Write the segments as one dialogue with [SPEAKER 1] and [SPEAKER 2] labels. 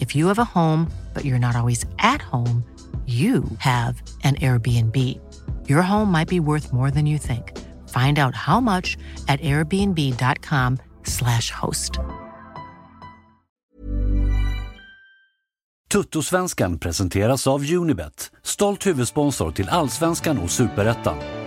[SPEAKER 1] If you have a home, but you're not always at home, you have an Airbnb. Your home might be worth more than you think. Find out how much at airbnb.com/slash host.
[SPEAKER 2] Tuttosvenskan presenteras av Unibet, stolt huvudsponsor till Allsvenskan och Superettan.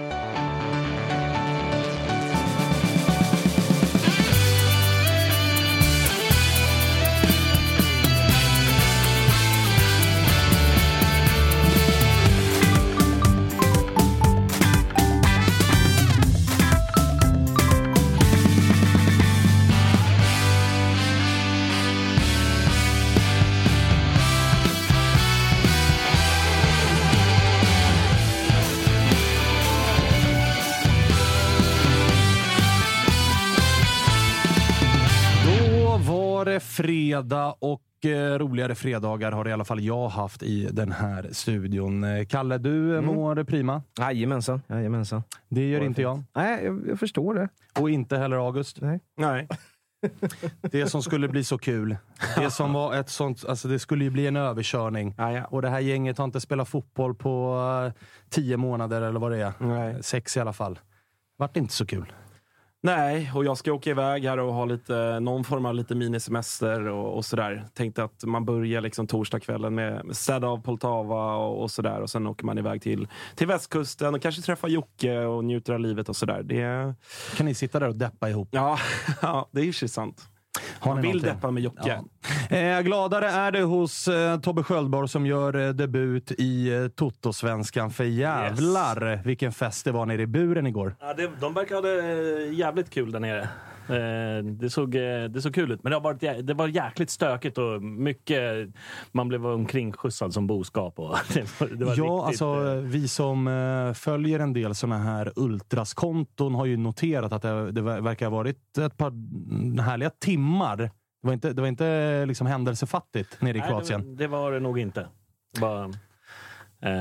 [SPEAKER 3] Fredag och eh, roligare fredagar har i alla fall jag haft i den här studion. Eh, Kalle, du
[SPEAKER 4] Mm.
[SPEAKER 3] mår prima.
[SPEAKER 4] Jajamensan. Jajamensan.
[SPEAKER 3] Det gör inte jag.
[SPEAKER 4] Nej, jag, jag förstår det.
[SPEAKER 3] Och inte heller August.
[SPEAKER 4] Nej.
[SPEAKER 5] Nej.
[SPEAKER 3] Det som skulle bli så kul. Det som var ett sånt, alltså det skulle ju bli en överkörning.
[SPEAKER 4] Ja, ja.
[SPEAKER 3] Och det här gänget har inte spelat fotboll på eh, tio månader eller vad det är.
[SPEAKER 4] Nej.
[SPEAKER 3] Sex i alla fall. Vart inte så kul.
[SPEAKER 5] Nej, och jag ska åka iväg här och ha lite, någon form av lite minisemester och, och sådär. Tänkte att man börjar liksom torsdagskvällen med, med städa av Poltava och, och sådär. Och sen åker man iväg till, till västkusten och kanske träffar Jocke och njuter av livet och sådär. Det,
[SPEAKER 3] Kan ni sitta där och deppa ihop?
[SPEAKER 5] ja, ja, det är ju sant.
[SPEAKER 3] Har
[SPEAKER 5] Man vill deppa med Jocke.
[SPEAKER 3] Ja. Eh, gladare är det hos eh, Tobbe Sköldborg som gör eh, debut i eh, Toto-svenskan. För jävlar vilken fest det var nere i buren igår.
[SPEAKER 6] Ja, det, de verkar ha det eh, jävligt kul där nere. Eh, det, såg, eh, det såg kul ut, men det, har varit, det var jäkligt stökigt och mycket... Man blev omkringskjutsad som boskap. Och det, var- det var
[SPEAKER 3] ja,
[SPEAKER 6] riktigt,
[SPEAKER 3] alltså
[SPEAKER 6] eh,
[SPEAKER 3] vi som följer en del såna här ultraskonton har ju noterat att det, det ver- verkar ha varit ett par härliga timmar. Det var inte, det var inte liksom händelsefattigt nere i
[SPEAKER 6] nej,
[SPEAKER 3] Kroatien.
[SPEAKER 6] Det, det var det nog inte. Var, eh,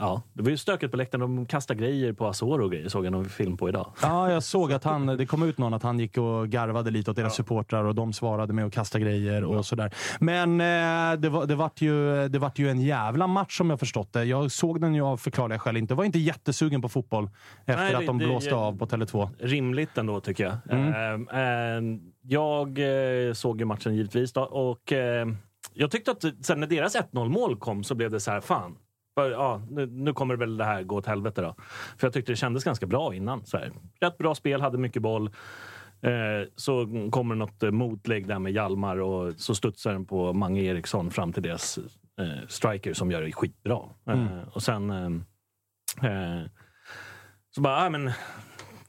[SPEAKER 6] ja, det var ju stökigt på läktaren. De kastade grejer på Azor och grejer, såg jag någon film på idag.
[SPEAKER 3] Ja, jag såg att han, det kom ut någon att han gick och garvade lite åt deras supportrar och de svarade med att kasta grejer och sådär. Men eh, det, var, det, vart ju, det vart ju en jävla match som jag förstått det. Jag såg den ju av förklarliga skäl inte. Jag var inte jättesugen på fotboll efter
[SPEAKER 6] Nej, det-
[SPEAKER 3] att de
[SPEAKER 6] det-
[SPEAKER 3] blåste
[SPEAKER 6] jag-
[SPEAKER 3] av på Tele2.
[SPEAKER 6] rimligt ändå tycker jag.
[SPEAKER 3] Mm.
[SPEAKER 6] Eh, eh, jag eh, såg ju matchen givetvis då, och eh, jag tyckte att sen när deras 1-0 mål kom så blev det så här, fan. För, ja, nu, nu kommer väl det här gå åt helvete då. För jag tyckte det kändes ganska bra innan. Så här. Rätt bra spel, hade mycket boll. Eh, så kommer något eh, motlägg där med Hjalmar och så studsar den på Mange Eriksson fram till deras eh, striker som gör det skitbra.
[SPEAKER 3] Mm.
[SPEAKER 6] Eh, och sen eh, eh, så bara, ja, men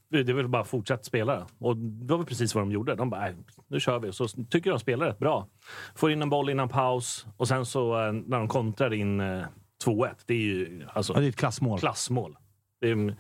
[SPEAKER 6] det är väl bara fortsätta spela. Och det var väl precis vad de gjorde. De bara, "Nej, nu kör vi. Så tycker de spelar rätt bra. Får in en boll innan paus och sen så eh, när de kontrar in eh, 2-1. Det är ju alltså
[SPEAKER 3] Ja, det är ett klassmål.
[SPEAKER 6] klassmål. Det är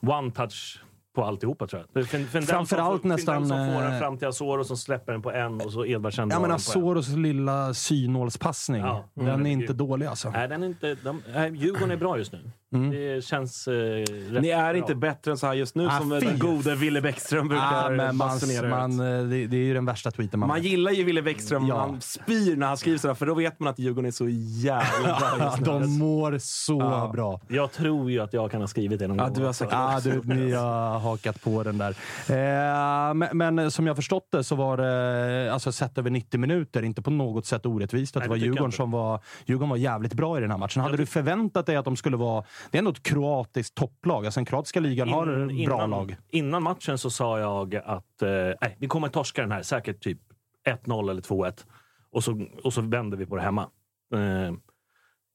[SPEAKER 6] one touch på alltihopa tror jag.
[SPEAKER 3] Framförallt
[SPEAKER 6] som, får-
[SPEAKER 3] nästan,
[SPEAKER 6] som får den
[SPEAKER 3] eh,
[SPEAKER 6] fram till Asoro som släpper den på en och så Edvardsen
[SPEAKER 3] Ja, men. Azoros lilla synålspassning,
[SPEAKER 6] Ja.
[SPEAKER 3] den
[SPEAKER 6] Mm.
[SPEAKER 3] är inte dålig alltså.
[SPEAKER 6] Nej, den är inte, de, nej, Djurgården är bra just nu.
[SPEAKER 3] Mm.
[SPEAKER 6] Det känns eh, rätt
[SPEAKER 5] Ni är
[SPEAKER 6] bra.
[SPEAKER 5] inte bättre än så här just nu
[SPEAKER 3] Ah,
[SPEAKER 5] som
[SPEAKER 3] fy.
[SPEAKER 5] den gode Ville Bäckström brukar
[SPEAKER 3] Ja, men man, man, eh, det, det är ju den värsta tweeten man
[SPEAKER 5] Man gillar ju Ville Bäckström,
[SPEAKER 3] Ja.
[SPEAKER 5] man spyr när han skriver sådär, för då vet man att Djurgården är så jävla bra just nu.
[SPEAKER 3] De mår så
[SPEAKER 5] Ja.
[SPEAKER 3] bra.
[SPEAKER 6] Jag tror ju att jag kan ha skrivit det någon
[SPEAKER 5] Ja,
[SPEAKER 6] gång.
[SPEAKER 5] du har säkert
[SPEAKER 3] Ja,
[SPEAKER 5] också
[SPEAKER 3] du, ni har hakat på den där. Eh, men, men som jag förstått det så var det, alltså sett över 90 minuter, inte på något sätt orättvist att
[SPEAKER 6] Nej,
[SPEAKER 3] det var
[SPEAKER 6] jag
[SPEAKER 3] Djurgården som var, Djurgården var jävligt bra i den här matchen. Hade du förväntat dig att de skulle vara... Det är ändå ett kroatiskt topplag. Alltså den kroatiska ligan har
[SPEAKER 6] In-
[SPEAKER 3] bra
[SPEAKER 6] innan,
[SPEAKER 3] lag.
[SPEAKER 6] Innan matchen så sa jag att eh, nej, vi kommer torska den här, säkert typ 1-0 eller 2-1. Och så, och så vänder vi på det hemma. Eh,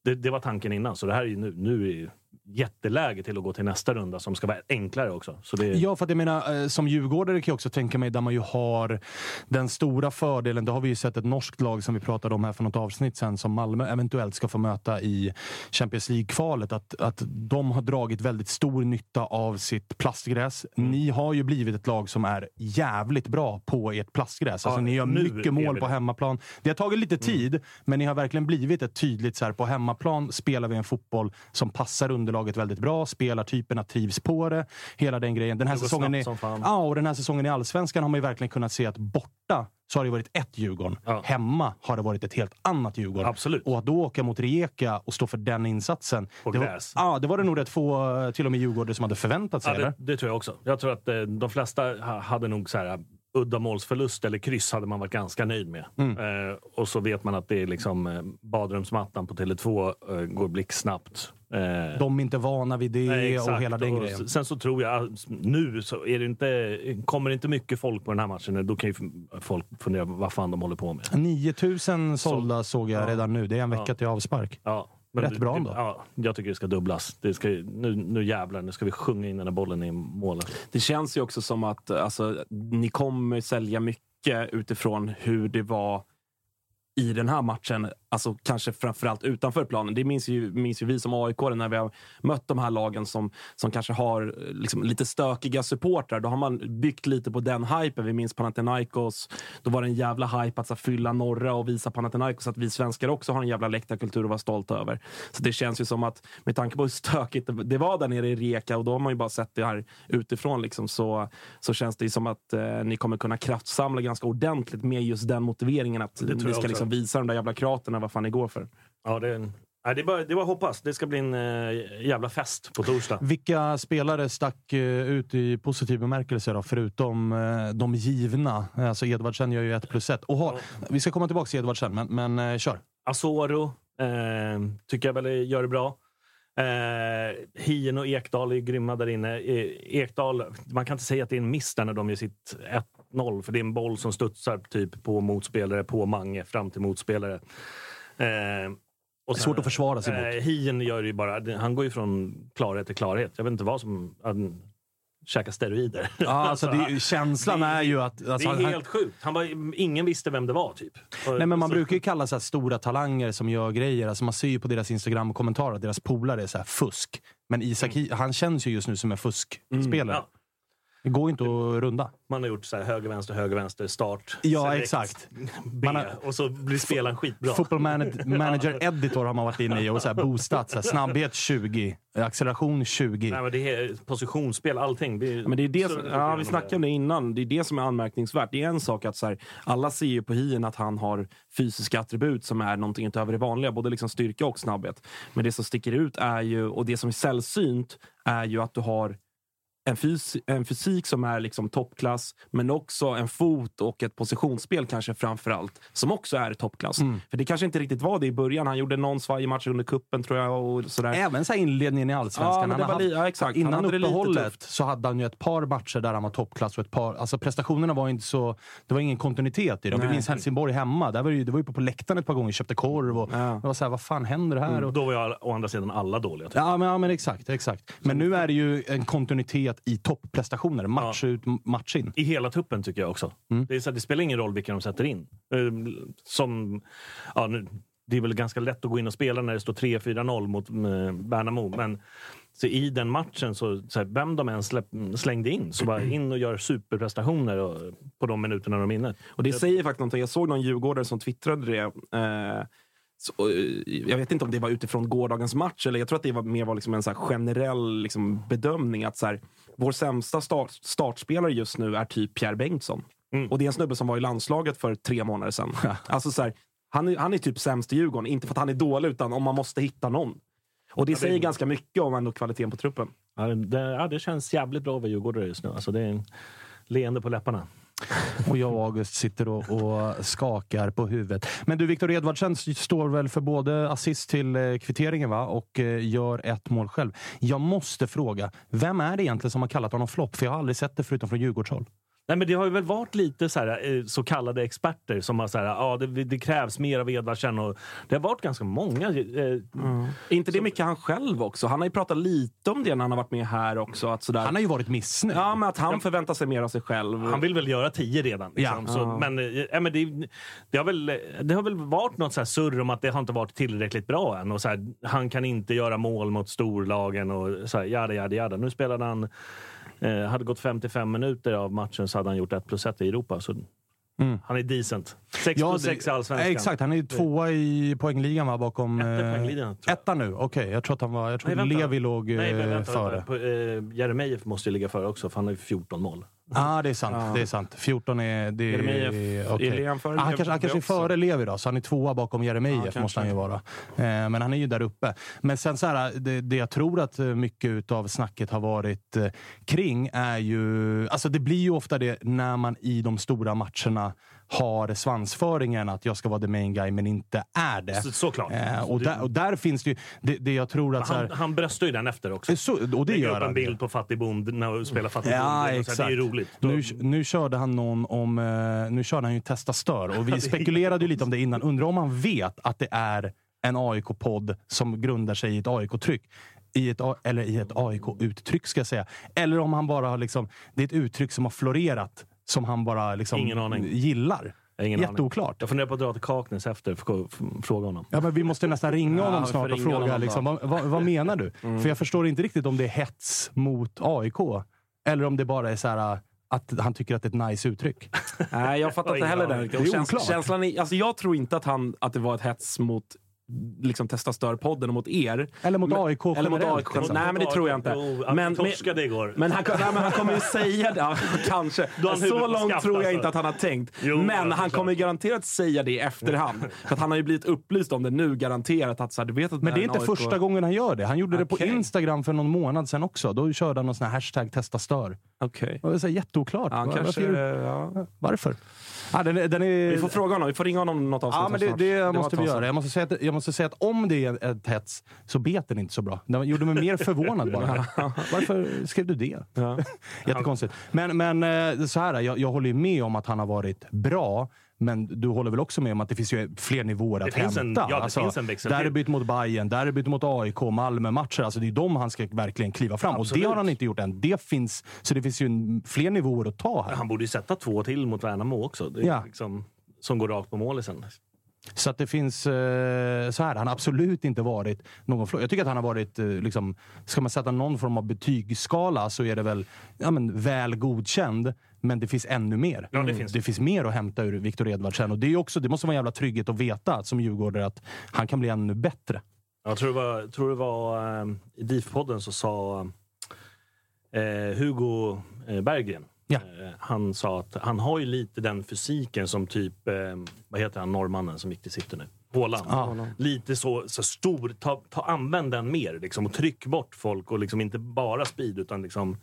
[SPEAKER 6] det, det var tanken innan, så det här är ju nu, nu är ju jätteläge till att gå till nästa runda som ska vara enklare också. Så det,
[SPEAKER 3] Ja, för att jag menar, eh, som djurgårdare kan jag också tänka mig där man ju har den stora fördelen. Det har vi ju sett ett norskt lag som vi pratade om här för något avsnitt sen som Malmö eventuellt ska få möta i Champions League-kvalet. Att, att de har dragit väldigt stor nytta av sitt plastgräs.
[SPEAKER 6] Mm.
[SPEAKER 3] Ni har ju blivit ett lag som är jävligt bra på ert plastgräs. Alltså,
[SPEAKER 6] Ja,
[SPEAKER 3] ni gör mycket mål på.
[SPEAKER 6] Mm.
[SPEAKER 3] hemmaplan. Det har tagit lite tid, men ni har verkligen blivit ett tydligt så här, på hemmaplan spelar vi en fotboll som passar underlaget väldigt bra. Spelartyperna trivs på det. Hela den grejen. Den här säsongen
[SPEAKER 6] fan.
[SPEAKER 3] Ja, och den här säsongen i Allsvenskan har man ju verkligen kunnat se att borta så har det varit ett Djurgården.
[SPEAKER 6] Ja.
[SPEAKER 3] Hemma har det varit ett helt annat Djurgården.
[SPEAKER 6] Absolut.
[SPEAKER 3] Och att då åka mot Rijeka och stå för den insatsen.
[SPEAKER 6] På
[SPEAKER 3] det var,
[SPEAKER 6] gräs.
[SPEAKER 3] ja, det var det nog rätt få, eh, till och med Djurgårdare som hade förväntat sig.
[SPEAKER 6] Ja, det, det tror jag också. Jag tror att eh, de flesta ha, hade nog så här uddamålsförlust eller kryss hade man varit ganska nöjd med.
[SPEAKER 3] Mm.
[SPEAKER 6] Eh, och så vet man att det är liksom eh, badrumsmattan på Tele2 eh, går blixtsnabbt. Eh,
[SPEAKER 3] De är inte vana vid det
[SPEAKER 6] nej,
[SPEAKER 3] och hela den
[SPEAKER 6] Och
[SPEAKER 3] grejen.
[SPEAKER 6] Sen så tror jag, nu så är det inte, kommer det inte mycket folk på den här matchen, då kan ju folk fundera vad fan de håller på med.
[SPEAKER 3] 9000 sålda såg jag
[SPEAKER 6] Ja.
[SPEAKER 3] redan nu. Det är en vecka
[SPEAKER 6] Ja.
[SPEAKER 3] till avspark.
[SPEAKER 6] Ja,
[SPEAKER 3] Rätt
[SPEAKER 6] det-
[SPEAKER 3] bra ändå.
[SPEAKER 6] Ja, jag tycker det ska dubblas. Det ska, nu, nu jävlar, nu ska vi sjunga in den här bollen i målet.
[SPEAKER 5] Det känns ju också som att alltså, ni kommer sälja mycket utifrån hur det var i den här matchen. Alltså kanske framförallt utanför planen. Det minns ju, minns ju vi som aik när vi har mött de här lagen som, som kanske har eh, liksom, lite stökiga supportrar. Då har man byggt lite på den hypen. Vi minns Panathinaikos. Då var det en jävla hype att så, fylla norra och visa Panathinaikos att vi svenskar också har en jävla läktarkultur att vara stolta över. Så det känns ju som att med tanke på hur stökigt det- var där nere i Rijeka och då har man ju bara sett det här utifrån liksom, så, så känns det ju som att eh, ni kommer kunna kraftsamla ganska ordentligt med just den motiveringen att ni ska liksom visa de där jävla kroaterna vad fan ni går för.
[SPEAKER 6] Ja, det, nej, det, är bara, det är bara att hoppas. Det ska bli en eh, jävla fest på torsdag.
[SPEAKER 3] Vilka spelare stack eh, ut i positiv bemärkelse då, förutom eh, de givna? Alltså Edvardsen gör ju ett plus ett. Och har, vi ska komma tillbaka till Edvardsen, men, men kör.
[SPEAKER 6] Asoro eh, tycker jag väl gör det bra. Eh, Hien och Ekdal är grymma där inne. Ekdal, man kan inte säga att det är en miss där när de gör sitt 1-0, för det är en boll som studsar typ på motspelare, på Mange, fram till motspelare. Eh, och
[SPEAKER 3] Svårt att försvara sig mot.
[SPEAKER 6] Eh, Hien gör ju bara, han går ju från klarhet till klarhet. Jag vet inte vad som... Han käkar steroider.
[SPEAKER 3] Ja, alltså, det, känslan
[SPEAKER 6] det-
[SPEAKER 3] är ju att... Alltså,
[SPEAKER 6] det är
[SPEAKER 3] han-
[SPEAKER 6] helt sjukt. Han var, ingen visste vem det var, typ.
[SPEAKER 3] Nej, men man
[SPEAKER 6] Så-
[SPEAKER 3] brukar ju kalla så stora talanger som gör grejer. Alltså man ser ju på deras Instagram-kommentarer att deras polare är så fusk. Men Isak,
[SPEAKER 6] Mm.
[SPEAKER 3] han känns ju just nu som en fuskspelare.
[SPEAKER 6] Ja.
[SPEAKER 3] Det går ju inte att runda.
[SPEAKER 6] Man har gjort så här höger, vänster, höger, vänster, start.
[SPEAKER 3] Ja,
[SPEAKER 6] select,
[SPEAKER 3] exakt.
[SPEAKER 6] B,
[SPEAKER 3] Man har-
[SPEAKER 6] och så blir spelaren skitbra.
[SPEAKER 3] Football Manager, manager Editor har man varit inne i och så här boostat. Så här, snabbhet 20, acceleration 20.
[SPEAKER 6] Nej, men det är positionsspel, allting. Det är,
[SPEAKER 5] Men det är det
[SPEAKER 6] så-
[SPEAKER 5] som, ja, vi snackade om det innan. Det är det som är anmärkningsvärt. Det är en sak att så här, alla ser ju på Hien att han har fysiska attribut som är någonting utöver det vanliga. Både liksom styrka och snabbhet. Men det som sticker ut är ju, och det som är sällsynt, är ju att du har en, fys en fysik som är liksom toppklass, men också en fot och ett positionsspel kanske framför allt, som också är toppklass.
[SPEAKER 3] Mm.
[SPEAKER 5] För det kanske inte riktigt var det i början. Han gjorde någon svajig match under kuppen tror jag. Och sådär.
[SPEAKER 3] Även så här inledningen i
[SPEAKER 5] Ja,
[SPEAKER 3] Allsvenskan.
[SPEAKER 5] det
[SPEAKER 3] Han
[SPEAKER 5] li- ja, exakt. Han
[SPEAKER 3] Innan
[SPEAKER 5] hade lite
[SPEAKER 3] uppehållet så hade han ju ett par matcher där han var toppklass. Och ett par, alltså prestationerna var inte så... Det var ingen kontinuitet i dem. Vi minns Helsingborg hemma. Där var det, ju- det var ju på läktaren ett par gånger, köpte korv och
[SPEAKER 5] Ja.
[SPEAKER 3] det var så här, vad fan händer här? Och,
[SPEAKER 6] Då var jag å andra sidan alla dåliga. Typ.
[SPEAKER 3] Ja men, ja, men exakt. exakt. Men nu är det ju en kontinuitet i topprestationer. Match ut, match in.
[SPEAKER 6] I hela truppen tycker jag också.
[SPEAKER 3] Mm.
[SPEAKER 6] Det, är så att det spelar ingen roll vilka de sätter in. Eh, Som, ja, nu, det är väl ganska lätt att gå in och spela när det står 3-4-0 mot eh, Värnamo. Men Så i den matchen, så, så här, vem de än släpp, slängde in, så bara in och gör superprestationer och, på de minuterna de är inne.
[SPEAKER 5] Och det säger faktiskt någonting. Jag såg någon djurgårdare som twittrade det. Eh, så, jag vet inte om det var utifrån gårdagens match, eller jag tror att det var mer var liksom en så här generell liksom bedömning. att så här, Vår sämsta start, startspelare just nu är typ Pierre Bengtsson.
[SPEAKER 6] Mm.
[SPEAKER 5] Och det är en snubbe som var i landslaget för tre månader sedan. alltså så här, han, är, han är typ sämst i Djurgården, inte för att han är dålig, utan om man måste hitta någon. Och det
[SPEAKER 6] Ja, det-
[SPEAKER 5] säger ganska mycket om ändå kvaliteten på truppen.
[SPEAKER 6] Ja, det, ja, det känns jävligt bra för Djurgårdare just nu. Alltså, det är en leende på läpparna.
[SPEAKER 3] Och jag och August sitter och, och skakar på huvudet. Men du, Viktor Edvardsen står väl för både assist till eh, kvitteringen va? och eh, gör ett mål själv. Jag måste fråga, vem är det egentligen som har kallat honom flopp? För jag har aldrig sett det förutom från Djurgårdshåll.
[SPEAKER 6] Nej, men det har ju väl varit lite så, här, eh, så kallade experter som har så här, ja, det, det krävs mer av Edvardsen. Och det har varit ganska många. Eh,
[SPEAKER 5] Är inte det mycket han själv också? Han har ju pratat lite om det när han har varit med här också. Att sådär,
[SPEAKER 3] Han har ju varit missnöjd.
[SPEAKER 5] Ja, men att han förväntar sig mer av sig själv.
[SPEAKER 6] Han vill väl göra tio redan. Liksom.
[SPEAKER 3] Ja.
[SPEAKER 6] Så,
[SPEAKER 5] Ja.
[SPEAKER 6] Men, eh, ja, men det, det, har väl, det har väl varit något så här surr om att det har inte varit tillräckligt bra än. Och så här, han kan inte göra mål mot storlagen och så här, jada, jada, jada. Nu spelade han... Eh, hade gått 55 minuter av matchen så hade han gjort 1 plus 1 i Europa. Så
[SPEAKER 3] Mm.
[SPEAKER 6] Han är decent. 6
[SPEAKER 3] Ja,
[SPEAKER 6] plus
[SPEAKER 3] det-
[SPEAKER 6] 6 i Allsvenskan.
[SPEAKER 3] Exakt, han är tvåa i poängligan va, bakom... Eh,
[SPEAKER 6] poängligan.
[SPEAKER 3] Etta nu, okej. Jag tror att han var... Jag tror
[SPEAKER 6] Nej.
[SPEAKER 3] Levi låg eh,
[SPEAKER 6] Nej, vänta,
[SPEAKER 3] före.
[SPEAKER 6] vänta. Eh, Jeremejeff måste ju ligga före också, för han har ju 14 mål.
[SPEAKER 3] Ja, ah, det är sant. Det är sant. 14 är... Det är
[SPEAKER 5] Jeremejeff,
[SPEAKER 3] okej.
[SPEAKER 5] är han före
[SPEAKER 3] Ah, han kanske, han kanske är före Levi då, så han är tvåa bakom Jeremejeff
[SPEAKER 5] Ja,
[SPEAKER 3] måste han ju vara. Eh, men han är ju där uppe. Men sen så här, det, det jag tror att eh, mycket av snacket har varit eh, kring är ju... Alltså det blir ju ofta det när man i de stora matcherna har svansföringen att jag ska vara the main guy men inte är det.
[SPEAKER 6] Så, såklart.
[SPEAKER 3] Eh, och, där, och där finns det ju... Det, det jag tror att...
[SPEAKER 6] Han,
[SPEAKER 3] här,
[SPEAKER 6] han bröstar ju den efter också.
[SPEAKER 3] så, och det
[SPEAKER 6] Lägger
[SPEAKER 3] gör
[SPEAKER 6] upp en
[SPEAKER 3] han.
[SPEAKER 6] bild på Fattig Bond när han spelar Fattig
[SPEAKER 3] Ja,
[SPEAKER 6] Bond.
[SPEAKER 3] exakt.
[SPEAKER 6] Det är ju roligt.
[SPEAKER 3] Nu, nu körde han någon om... eh, Nu körde han ju Testa Stör och vi spekulerade ju lite om det innan. Undrar om han vet att det är en AIK-podd som grundar sig i ett AIK-tryck. I ett, eller i ett AIK-uttryck ska jag säga. Eller om han bara har liksom... Det är ett uttryck som har florerat. Som han bara liksom
[SPEAKER 6] Ingen aning.
[SPEAKER 3] gillar.
[SPEAKER 6] Ingen aning.
[SPEAKER 3] Jätteoklart.
[SPEAKER 6] Jag funderar på att dra till Kaknäs efter f- fråga honom.
[SPEAKER 3] Ja, men vi måste nästan ringa honom
[SPEAKER 5] får
[SPEAKER 3] snart och fråga liksom, vad, vad, vad menar du? För jag förstår inte riktigt om det är hets mot AIK. Eller om det bara är så här äh, att han tycker att det är ett nice uttryck.
[SPEAKER 5] Nej, jag fattar inte heller
[SPEAKER 6] ja.
[SPEAKER 5] det.
[SPEAKER 3] Det
[SPEAKER 5] Och
[SPEAKER 3] är oklart.
[SPEAKER 5] känslan är, alltså jag tror inte att, han, att det var ett hets mot liksom Testa Stör-podden och mot er.
[SPEAKER 3] Eller mot
[SPEAKER 5] Men-
[SPEAKER 3] AIK
[SPEAKER 5] Eller mot AIK. Nej, men det tror jag inte.
[SPEAKER 6] Han
[SPEAKER 5] Men,
[SPEAKER 6] torskade igår.
[SPEAKER 5] men, han, nej, men han kommer ju säga det. Ja, kanske. Så långt tror jag
[SPEAKER 6] alltså.
[SPEAKER 5] inte att han har tänkt.
[SPEAKER 6] Jo,
[SPEAKER 5] men han kommer ju garanterat säga det i efterhand. För att han har ju blivit upplyst om det nu, garanterat. Att, så här, du vet att
[SPEAKER 3] Men det är inte
[SPEAKER 5] AIK
[SPEAKER 3] första gången han gör det. Han gjorde det på. Instagram för någon månad sedan också. Då körde han någon sån här hashtag testa stör.
[SPEAKER 5] Okej.
[SPEAKER 3] Det så här jätteoklart.
[SPEAKER 5] Ja, han
[SPEAKER 3] Var-
[SPEAKER 5] kanske,
[SPEAKER 3] varför,
[SPEAKER 5] ja.
[SPEAKER 3] varför? Ja, den, den är...
[SPEAKER 5] Vi får fråga honom. Vi får ringa honom något avsnitt
[SPEAKER 3] Ja, men det, det
[SPEAKER 5] var
[SPEAKER 3] måste vi göra. Jag måste, säga att, jag måste säga att om det är ett hets så bet den inte så bra. Den gjorde mig mer förvånad bara. Varför skrev du det?
[SPEAKER 5] Ja.
[SPEAKER 3] Jättekonstigt. Men, men eh, så här, jag, jag håller ju med om att han har varit bra. Men du håller väl också med om att det finns ju fler nivåer att
[SPEAKER 6] finns en-
[SPEAKER 3] hämta?
[SPEAKER 6] ja, det
[SPEAKER 3] alltså,
[SPEAKER 6] finns en växel
[SPEAKER 3] derbyt mot Bayern, derbyt mot AIK, Malmö-matcher. Alltså det är de han ska verkligen kliva fram. Och
[SPEAKER 6] Absolut.
[SPEAKER 3] det har han inte gjort än. Det finns, så det finns ju fler nivåer att ta här.
[SPEAKER 6] Han borde ju sätta två till mot Värnamo också. Det
[SPEAKER 3] Ja.
[SPEAKER 6] liksom, som går rakt på målisen.
[SPEAKER 3] Så att det finns eh, så här. Han har absolut inte varit någon flå. Jag tycker att han har varit, eh, liksom, ska man sätta någon form av betygsskala så är det väl ja, men, väl godkänd. Men det finns ännu mer.
[SPEAKER 6] Ja, det finns.
[SPEAKER 3] det finns mer att hämta ur Viktor Edvardsen. Och det, är också, det måste vara en jävla trygghet att veta som djurgårdare att han kan bli ännu bättre.
[SPEAKER 6] Jag tror det var, tror det var eh, i DIF-podden så sa eh, Hugo eh, Berggren.
[SPEAKER 3] Ja.
[SPEAKER 6] Han sa att han har ju lite den fysiken som typ, eh, vad heter han, norrmannen som gick till City nu? Haaland.
[SPEAKER 3] Ja.
[SPEAKER 6] Lite så, så stor, ta, ta, använd den mer liksom, och tryck bort folk och liksom inte bara speed utan liksom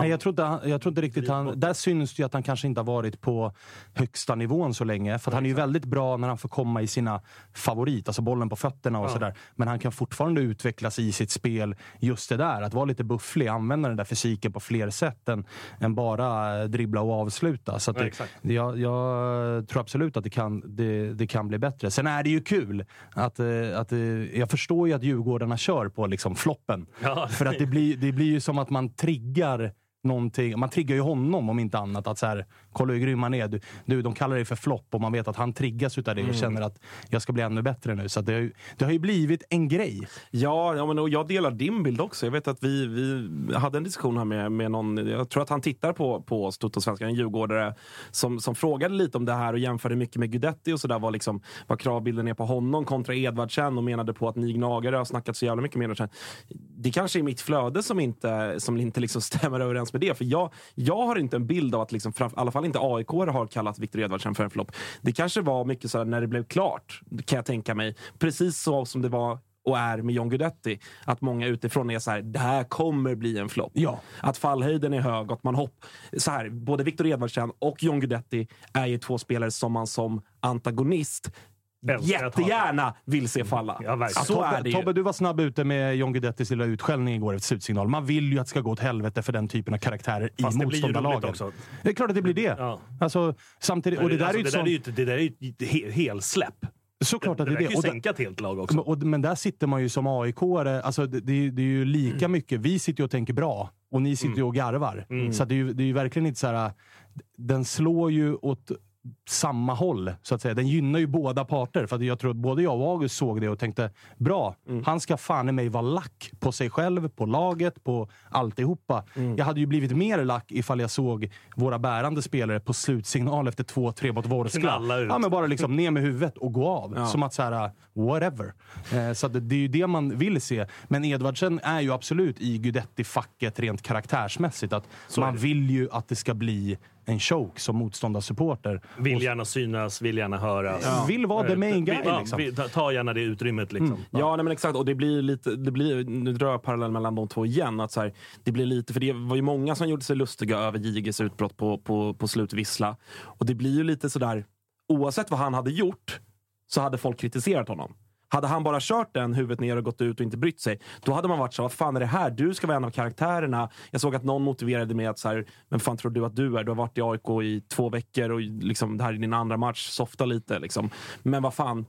[SPEAKER 3] Nej, jag tror inte, jag tror inte riktigt han... Där syns det ju att han kanske inte har varit på högsta nivån så länge. För han är ju väldigt bra när han får komma i sina favorit, alltså bollen på fötterna och sådär. Men han kan fortfarande utvecklas i sitt spel. Just det där, att vara lite bufflig, använda den där fysiken på fler sätt än, än bara dribbla och avsluta. Så
[SPEAKER 6] Ja,
[SPEAKER 3] det,
[SPEAKER 6] exakt.
[SPEAKER 3] jag, jag tror absolut att det kan, det, det kan bli bättre. Sen är det ju kul att, eh, att eh, jag förstår ju att Djurgårdarna kör på liksom floppen.
[SPEAKER 6] Ja.
[SPEAKER 3] För att det blir, det blir ju som att man triggar någonting. Man triggar ju honom om inte annat. Att så här, kolla hur grym han är. Du, du, de kallar dig för flopp och man vet att han triggas utav det och känner att jag ska bli ännu bättre nu. Så det, har ju, det har ju blivit en grej.
[SPEAKER 5] Ja, ja men, och jag delar din bild också. Jag vet att vi, vi hade en diskussion här med, med någon, jag tror att han tittar på, på oss, Toto-svenskan, en djurgårdare, som, som frågade lite om det här och jämförde mycket med Gudetti och sådär, vad, liksom, vad kravbilden är på honom kontra Edvardsen och menade på att ni gnagare har snackat så jävla mycket med Edvardsen. Det kanske är mitt flöde som inte, som inte liksom stämmer överens med det. För jag, jag har inte en bild av att, liksom, fram, i alla fall inte AIK har kallat Viktor Edvardsen för en flopp. Det kanske var mycket så när det blev klart, kan jag tänka mig. Precis så som det var och är med John Guidetti. Att många utifrån är så här, det här kommer bli en flopp.
[SPEAKER 3] Ja.
[SPEAKER 5] Att fallhöjden är hög, att man hopp... Så här, både Viktor Edvardsen och John Guidetti är ju två spelare som man som antagonist
[SPEAKER 6] Älskar
[SPEAKER 5] jättegärna vill se falla.
[SPEAKER 6] Ja, verkligen.
[SPEAKER 5] så är
[SPEAKER 3] Tobbe,
[SPEAKER 5] det ju.
[SPEAKER 3] Tobbe, du var snabb ute med John Guidettis lilla utskällning igår efter slutsignal. Man vill ju att det ska gå åt helvete för den typen av karaktärer
[SPEAKER 6] Fast
[SPEAKER 3] i
[SPEAKER 6] det
[SPEAKER 3] motståndarlagen.
[SPEAKER 6] också.
[SPEAKER 3] Det är klart att det blir det.
[SPEAKER 6] Ja.
[SPEAKER 3] Alltså, samtidigt, och det där är ju
[SPEAKER 6] alltså, det, där är
[SPEAKER 3] sånt-
[SPEAKER 6] ju, ett- det där är ju ett he- helsläpp.
[SPEAKER 3] Såklart att
[SPEAKER 6] det
[SPEAKER 3] det
[SPEAKER 6] där
[SPEAKER 3] är
[SPEAKER 6] kan
[SPEAKER 3] det.
[SPEAKER 6] ju
[SPEAKER 3] Och det-
[SPEAKER 6] sänka ett helt lag också.
[SPEAKER 3] Men, och, men där sitter man ju som aik alltså det, det, är ju- det är ju lika
[SPEAKER 6] Mm.
[SPEAKER 3] mycket, vi sitter ju och tänker bra och ni sitter ju och garvar.
[SPEAKER 6] Mm.
[SPEAKER 3] Så det, är ju, det är ju verkligen inte så här. den slår ju åt samma håll, så att säga. Den gynnar ju båda parter. För jag tror både jag och August såg det och tänkte, bra,
[SPEAKER 6] Mm.
[SPEAKER 3] han ska fan i mig vara lack på sig själv, på laget, på alltihopa.
[SPEAKER 6] Mm.
[SPEAKER 3] Jag hade ju blivit mer lack ifall jag såg våra bärande spelare på slutsignal efter 2-3 mot Vorskla. Ja, men bara liksom ner med huvudet och gå av. Som att så här, whatever. Eh, så det, det är ju det man vill se. Men Edvardsen är ju absolut i Guidetti-facket rent karaktärsmässigt. Att man vill ju att det ska bli en choke som motståndarsupporter.
[SPEAKER 6] Vill gärna synas, vill gärna höras.
[SPEAKER 3] Vill vara the main guy,
[SPEAKER 6] Ja,
[SPEAKER 3] liksom.
[SPEAKER 6] ta- Ta gärna det utrymmet. Liksom.
[SPEAKER 5] Ja, nej, men exakt. Och det blir lite, det blir, nu drar jag parallell mellan de två igen. Att så här, det blir lite, för det var ju många som gjorde sig lustiga över JGs utbrott på, på, på slutvissla. Och det blir ju lite sådär, oavsett vad han hade gjort så hade folk kritiserat honom. Hade han bara kört den huvudet ner och gått ut och inte brytt sig, då hade man varit så vad fan är det här? Du ska vara en av karaktärerna. Jag såg att någon motiverade med att så här, vem fan tror du att du är? Du har varit i AIK i två veckor och liksom, det här är din andra match. Softa lite liksom. Men vad fan,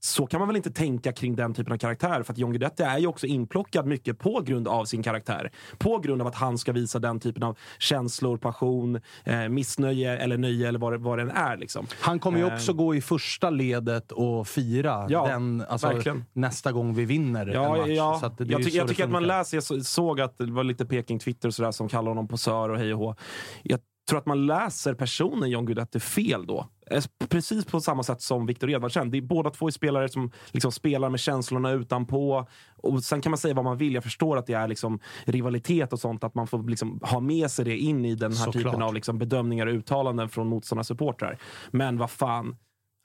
[SPEAKER 5] så kan man väl inte tänka kring den typen av karaktär. För att John Guidetti är ju också inplockad mycket på grund av sin karaktär. På grund av att han ska visa den typen av känslor, passion, eh, missnöje eller nöje eller vad det, vad det än är. Liksom.
[SPEAKER 3] Han kommer ju
[SPEAKER 5] Eh,
[SPEAKER 3] också gå i första ledet och fira
[SPEAKER 5] Ja,
[SPEAKER 3] den, alltså, nästa gång vi vinner en
[SPEAKER 5] Ja,
[SPEAKER 3] match.
[SPEAKER 5] ja.
[SPEAKER 3] Så det är
[SPEAKER 5] jag, ty-
[SPEAKER 3] så
[SPEAKER 5] jag
[SPEAKER 3] det
[SPEAKER 5] tycker att man läser, jag så- såg att det var lite Peking-Twitter och sådär som kallar honom posör och hej och hå. Jag tror att man läser personen John Guidetti fel då. Eh, Precis på samma sätt som Viktor Edvardsen. Det är båda två är spelare som liksom spelar med känslorna utanpå. Och sen kan man säga vad man vill. Jag förstår att det är liksom rivalitet och sånt. Att man får liksom ha med sig det in i den här
[SPEAKER 3] Såklart.
[SPEAKER 5] typen av liksom bedömningar och uttalanden från motståndarsupportrar. Men vad fan.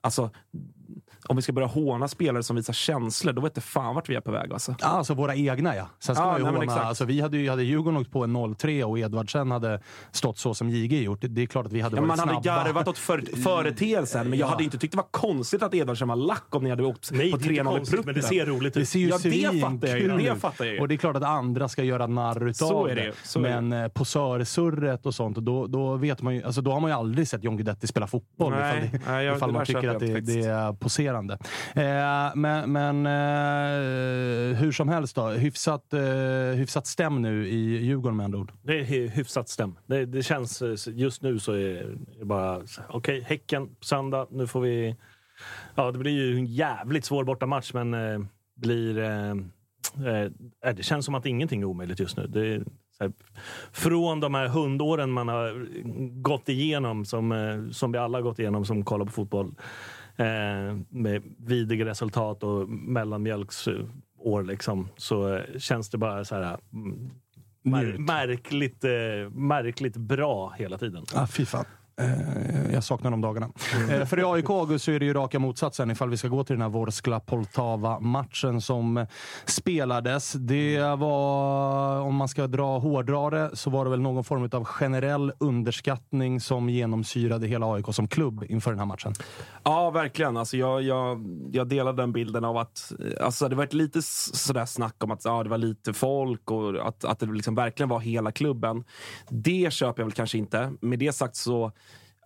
[SPEAKER 5] Alltså, om vi ska börja håna spelare som visar känslor, då vet jag fan vart vi är på väg. Alltså.
[SPEAKER 3] Ja, alltså våra egna ja. Sen ska
[SPEAKER 5] Ja,
[SPEAKER 3] man ju
[SPEAKER 5] nej, men
[SPEAKER 3] håna, alltså, vi hade ju, hade Djurgården åkt på en 0-3 och Edvardsen hade stått så som JG gjort. Det, det är klart att vi hade
[SPEAKER 5] Ja,
[SPEAKER 3] varit
[SPEAKER 5] man hade
[SPEAKER 3] snabba.
[SPEAKER 5] garvat åt för, företeelsen, men jag
[SPEAKER 3] Ja.
[SPEAKER 5] hade inte tyckt det var konstigt att Edvardsen var lack om ni hade åkt
[SPEAKER 6] Nej,
[SPEAKER 5] på
[SPEAKER 6] det är inte
[SPEAKER 5] 3-0 i prutten.
[SPEAKER 6] men det ser roligt
[SPEAKER 3] Det
[SPEAKER 6] ut.
[SPEAKER 3] ser ju
[SPEAKER 5] Ja, det fattar jag ju. Det fattar jag ju.
[SPEAKER 3] Och det är klart att andra ska göra narr utav
[SPEAKER 5] Så är det. Så är det.
[SPEAKER 3] Men eh, posörsurret och sånt, då, då, vet man ju, alltså, då har man ju aldrig sett John Guidetti spela fotboll.
[SPEAKER 5] Nej,
[SPEAKER 3] ifall det,
[SPEAKER 5] nej, jag-
[SPEAKER 3] ifall
[SPEAKER 5] det
[SPEAKER 3] man tycker att det, det är poserande. Eh, men men eh, hur som helst då, hyfsat, eh, hyfsat stäm nu i Djurgården med andra ord.
[SPEAKER 6] Det är hyfsat stäm. Det, det känns, eh, just nu så är det bara okej, okay, okej, Häcken på söndag. Nu får vi... Ja, det blir ju en jävligt svår bortamatch, men eh, blir... Eh, eh äh, det känns som att ingenting är omöjligt just nu. Det är, så här, från de här hundåren man har gått igenom, som, eh, som vi alla har gått igenom som kollar på fotboll, med vidriga resultat och mellanmjölksår, liksom, så eh, känns det bara så här... mm, Mär, märkligt, eh, märkligt bra hela tiden.
[SPEAKER 3] Ah, fy fan. Eh, jag saknar de dagarna. Eh, för i AIK August så är det ju raka motsatsen ifall vi ska gå till den här Vorskla Poltava-matchen som spelades. Det var, om man ska dra hårdra det, så var det väl någon form av generell underskattning som genomsyrade hela AIK som klubb inför den här matchen.
[SPEAKER 5] Ja, verkligen. Alltså, jag, jag, jag delar den bilden av att eh, alltså, det varit lite sådär snack om att ja, det var lite folk och att, att det liksom verkligen var hela klubben. Det köper jag väl kanske inte. Med det sagt så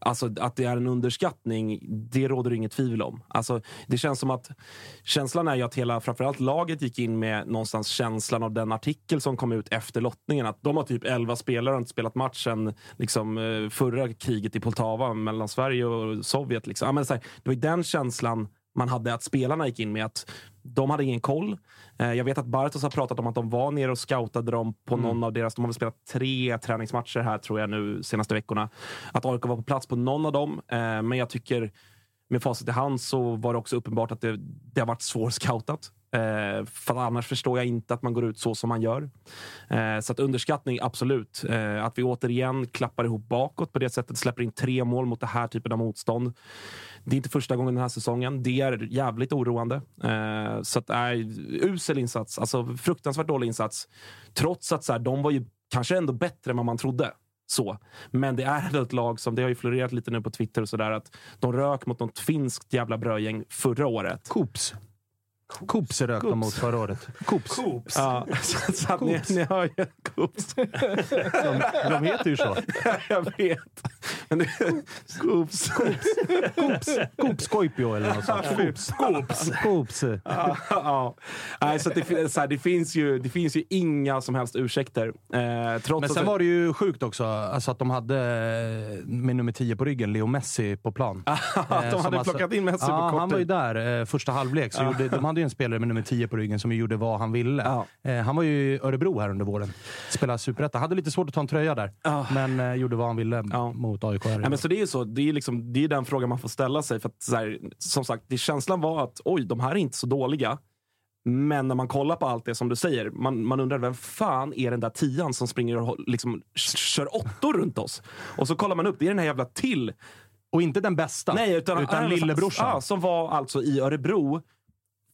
[SPEAKER 5] Alltså att det är en underskattning, det råder det inget tvivel om. Alltså, det känns som att känslan är ju att hela, framförallt laget gick in med någonstans känslan av den artikel som kom ut efter lottningen. Att de har typ 11 spelare och inte spelat matchen liksom, eh, förra kriget i Poltava mellan Sverige och Sovjet. Liksom. Ja, men så här, det var ju den känslan man hade att spelarna gick in med. att De hade ingen koll. Eh, Jag vet att Bartos har pratat om att de var nere och scoutade dem på
[SPEAKER 3] Mm.
[SPEAKER 5] någon av deras... De har väl spelat tre träningsmatcher här tror jag nu senaste veckorna. Att AIK var på plats på någon av dem. Eh, Men jag tycker med facit i hand så var det också uppenbart att det, det har varit svårscoutat. Eh, för annars förstår jag inte att man går ut så som man gör. Eh, så att underskattning, absolut. Eh, att vi återigen klappar ihop bakåt på det sättet, släpper in tre mål mot det här typen av motstånd. Det är inte första gången den här säsongen. Det är jävligt oroande. Eh, så att, äh, usel insats. Alltså fruktansvärt dålig insats. Trots att så här, de var ju kanske ändå bättre än vad man trodde. Så. Men det är ett lag som, det har ju florerat lite nu på Twitter och sådär, att de rök mot något finskt jävla brödgäng förra året.
[SPEAKER 3] Coops. Coops rök de mot förra året. Coops.
[SPEAKER 6] Coops.
[SPEAKER 5] Ja, så, så att ni, ni hör ju Coops.
[SPEAKER 3] De, de heter ju så.
[SPEAKER 5] Jag vet. Coops.
[SPEAKER 3] Coops. Coops Koipio eller något sånt. Coops. Coops. Coops.
[SPEAKER 5] ja, ja. Nej, så det, fin- så här, det, finns ju, det finns ju inga som helst ursäkter. Eh, trots
[SPEAKER 3] Men sen
[SPEAKER 5] att,
[SPEAKER 3] var det ju sjukt också alltså att de hade eh, med nummer 10 på ryggen, Leo Messi, på plan.
[SPEAKER 5] att de
[SPEAKER 3] Eh, som
[SPEAKER 5] hade plockat in Messi
[SPEAKER 3] ja,
[SPEAKER 5] på kort
[SPEAKER 3] Han var ju där eh, första halvlek. Så gjorde, de hade ju en spelare med nummer 10 på ryggen som gjorde vad han ville.
[SPEAKER 5] Ja.
[SPEAKER 3] Eh, han var ju i Örebro här under våren. Spelade superettan. Hade lite svårt att ta en tröja där.
[SPEAKER 5] Ja.
[SPEAKER 3] Men eh, gjorde vad han ville
[SPEAKER 5] Ja.
[SPEAKER 3] mot AIK. Här.
[SPEAKER 5] Ja, men så det är ju så. Det är, liksom, det är den frågan man får ställa sig. För att, så här, som sagt, det, känslan var att oj, de här är inte så dåliga. Men när man kollar på allt det som du säger, man, man undrar vem fan är den där tian som springer och liksom, kör åttor runt oss? Och så kollar man upp, det är den här jävla till.
[SPEAKER 3] Och inte den bästa.
[SPEAKER 5] Nej, utan,
[SPEAKER 3] utan lillebrorsan.
[SPEAKER 5] Ja, som var alltså i Örebro.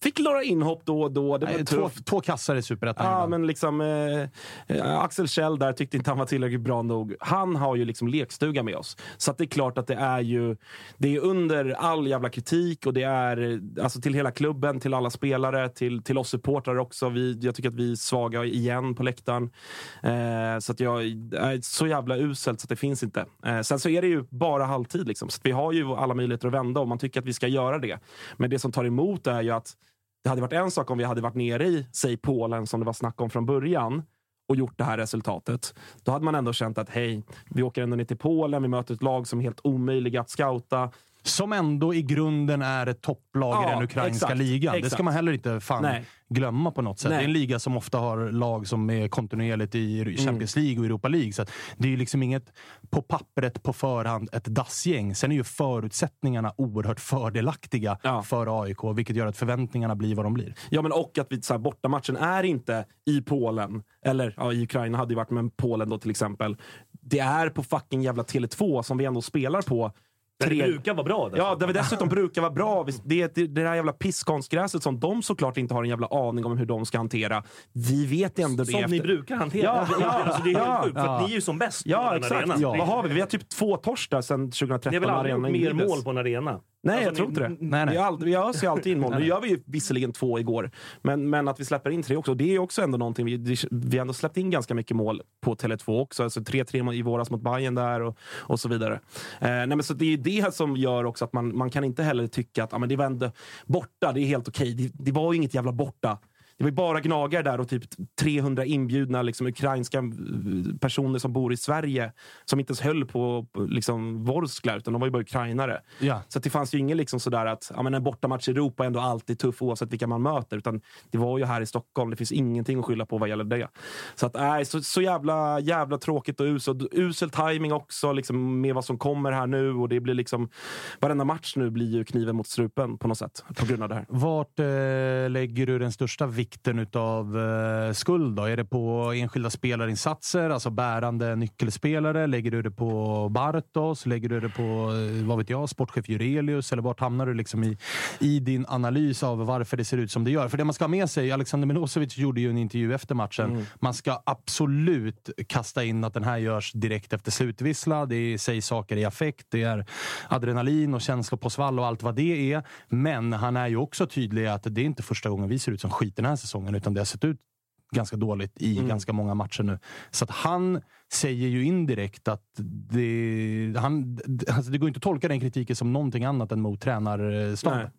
[SPEAKER 5] Fick några inhopp då och då. Det var
[SPEAKER 3] Nej, två, två kassar i superettan.
[SPEAKER 5] Ja, men liksom eh, eh, Axel Kjell där tyckte inte han var tillräckligt bra nog. Han har ju liksom lekstuga med oss. Så att det är klart att det är ju det är under all jävla kritik och det är eh, alltså till hela klubben, till alla spelare, till, till oss supportrar också. Vi, jag tycker att vi är svaga igen på läktaren. Eh, så att jag är så jävla uselt så att det finns inte. Eh, sen så är det ju bara halvtid liksom. Så vi har ju alla möjligheter att vända om man tycker att vi ska göra det. Men det som tar emot är ju att det hade varit en sak om vi hade varit nere i, säg Polen som det var snack om från början och gjort det här resultatet. Då hade man ändå känt att hej, vi åker ändå ner till Polen, vi möter ett lag som är helt omöjliga att scouta.
[SPEAKER 3] Som ändå i grunden är ett topplag i
[SPEAKER 5] Ja,
[SPEAKER 3] den ukrainska
[SPEAKER 5] exakt,
[SPEAKER 3] ligan. Det
[SPEAKER 5] exakt.
[SPEAKER 3] ska man heller inte fan
[SPEAKER 5] Nej.
[SPEAKER 3] glömma på något sätt.
[SPEAKER 5] Nej.
[SPEAKER 3] Det är en liga som ofta har lag som är kontinuerligt i Champions League och Europa League. Så det är ju liksom inget på pappret på förhand ett dassgäng. Sen är ju förutsättningarna oerhört fördelaktiga
[SPEAKER 5] Ja.
[SPEAKER 3] för AIK, vilket gör att förväntningarna blir vad de blir.
[SPEAKER 5] Ja, men och att vi, så här, bortamatchen är inte i Polen, eller ja, i Ukraina hade ju varit, men Polen då till exempel. Det är på fucking jävla Tele2 som vi ändå spelar på.
[SPEAKER 6] Det
[SPEAKER 5] tre-
[SPEAKER 6] brukar vara bra.
[SPEAKER 5] Ja, det dessutom brukar vara bra. Det är det, det där jävla pisskonstgräset som de såklart inte har en jävla aning om hur de ska hantera. Vi vet ändå det
[SPEAKER 6] Som ni
[SPEAKER 5] efter-
[SPEAKER 6] brukar hantera.
[SPEAKER 5] Ja, ja,
[SPEAKER 6] alltså, det är
[SPEAKER 5] ja.
[SPEAKER 6] sjukt, för
[SPEAKER 3] Ja.
[SPEAKER 6] ni är ju som bäst på
[SPEAKER 5] Ja,
[SPEAKER 6] den
[SPEAKER 5] exakt.
[SPEAKER 6] arenan.
[SPEAKER 5] Vad har vi? Vi har typ två torsk där sedan 2013.
[SPEAKER 6] Ni har väl aldrig gjort mer mål på en arena?
[SPEAKER 5] Nej,
[SPEAKER 6] Alltså,
[SPEAKER 5] jag tror inte det.
[SPEAKER 3] Nej, nej.
[SPEAKER 5] Vi, har aldrig, vi öser ju alltid in mål. Nu gör vi ju visserligen två igår, men, men att vi släpper in tre också. Det är också ändå någonting. Vi, vi har ändå släppt in ganska mycket mål på Tele2 också. Alltså 3-3 i våras mot Bayern där och, och så vidare. Eh, nej, men så det är det som gör också att man, man kan inte heller tycka att ah, men det var ändå borta, det är helt okej. Det, det var ju inget jävla borta. Det var bara gnagare där och typ 300 inbjudna liksom, ukrainska eh, personer som bor i Sverige som inte ens höll på liksom, Vorskla, utan de var ju bara ukrainare.
[SPEAKER 3] Ja.
[SPEAKER 5] Så det fanns ju ingen liksom sådär att ja, men en bortamatch i Europa är ändå alltid tuff oavsett vilka man möter. Utan det var ju här i Stockholm. Det finns ingenting att skylla på vad gäller det. Så att, nej, så, så jävla, jävla tråkigt och uselt. Usel timing också liksom, med vad som kommer här nu. Och det blir liksom, varenda match nu blir ju kniven mot strupen på något sätt på grund av det här.
[SPEAKER 3] Vart eh, lägger du den största vikten utav eh, skuld? Då? Är det på enskilda spelarinsatser, alltså bärande nyckelspelare? Lägger du det på Bartos? Lägger du det på, eh, vad vet jag, sportchef Jurelius? Eller vart hamnar du liksom i, i din analys av varför det ser ut som det gör? För det man ska ha med sig, Alexander Milosevic gjorde ju en intervju efter matchen. Man ska absolut kasta in att den här görs direkt efter slutvissla. Det sägs saker i affekt, det är adrenalin och känslor på svall och allt vad det är. Men han är ju också tydlig att det är inte första gången vi ser ut som skit den här säsongen, utan det har sett ut ganska dåligt i ganska många matcher nu. Så att han säger ju indirekt att det, han, alltså det går inte att tolka den kritiken som någonting annat än mot tränarstaben.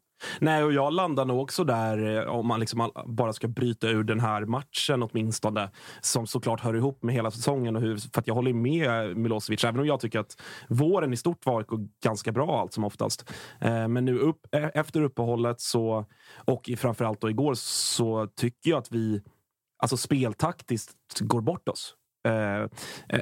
[SPEAKER 5] Nej. Och jag landar nog också där, eh, om man liksom bara ska bryta ur den här matchen åtminstone, som såklart hör ihop med hela säsongen. Och hur, för att jag håller med Milosevic, även om jag tycker att våren i stort var ganska bra allt som oftast. Eh, men nu upp, eh, efter uppehållet, så, och framförallt då igår, så tycker jag att vi alltså speltaktiskt går bort oss.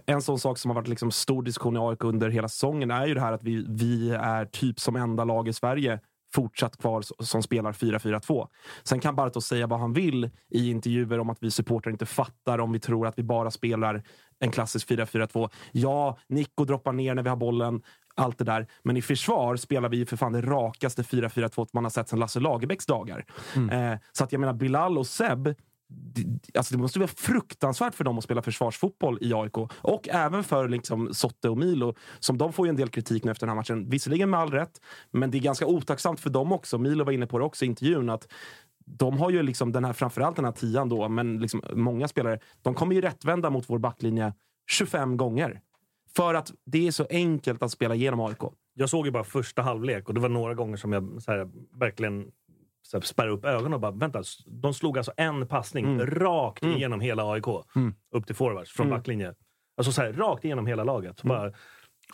[SPEAKER 5] En sån sak som har varit liksom stor diskussion i AIK under hela säsongen är ju det här att vi, vi är typ som enda lag i Sverige fortsatt kvar som spelar 4-4-2. Sen kan Bartos säga vad han vill i intervjuer om att vi supportrar inte fattar om vi tror att vi bara spelar en klassisk 4-4-2. Ja, Nico droppar ner när vi har bollen. Allt det där. Men i försvar spelar vi för fan det rakaste 4-4-2 man har sett sedan Lasse Lagerbäcks dagar. Eh, så att jag menar, Bilal och Seb Alltså det måste vara fruktansvärt för dem att spela försvarsfotboll i AIK. Och även för liksom Sotte och Milo. Som de får ju en del kritik nu efter den här matchen. Visserligen med all rätt, men det är ganska otacksamt för dem också. Milo var inne på det också i intervjun. att de har ju liksom den här, framförallt den här tian då, men liksom många spelare, de kommer ju rättvända mot vår backlinje 25 gånger. För att det är så enkelt att spela igenom AIK.
[SPEAKER 6] Jag såg ju bara första halvlek och det var några gånger som jag så här, verkligen så här, spärrade upp ögonen och bara vänta. De slog alltså en passning
[SPEAKER 5] Mm.
[SPEAKER 6] rakt igenom hela AIK. Upp till forwards från backlinje. Alltså så här, rakt igenom hela laget. Bara,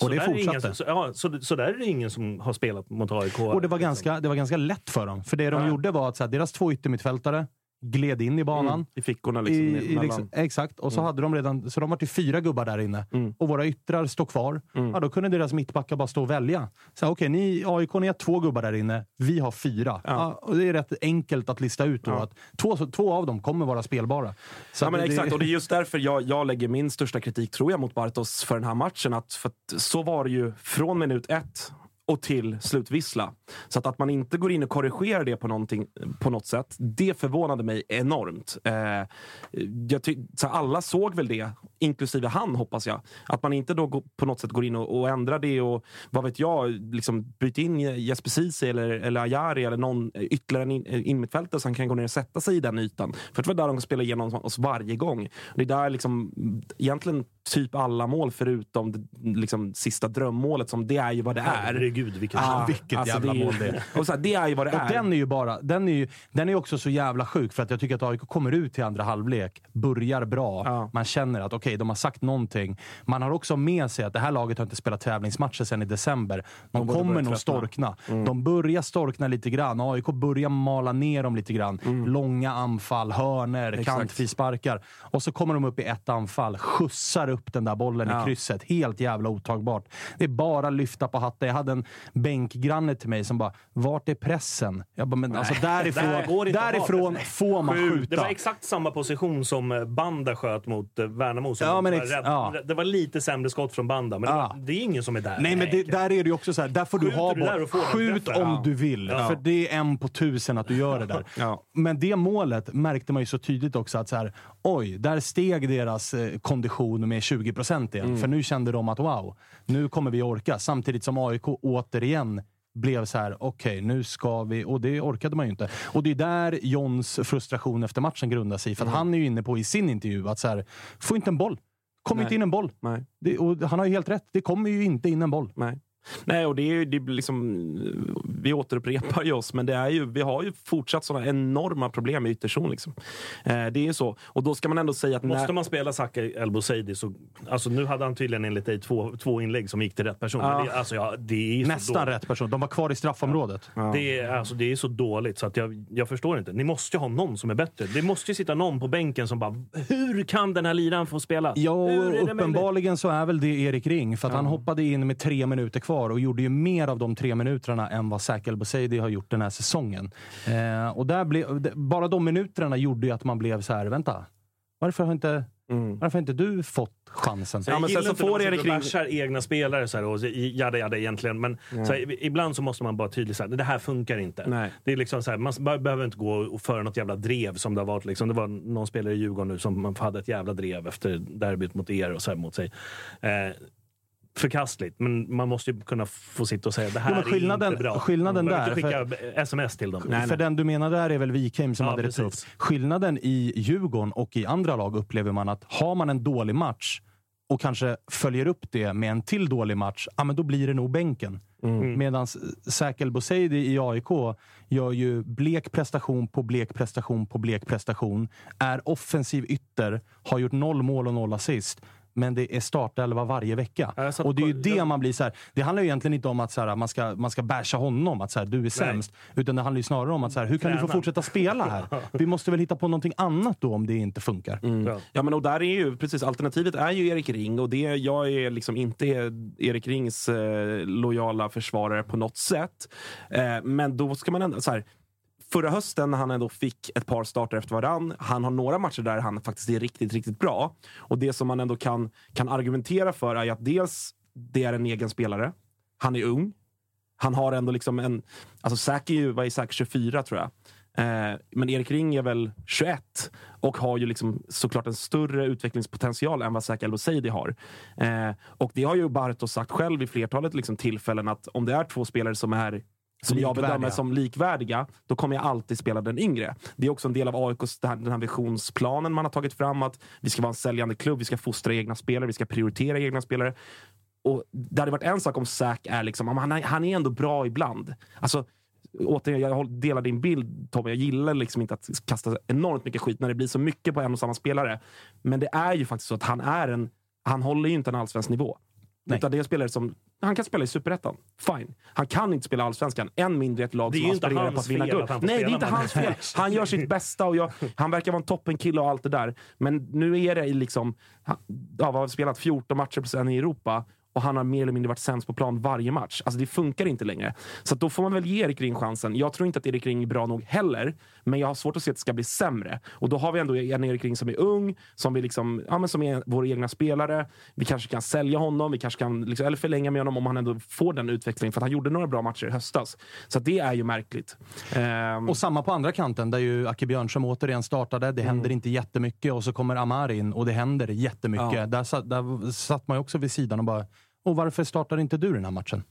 [SPEAKER 6] så
[SPEAKER 3] Och det
[SPEAKER 6] är ingen,
[SPEAKER 3] fortsatte.
[SPEAKER 6] så, ja, så, så där är det ingen som har spelat mot AIK.
[SPEAKER 3] Och det var, ganska, det var ganska lätt för dem. För det de
[SPEAKER 6] Ja.
[SPEAKER 3] gjorde var att så här, deras två yttermittfältare gled in i banan.
[SPEAKER 5] Mm. I fickorna liksom.
[SPEAKER 3] I, i, liksom, exakt, och så hade de redan så de var till fyra gubbar där inne.
[SPEAKER 5] Mm.
[SPEAKER 3] Och våra yttrar står kvar. Ja, då kunde deras mittbackar bara stå och välja. Så Okej, ni AIK ni har två gubbar där inne. Vi har fyra. Ja. och det är rätt enkelt att lista ut då
[SPEAKER 5] Ja.
[SPEAKER 3] att två, två av dem kommer vara spelbara. Så
[SPEAKER 5] ja, men
[SPEAKER 3] det-
[SPEAKER 5] exakt, och det är just därför jag, jag lägger min största kritik, tror jag, mot Bartos för den här matchen. Att, för att så var det ju från minut ett och till slutvissla. Så att, att man inte går in och korrigerar det på, på något sätt, det förvånade mig enormt. Eh, jag så alla såg väl det, inklusive han hoppas jag. Att man inte då på något sätt går in och, och ändrar det och vad vet jag, liksom byter in Jesper Ceesay eller, eller Ajari eller någon eh, ytterligare en in, eh, innermittfältare han kan gå ner och sätta sig i den ytan. För det var där de spelade igenom oss varje gång. Det är där liksom, egentligen typ alla mål förutom det, liksom, sista drömmålet, som det är ju vad det är.
[SPEAKER 6] Herregud, vilket
[SPEAKER 3] Ah, vilket jävla
[SPEAKER 5] det är,
[SPEAKER 3] mål det är.
[SPEAKER 5] Och så här, det är ju vad det
[SPEAKER 3] Och
[SPEAKER 5] är.
[SPEAKER 3] den är ju bara, den är ju den är också så jävla sjuk för att jag tycker att AIK kommer ut till andra halvlek, börjar bra.
[SPEAKER 5] Ja.
[SPEAKER 3] Man känner att okej, de har sagt någonting. Man har också med sig att det här laget har inte spelat tävlingsmatcher sedan i december. De
[SPEAKER 5] borde
[SPEAKER 3] kommer nog storkna. De börjar storkna lite grann. AIK börjar mala ner dem lite grann. Långa anfall, hörner, kantfrisparkar. Och så kommer de upp i ett anfall, skjutsar upp den där bollen
[SPEAKER 5] Ja.
[SPEAKER 3] i krysset. Helt jävla otagbart. Det är bara lyfta på hatten. Jag hade en bänkgranne till mig som bara, vart är pressen? Jag bara, men alltså därifrån,
[SPEAKER 6] Där går inte att ha
[SPEAKER 3] därifrån får man
[SPEAKER 6] Sju.
[SPEAKER 3] skjuta.
[SPEAKER 6] Det var exakt samma position som eh, Banda sköt mot eh, Värnamo.
[SPEAKER 3] Ja, men ex- ja.
[SPEAKER 6] Det var lite sämre skott från Banda, men det, var, det är ingen som är där.
[SPEAKER 3] Nej, men det, där är det ju också så här, där får du
[SPEAKER 6] Skjuter
[SPEAKER 3] ha
[SPEAKER 6] du där får
[SPEAKER 3] boll. Skjut om du vill, för det är en på tusen att du gör det där. Men det målet märkte man ju så tydligt också att så här, oj, där steg deras eh, kondition med 20 procent igen.
[SPEAKER 5] Mm.
[SPEAKER 3] För nu kände de att wow, nu kommer vi orka. Samtidigt som AIK återigen blev så här, okej, nu ska vi... Och det orkade man ju inte. Och det är där Johns frustration efter matchen grundar sig. För
[SPEAKER 5] Mm.
[SPEAKER 3] han är ju inne på i sin intervju att så här, få inte en boll. Kommer
[SPEAKER 5] Nej.
[SPEAKER 3] inte in en boll. Det, och han har ju helt rätt. Det kommer ju inte in en boll.
[SPEAKER 5] Nej. Nej, och det är ju det blir liksom, vi återupprepar ju oss, men det är ju, vi har ju fortsatt sådana enorma problem i ytterzon. Liksom. Eh, det är ju så. Och då ska man ändå säga att...
[SPEAKER 6] Måste
[SPEAKER 5] när,
[SPEAKER 6] man spela Saka El Bouzidi så... Alltså nu hade han tydligen enligt dig två, två inlägg som gick till rätt person.
[SPEAKER 5] Ja.
[SPEAKER 6] Det, alltså, ja, det är
[SPEAKER 3] Nästan
[SPEAKER 6] dåligt.
[SPEAKER 3] rätt person. De var kvar i straffområdet.
[SPEAKER 5] Ja.
[SPEAKER 6] Det är, alltså, det är så dåligt så att jag, jag förstår inte. Ni måste ju ha någon som är bättre. Det måste ju sitta någon på bänken som bara Hur kan den här liraren få spela?
[SPEAKER 3] Ja,
[SPEAKER 6] är det
[SPEAKER 3] och
[SPEAKER 6] möjligt?"
[SPEAKER 3] uppenbarligen så är väl det Erik Ring. För att han hoppade in med tre minuter kvar och gjorde ju mer av de tre minuterna än vad Zach El har gjort den här säsongen. Eh, och där blev, d- bara de minuterna gjorde ju att man blev så här, vänta. Varför har inte,
[SPEAKER 5] Mm.
[SPEAKER 3] varför har inte du fått chansen?
[SPEAKER 6] Så jag
[SPEAKER 5] Ja, men sen så får Erik Ring-
[SPEAKER 6] bashar egna spelare så här, och jada jada egentligen. Men så här, ibland så måste man bara tydligt säga det här funkar inte.
[SPEAKER 5] Nej.
[SPEAKER 6] Det är liksom så här, man be- behöver inte gå och föra något jävla drev som det har varit. Liksom. Det var någon spelare i Djurgården nu som hade ett jävla drev efter derbyt mot er och så här mot sig. Eh, förkastligt, men man måste ju kunna få sitta och säga det här
[SPEAKER 3] Jo, men skillnaden-
[SPEAKER 6] är inte bra.
[SPEAKER 3] skillnaden
[SPEAKER 6] man
[SPEAKER 3] där,
[SPEAKER 6] inte skicka sms till dem.
[SPEAKER 3] för den du menar där är väl Wikheim som
[SPEAKER 6] Ja,
[SPEAKER 3] hade det
[SPEAKER 6] precis.
[SPEAKER 3] tufft. Skillnaden i Djurgården och i andra lag upplever man att har man en dålig match och kanske följer upp det med en till dålig match, ja, men då blir det nog bänken.
[SPEAKER 6] Mm.
[SPEAKER 3] Medan Säkel Boseidi i AIK gör ju blek prestation på blek prestation på blek prestation. Är offensiv ytter, har gjort noll mål och noll assist. Men det är startelva varje vecka.
[SPEAKER 6] Ja,
[SPEAKER 3] Och det är ju det man blir så här. Det handlar ju egentligen inte om att så här, man ska, man ska basha honom, att så här, du är sämst. Utan det handlar ju snarare om att så här, hur kan du få
[SPEAKER 6] Träna.
[SPEAKER 3] fortsätta spela här? Vi måste väl hitta på någonting annat då om det inte funkar.
[SPEAKER 6] Ja.
[SPEAKER 5] Ja, men och där är ju precis alternativet är ju Erik Ring och det, jag är liksom inte Erik Rings eh, lojala försvarare på något sätt. Eh, men då ska man ändå så här. Förra hösten när han ändå fick ett par starter efter varann. Han har några matcher där han faktiskt är riktigt, riktigt bra. Och det som man ändå kan, kan argumentera för är ju att dels det är en egen spelare. Han är ung. Han har ändå liksom en... Alltså Säk är ju, vad är Säk, 24 tror jag. Eh, men Erik Ring är väl 21 och har ju liksom såklart en större utvecklingspotential än vad Säk El Bouzidi har. Eh, och det har ju Bartos sagt själv i flertalet liksom tillfällen att om det är två spelare som är som jag bedömer som likvärdiga, då kommer jag alltid spela den yngre. Det är också en del av AIKs, den här, visionsplanen man har tagit fram, att vi ska vara en säljande klubb, vi ska fostra egna spelare, vi ska prioritera egna spelare. Och det hade varit en sak om Zack är liksom, han är, han är ändå bra ibland. Alltså, återigen, jag delar din bild Tommy. Jag gillar liksom inte att kasta enormt mycket skit när det blir så mycket på en och samma spelare. Men det är ju faktiskt så att han är en... Han håller ju inte en allsvensk nivå.
[SPEAKER 3] Nej.
[SPEAKER 5] Utan det är en spelare som... Han kan spela i superettan. Fine. Han kan inte spela allsvenskan. Än mindre ett lag som aspirerar på att vinna guld.
[SPEAKER 6] att
[SPEAKER 5] Nej, det är inte hans fel. Han gör sitt bästa och jag, han verkar vara en toppenkille och allt det där. Men nu är det i liksom... Ja, vad har spelat? 14 matcher sen i Europa. Och han har mer eller mindre varit sämst på plan varje match. Alltså det funkar inte längre. Så då får man väl ge Erik Ring chansen. Jag tror inte att Erik Ring är bra nog heller. Men jag har svårt att se att det ska bli sämre. Och då har vi ändå en Erik Ring som är ung, som, vi liksom, ja, men som är vår egna spelare. Vi kanske kan sälja honom, vi kanske kan liksom, eller förlänga med honom om han ändå får den utvecklingen. För att han gjorde några bra matcher i höstas. Så det är ju märkligt. Ehm,
[SPEAKER 3] Och samma på andra kanten, där ju Acke Björnström återigen startade. Det händer inte jättemycket och så kommer Amar in och det händer jättemycket.
[SPEAKER 5] Ja.
[SPEAKER 3] Där, satt, där satt man ju också vid sidan och bara och varför startar inte du den här matchen?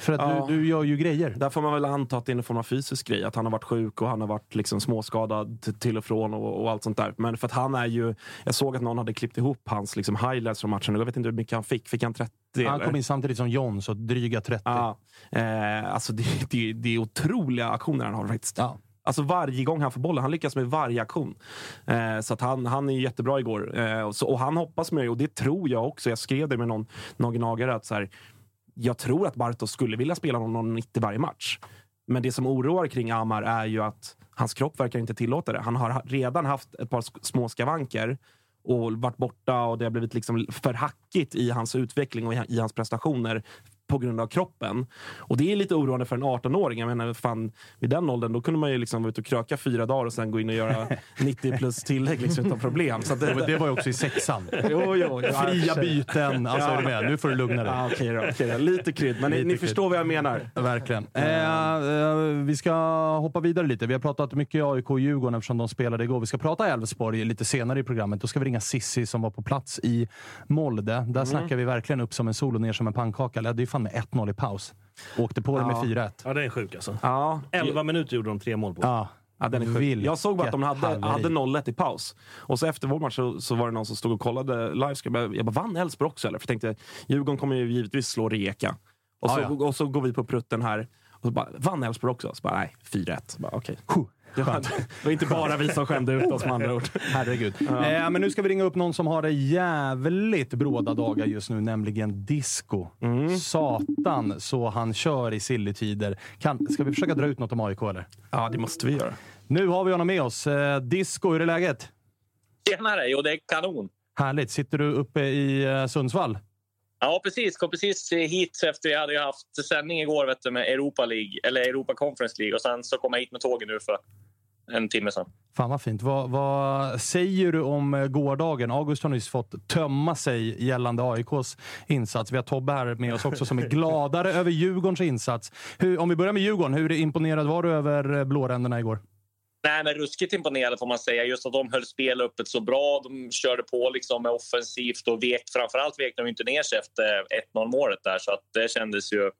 [SPEAKER 3] För att
[SPEAKER 5] Ja.
[SPEAKER 3] du, du gör ju grejer.
[SPEAKER 5] Där får man väl anta att det är en form av fysisk grej. Att han har varit sjuk och han har varit liksom småskadad till och från och, och allt sånt där. Men för att han är ju... Jag såg att någon hade klippt ihop hans liksom highlights från matchen. Jag vet inte hur mycket han fick. Fick han 30?
[SPEAKER 3] Han kom in samtidigt som John, så dryga 30.
[SPEAKER 5] Ja. Eh, alltså det, det, det är otroliga aktioner han har faktiskt.
[SPEAKER 3] Ja.
[SPEAKER 5] Alltså varje gång han får bollen. Han lyckas med varje aktion. Eh, så att han, han är jättebra igår. Eh, och, så, och han hoppas med och det tror jag också. Jag skrev det med någon, någon gnagare att så här, jag tror att Bartos skulle vilja spela någon 90 varje match. Men det som oroar kring Amar är ju att hans kropp verkar inte tillåta det. Han har redan haft ett par små skavanker och varit borta och det har blivit liksom för hackigt i hans utveckling och i hans prestationer på grund av kroppen. Och det är lite oroande för en 18-åring. Jag menar, fan, vid den åldern då kunde man ju liksom vara ute och kröka fyra dagar och sen gå in och göra 90 plus tillägg liksom, utan problem. Så det,
[SPEAKER 3] Det var ju också i sexan.
[SPEAKER 5] jo, jo, jo.
[SPEAKER 3] Fria byten. Alltså, är du med? Nu får du lugna dig.
[SPEAKER 5] Ja, okej då, okej då. Lite krydd, men ni,
[SPEAKER 3] Lite
[SPEAKER 5] ni
[SPEAKER 3] krydd.
[SPEAKER 5] förstår vad jag menar.
[SPEAKER 3] Verkligen. Eh, eh, vi ska hoppa vidare lite. Vi har pratat mycket AIK och Djurgården eftersom de spelade igår. Vi ska prata Elfsborg lite senare i programmet. Då ska vi ringa Sissi som var på plats i Molde.
[SPEAKER 5] Mm.
[SPEAKER 3] Där snackar vi verkligen upp som en sol och ner som en pannkaka. Ledde ju fan med 1-0 i paus. Åkte på det med
[SPEAKER 5] Ja.
[SPEAKER 3] 4-1.
[SPEAKER 6] Ja, det är sjuk alltså.
[SPEAKER 5] Ja,
[SPEAKER 6] 11 minuter gjorde de tre mål på.
[SPEAKER 3] Ja,
[SPEAKER 5] Ja, den är sjuk. Jag såg bara att de hade,
[SPEAKER 3] haveri.
[SPEAKER 5] hade 0-1 i paus. Och så efter vår match så, så var det någon som stod och kollade live. Jag bara, jag bara vann Elfsborg också eller? För jag tänkte, Djurgården kommer ju givetvis slå Rijeka. Och, så,
[SPEAKER 3] Ja, ja.
[SPEAKER 5] och så går vi på prutten här. Och så bara, vann Elfsborg också? Så bara, nej, 4-1. Bara, Okej. Det, var, det var inte bara vi som skämde ut oss med andra ord.
[SPEAKER 3] Herregud. Eh, men nu ska vi ringa upp någon som har det jävligt bråda dagar just nu, nämligen Disco.
[SPEAKER 5] Mm.
[SPEAKER 3] Satan så han kör i silletider. Kan, ska vi försöka dra ut något om AIK eller?
[SPEAKER 5] Ja, det måste vi göra.
[SPEAKER 3] Nu har vi honom med oss. Eh, Disco, hur är läget?
[SPEAKER 7] Tjenare! Jo, det är kanon.
[SPEAKER 3] Härligt. Sitter du uppe i eh, Sundsvall?
[SPEAKER 7] Ja, precis. Kom precis hit efter vi hade ju haft sändning igår vet du, med Europa League, eller Europa Conference League. Och sen så kom jag hit med tåget nu för en timme sedan.
[SPEAKER 3] Fan vad fint. Vad, vad säger du om eh, gårdagen? August har nyss fått tömma sig gällande AIKs insats. Vi har Tobbe här med oss också som är gladare över Djurgårdens insats. Hur, om vi börjar med Djurgården, hur imponerad var du över eh, blåränderna igår?
[SPEAKER 7] Nej, men ruskigt imponerande får man säga. Just att de höll spel öppet så bra. De körde på liksom med offensivt och vek, framförallt vek de inte ner sig efter eh, 1-0 målet där. Så att det kändes ju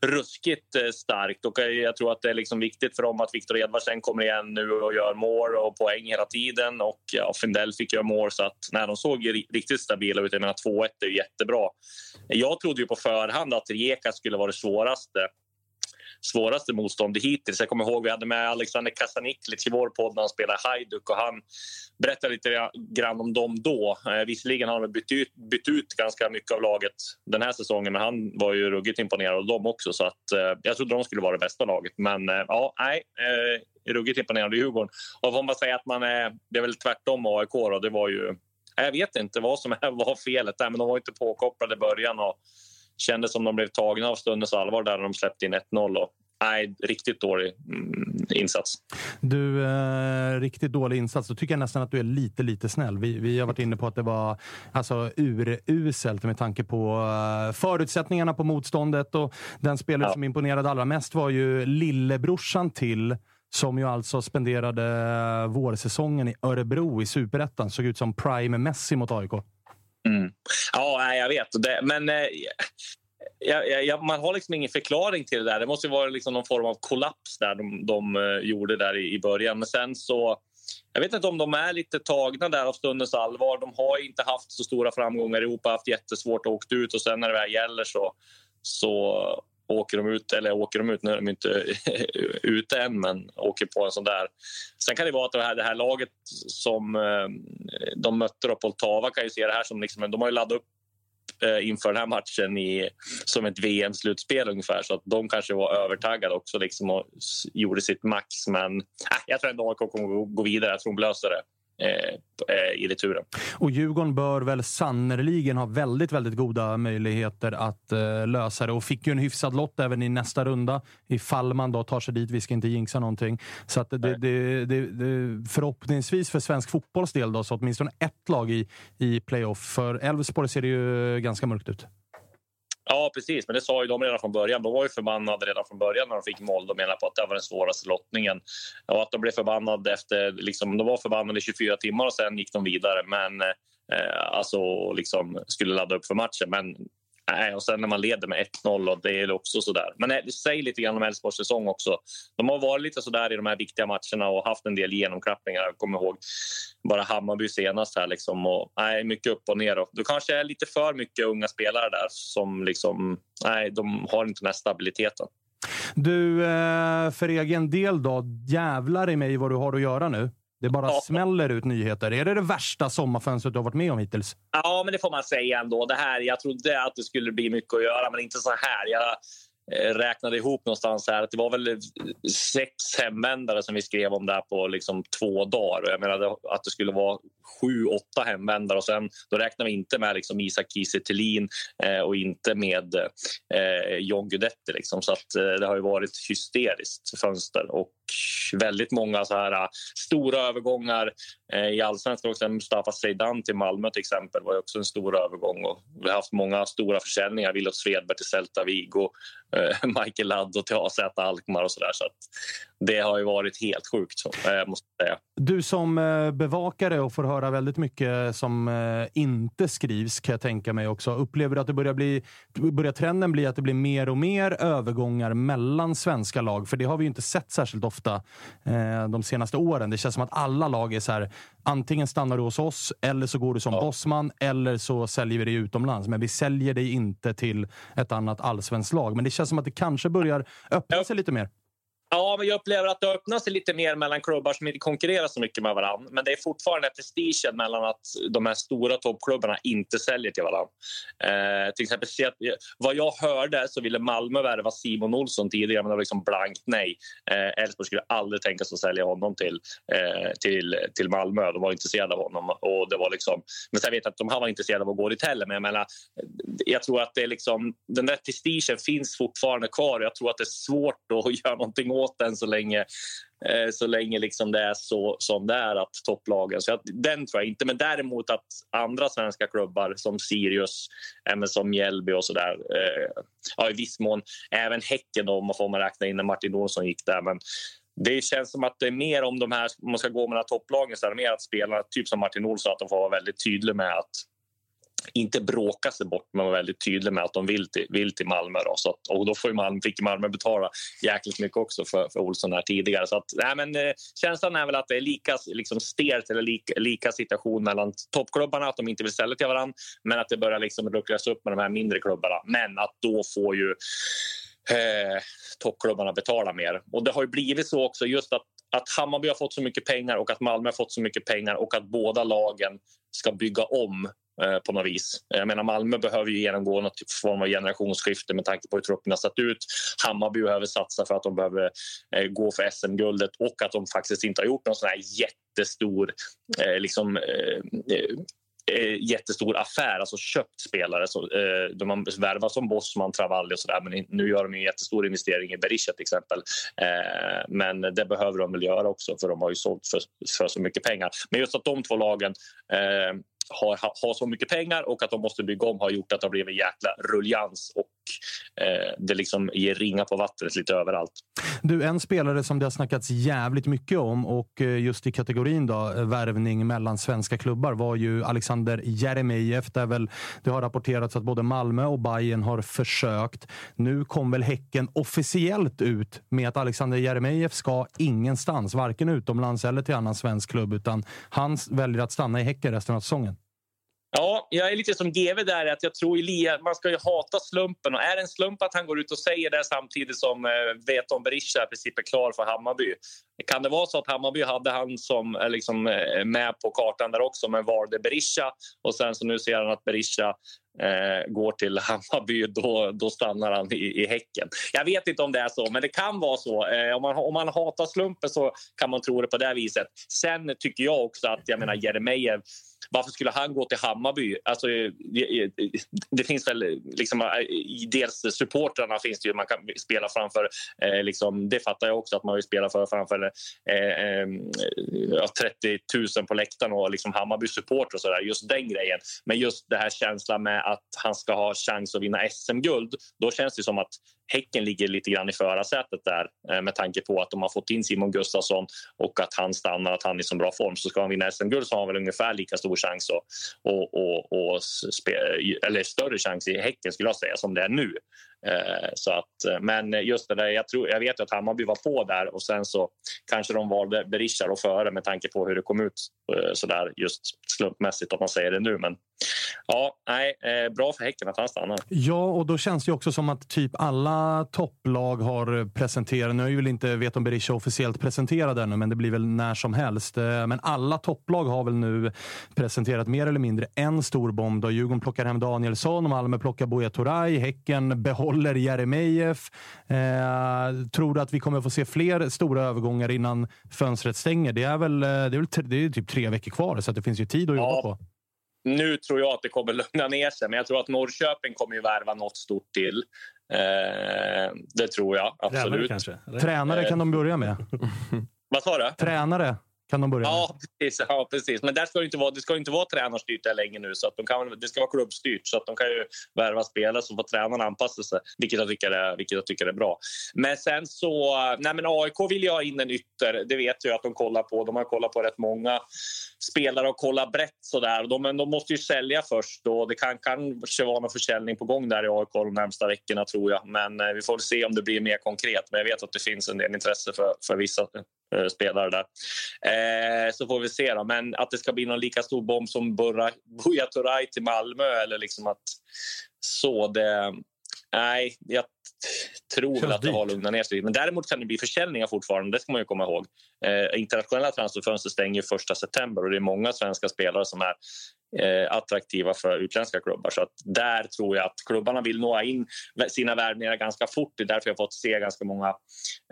[SPEAKER 7] ruskigt eh, starkt. Och eh, jag tror att det är liksom viktigt för dem att Viktor Edvardsen kommer igen nu och gör mål och poäng hela tiden. Och ja, Findell fick göra mål så att när de såg riktigt stabila ut. Jag menar 2-1 är jättebra. Jag trodde ju på förhand att Rijeka skulle vara det svåraste svåraste motståndet hittills. Jag kommer ihåg vi hade med Alexander Kasaniklic i vår podd när han spelade Hajduk och han berättade lite grann om dem då. Eh, visserligen har de bytt ut, bytt ut ganska mycket av laget den här säsongen men han var ju ruggigt imponerad av dem också så att eh, jag trodde de skulle vara det bästa laget. Men eh, ja, nej, eh, ruggigt imponerad av Djurgården. Och får man säga att man är, det är väl tvärtom AIK då, det var ju jag vet inte vad som var felet där, men de var inte påkopplade i början. Och kändes som de blev tagna av stundens allvar där de släppte in 1-0. Nej, riktigt dålig mm, insats.
[SPEAKER 3] Du, eh, riktigt dålig insats. Då tycker jag nästan att du är lite, lite snäll. Vi, vi har varit inne på att det var alltså, uruselt med tanke på uh, förutsättningarna på motståndet. Och den spelare ja. som imponerade allra mest var ju lillebrorsan till som ju alltså spenderade vårsäsongen i Örebro i superettan. Såg ut som prime Messi mot AIK.
[SPEAKER 7] Mm. Ja, jag vet. Det, men eh, jag, jag, man har liksom ingen förklaring till det där. Det måste vara liksom någon form av kollaps där de, de uh, gjorde där i, i, början. Men sen så... Jag vet inte om de är lite tagna där av stundens allvar. De har inte haft så stora framgångar i Europa, haft jättesvårt att åka ut och sen när det väl gäller så, så åker de ut, eller åker de ut, nu är de inte ute än, men åker på en sån där. Sen kan det vara att det här, det här laget som eh, de mötte, då, Poltava, kan ju se det här som liksom, de har ju laddat upp eh, inför den här matchen i, som ett VM-slutspel ungefär. Så att de kanske var övertaggade också liksom, och gjorde sitt max. Men äh, jag tror ändå AIK kommer gå vidare. Jag tror de löser det. Eh, eh, i returen.
[SPEAKER 3] Och Djurgården bör väl sannerligen ha väldigt, väldigt goda möjligheter att eh, lösa det och fick ju en hyfsad lott även i nästa runda ifall man då tar sig dit. Vi ska inte jinxa någonting. Så att det, det, det, det, förhoppningsvis för svensk fotbolls del då, så åtminstone ett lag i, i playoff. För Elfsborg ser det ju ganska mörkt ut.
[SPEAKER 7] Ja, precis. Men det sa ju de redan från början. De var ju förbannade redan från början när de fick mål. De menade på att det var den svåraste lottningen. Och att de blev förbannade efter... Liksom, de var förbannade i 24 timmar och sen gick de vidare. Men eh, alltså liksom skulle ladda upp för matchen. Men Nej, och sen när man leder med 1-0 och det är också så där. Men eh, det säger lite grann om Elfsborgs säsong också. De har varit lite så där i de här viktiga matcherna och haft en del genomklappningar. Jag kommer ihåg bara Hammarby senast här liksom. Och, nej, mycket upp och ner. Och det kanske är lite för mycket unga spelare där som liksom, nej, de har inte den här stabiliteten.
[SPEAKER 3] Du, eh, för egen del då. Jävlar i mig vad du har att göra nu. Det bara ja. smäller ut nyheter. Är det det värsta sommarfönstret du har varit med om hittills?
[SPEAKER 7] Ja, men det får man säga ändå. Det här, jag trodde att det skulle bli mycket att göra, men inte så här. Jag Eh, räknade ihop någonstans här att det var väl sex hemvändare som vi skrev om där på liksom två dagar. Jag menade att det skulle vara sju, åtta hemvändare och sen då räknar vi inte med liksom Isak Kiese eh, och inte med eh, John Guidetti. Liksom. Så att, eh, det har ju varit hysteriskt fönster och väldigt många så här eh, stora övergångar eh, i allsvenskan. Också Mustafa Seydan till Malmö till exempel var också en stor övergång. Och vi har haft många stora försäljningar. Willoch Svedberg till Celta Vigo Eh, Michael Laddo till AZ Alkmaar och sådär. Så att det har ju varit helt sjukt, så, eh, måste säga.
[SPEAKER 3] Du som eh, bevakare och får höra väldigt mycket som inte skrivs, kan jag tänka mig också. Upplever du att det börjar, bli, börjar trenden bli att det blir mer och mer övergångar mellan svenska lag? För det har vi inte sett särskilt ofta de senaste åren. Det känns som att alla lag är så här, antingen stannar du hos oss, eller så går du som ja. bossman, eller så säljer vi dig utomlands. Men vi säljer dig inte till ett annat allsvenskt lag. Men det känns som att det kanske börjar öppna sig lite mer.
[SPEAKER 7] Ja, men jag upplever att det öppnar sig lite mer mellan klubbar som inte konkurrerar så mycket med varandra. Men det är fortfarande prestigen mellan att de här stora toppklubbarna inte säljer till varandra. Eh, till exempel, vad jag hörde så ville Malmö värva Simon Olsson tidigare, men det var liksom blankt nej. Eh, Elfsborg skulle aldrig tänka sig att sälja honom till, eh, till, till Malmö. De var intresserade av honom. Och det var liksom, men sen vet jag att de här var intresserade av att gå dit heller. Men jag, menar, jag tror att det är liksom, den där prestigen finns fortfarande kvar. och Jag tror att det är svårt att göra någonting åt den så länge, eh, så länge liksom det är så som det är att topplagen. Så att, den tror jag inte. Men däremot att andra svenska klubbar som Sirius, som Mjällby och så där. Eh, ja, i viss mån även Häcken då, om man får man räkna in när Martin Olsson gick där. Men det känns som att det är mer om de här, om man ska gå mellan topplagen, så är det mer att spelarna, typ som Martin Olsson, att de får vara väldigt tydliga med att inte bråka sig bort, men vara väldigt tydlig med att de vill till, vill till Malmö. Då. Så att, och då får Malmö, fick Malmö betala jäkligt mycket också för, för Olsson här tidigare. Så att, nej, men, eh, känslan är väl att det är lika liksom, stelt eller lika, lika situation mellan toppklubbarna, att de inte vill sälja till varandra, men att det börjar liksom luckras upp med de här mindre klubbarna. Men att då får ju eh, toppklubbarna betala mer. Och det har ju blivit så också, just att, att Hammarby har fått så mycket pengar och att Malmö har fått så mycket pengar och att båda lagen ska bygga om eh, på något vis. Jag menar Malmö behöver ju genomgå något typ form av generationsskifte med tanke på hur truppen har sett ut. Hammarby behöver satsa för att de behöver eh, gå för SM-guldet och att de faktiskt inte har gjort någon sån här jättestor eh, liksom, eh, eh, eh, jättestor affär, alltså köpt spelare. Så, eh, de har värvat som Bosman, Travalli och sådär men nu gör de en jättestor investering i Berisha till exempel. Eh, men det behöver de väl göra också för de har ju sålt för, för så mycket pengar. Men just att de två lagen eh, har, har så mycket pengar och att de måste bygga om har gjort att det har blivit en jäkla ruljans och eh, det liksom ger ringa på vattnet lite överallt.
[SPEAKER 3] Du, en spelare som det har snackats jävligt mycket om och eh, just i kategorin då, eh, värvning mellan svenska klubbar var ju Alexander Jeremejeff. Där väl det har rapporterats att både Malmö och Bayern har försökt. Nu kom väl Häcken officiellt ut med att Alexander Jeremejeff ska ingenstans, varken utomlands eller till annan svensk klubb, utan han väljer att stanna i Häcken resten av säsongen.
[SPEAKER 7] Ja, jag är lite som GV där. att Jag tror Elia, man ska ju hata slumpen. Och är det en slump att han går ut och säger det samtidigt som eh, Veton Berisha i princip är klar för Hammarby? Kan det vara så att Hammarby hade han som eh, liksom, eh, med på kartan där också men valde Berisha och sen så nu ser han att Berisha eh, går till Hammarby, då, då stannar han i, i Häcken. Jag vet inte om det är så, men det kan vara så. Eh, om, man, om man hatar slumpen så kan man tro det på det viset. Sen tycker jag också att jag menar Jeremejeff varför skulle han gå till Hammarby? Alltså, eh, det, eh, det finns väl... Liksom, eh, dels supportrarna finns det ju, man kan spela framför. Eh, liksom, det fattar jag också, att man vill spela för, framför eh, eh, 30 000 på läktaren och liksom Hammarby support och sådär. Just den grejen. Men just det här känslan med att han ska ha chans att vinna SM-guld. Då känns det som att Häcken ligger lite grann i förarsätet där eh, med tanke på att de har fått in Simon Gustafsson och att han stannar, att han är i så bra form. Så ska han vinna SM-guld så har han väl ungefär lika stor chans och, och, och, och eller större chans i Häcken skulle jag säga som det är nu. Eh, så att, eh, men just det där, jag, tror, jag vet att Hammarby var på där och sen så kanske de valde Berisha då före med tanke på hur det kom ut eh, så där just slumpmässigt att man säger det nu. Men ja, nej, bra för Häcken att han stannar.
[SPEAKER 3] Ja, och då känns det också som att typ alla topplag har presenterat. Nu är ju väl inte vet om Berisha officiellt presenterad ännu, men det blir väl när som helst. Men alla topplag har väl nu presenterat mer eller mindre en stor bomb. Då Djurgården plockar hem Danielsson, Malmö plockar Buya Turay, Häcken behåller håller Jeremejeff. Eh, tror du att vi kommer få se fler stora övergångar innan fönstret stänger? Det är väl, eh, det är väl det är typ tre veckor kvar, så det finns ju tid att jobba ja. på.
[SPEAKER 7] Nu tror jag att det kommer lugna ner sig, men jag tror att Norrköping kommer ju värva något stort till. Eh, det tror jag absolut. Tränare
[SPEAKER 3] kanske? Tränare kan de börja med.
[SPEAKER 7] Vad sa du?
[SPEAKER 3] Tränare kan de börja med.
[SPEAKER 7] Ja, precis. Ja, precis. Men där ska det, inte vara, det ska inte vara tränarstyrt där länge nu. Så att de kan, det ska vara klubbstyrt. Så att de kan ju värva spelare så får tränarna anpassa sig. Vilket jag tycker är, vilket jag tycker är bra. Men sen så... Nej men AIK vill ju ha in en ytter. Det vet jag att de kollar på. De har kollat på rätt många spelare och kollat brett. Sådär. De, de måste ju sälja först. Och det kan kanske vara någon försäljning på gång där i AIK de närmsta veckorna tror jag. Men eh, vi får se om det blir mer konkret. Men jag vet att det finns en del intresse för, för vissa Eh, spelare där. Eh, så får vi se. Då. Men att det ska bli någon lika stor bomb som Buya Turay till Malmö eller liksom att så det... Nej, jag tror väl att det har lugnat ner sig. Men däremot kan det bli försäljningar fortfarande. Det ska man ju komma ihåg. Eh, internationella transferfönster stänger 1 september och det är många svenska spelare som är eh, attraktiva för utländska klubbar. Så att där tror jag att klubbarna vill nå in sina värvningar ganska fort. Det är därför jag fått se ganska många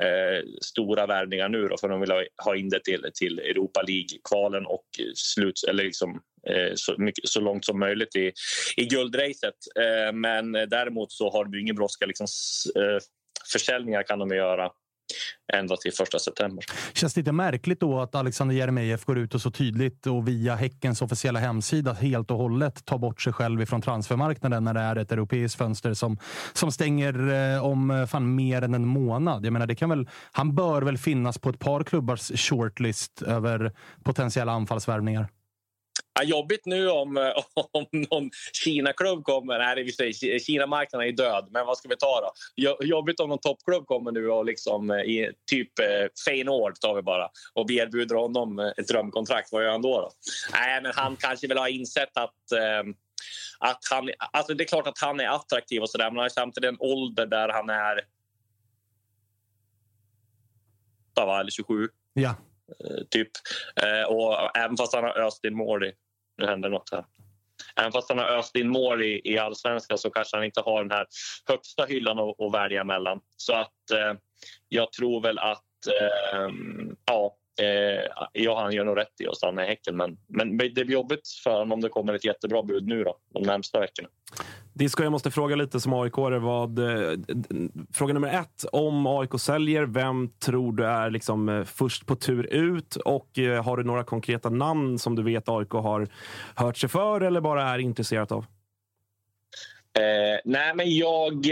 [SPEAKER 7] eh, stora värvningar nu då, för de vill ha, ha in det till, till Europa League-kvalen och slut, eller liksom, Eh, så, mycket, så långt som möjligt i, i guldracet. Eh, men däremot så har de ingen brådska. Liksom, eh, försäljningar kan de göra ända till första september.
[SPEAKER 3] Känns lite märkligt då att Alexander Jeremejeff går ut och så tydligt och via Häckens officiella hemsida helt och hållet tar bort sig själv ifrån transfermarknaden när det är ett europeiskt fönster som, som stänger om fan mer än en månad. Jag menar, det kan väl, han bör väl finnas på ett par klubbars shortlist över potentiella anfallsvärvningar.
[SPEAKER 7] Ja, jobbigt nu om, eh, om någon Kina-klubb kommer. Nej, vi säger, Kina-marknaden är död, men vad ska vi ta då? Jobbigt om någon toppklubb kommer nu och liksom eh, i typ eh, Feyenoord tar vi bara och vi erbjuder honom ett drömkontrakt. Vad gör han då? då? Nej, men han kanske vill ha insett att att han, alltså det är klart att han är attraktiv och så där, men han har samtidigt en ålder där han är... Eller 27.
[SPEAKER 3] Ja.
[SPEAKER 7] Typ. Och även fast han har öst in mål i nu händer något här. Även fast han har öst in mål i, i allsvenskan så kanske han inte har den här högsta hyllan att, att välja mellan. Så att eh, jag tror väl att eh, ja, eh, ja, han gör nog rätt i att stanna i Häcken. Men, men det blir jobbigt för honom om det kommer ett jättebra bud nu då, de närmsta veckorna.
[SPEAKER 5] Disco, jag måste fråga lite som aik vad eh, Fråga nummer ett. Om AIK säljer, vem tror du är liksom eh, först på tur ut? Och eh, har du några konkreta namn som du vet AIK har hört sig för eller bara är intresserat av?
[SPEAKER 7] Eh, nej, men jag...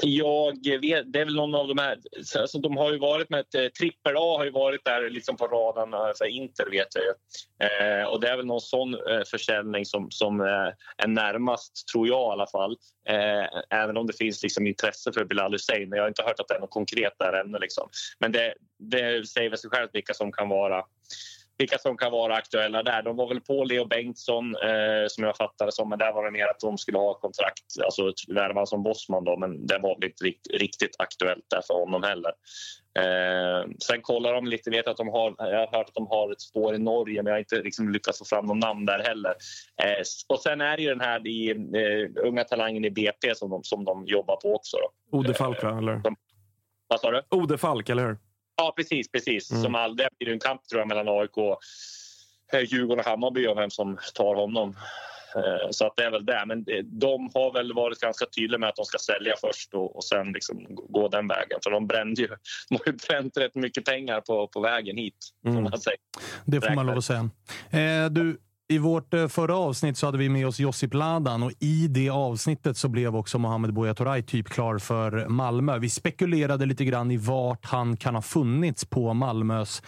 [SPEAKER 7] Jag vet, det är väl någon av de här... Alltså de har ju varit med ett... Eh, trippel A har ju varit där liksom på radarn alltså Inter, vet jag ju. Eh, och det är väl någon sån eh, försäljning som, som eh, är närmast, tror jag i alla fall. Eh, även om det finns liksom intresse för Bilal Hussein. Jag har inte hört att det är något konkret där ännu. Liksom. Men det, det säger väl sig självt vilka som kan vara vilka som kan vara aktuella där. De var väl på Leo Bengtsson eh, som jag fattade som, men där var det mer att de skulle ha kontrakt, alltså värva som bossman då, men det var väl inte riktigt, riktigt aktuellt där för honom heller. Eh, sen kollar de lite, vet att de har, jag har hört att de har ett spår i Norge men jag har inte liksom lyckats få fram någon namn där heller. Eh, och sen är det ju den här i, eh, unga talangen i BP som de, som de jobbar på också. Då.
[SPEAKER 5] Ode Falk, va? Eller?
[SPEAKER 7] De, vad sa du?
[SPEAKER 5] Ode Falk, eller hur?
[SPEAKER 7] Ja, precis. precis. Mm. Som det blir en kamp tror jag, mellan AIK, eh, Djurgården och Hammarby om vem som tar honom. Eh, så att det är väl det. Men de har väl varit ganska tydliga med att de ska sälja först och, och sen liksom gå den vägen. För de brände ju, de har ju bränt rätt mycket pengar på, på vägen hit. Mm.
[SPEAKER 3] Det får man lov att säga. Eh, du, i vårt eh, förra avsnitt så hade vi med oss Josip Ladan och i det avsnittet så blev också Mohamed Buya Turay typ klar för Malmö. Vi spekulerade lite grann i vart han kan ha funnits på Malmös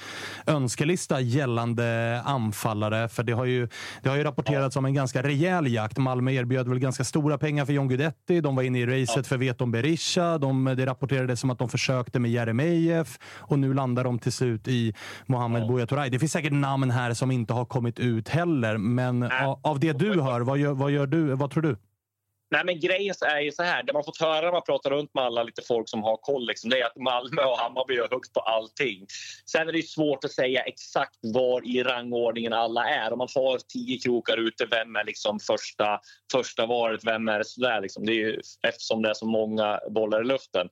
[SPEAKER 3] önskelista gällande anfallare. För det har ju, det har ju rapporterats om en ganska rejäl jakt. Malmö erbjöd väl ganska stora pengar för John Guidetti. De var inne i racet för Veton Berisha. De, det rapporterades som att de försökte med Jeremejeff och nu landar de till slut i Mohamed ja. Buya Turay. Det finns säkert namn här som inte har kommit ut heller heller. Men äh. av det du hör, vad gör, vad gör du? Vad tror du?
[SPEAKER 7] Nej, men grejen är ju så här, det man fått höra när man pratar runt med alla lite folk som har koll, liksom, det är att Malmö och Hammarby är högt på allting. Sen är det svårt att säga exakt var i rangordningen alla är. Om man har tio krokar ute, vem är liksom första, första varet? Vem är sådär? Liksom? Det är ju, eftersom det är så många bollar i luften.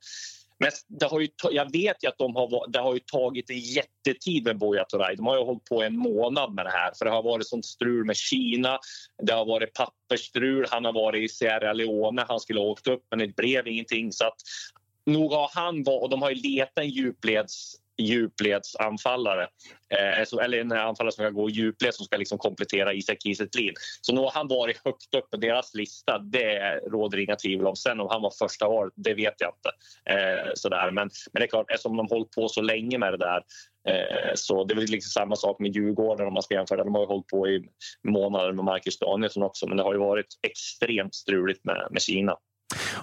[SPEAKER 7] Men det har ju, jag vet ju att de har, det har ju tagit en jättetid med Buya Turay. De har ju hållit på en månad med det här. För Det har varit sånt strul med Kina, det har varit pappersstrul, han har varit i Sierra Leone, han skulle ha åkt upp men det blev ingenting. Så att, nog har han och de har ju letat en djupleds djupledsanfallare. Eh, eller en anfallare som ska gå djupled som ska liksom komplettera Isak Kiese Så nu har han varit högt upp på deras lista. Det råder inga tvivel om. Sen om han var första valet, det vet jag inte. Eh, sådär. Men, men det är klart, eftersom de har hållit på så länge med det där eh, så det är liksom samma sak med Djurgården om man ska jämföra. De har ju hållit på i månader med Marcus Danielsson också men det har ju varit extremt struligt med, med Kina.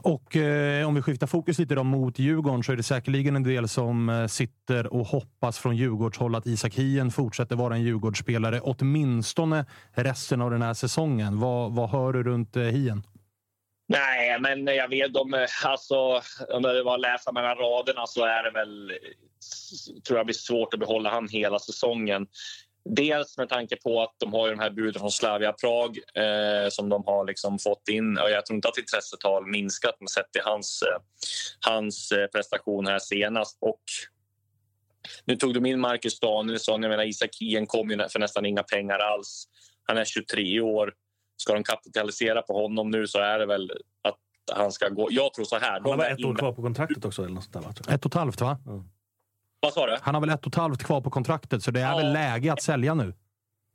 [SPEAKER 3] Och eh, om vi skiftar fokus lite då mot Djurgården så är det säkerligen en del som eh, sitter och hoppas från Djurgårdshåll att Isak Hien fortsätter vara en Djurgårdsspelare åtminstone resten av den här säsongen. Vad, vad hör du runt eh, Hien?
[SPEAKER 7] Nej, men jag vet om, eh, alltså, om det var att läsa mellan raderna så är det väl tror jag blir svårt att behålla han hela säsongen. Dels med tanke på att de har ju de här buden från Slavia Prag eh, som de har liksom fått in. Och jag tror inte att intresset har minskat med sett till hans, eh, hans eh, prestation här senast. Och nu tog de in Marcus Danielsson. Jag menar, Isak Hien kom ju för nästan inga pengar alls. Han är 23 år. Ska de kapitalisera på honom nu så är det väl att han ska gå... Jag tror så här.
[SPEAKER 6] Han har ett år kvar på kontraktet också. Eller något där,
[SPEAKER 3] ett och ett halvt, va? Mm.
[SPEAKER 7] Vad sa du?
[SPEAKER 3] Han har väl ett och ett halvt kvar på kontraktet, så det är
[SPEAKER 7] Ja.
[SPEAKER 3] väl läge att sälja nu.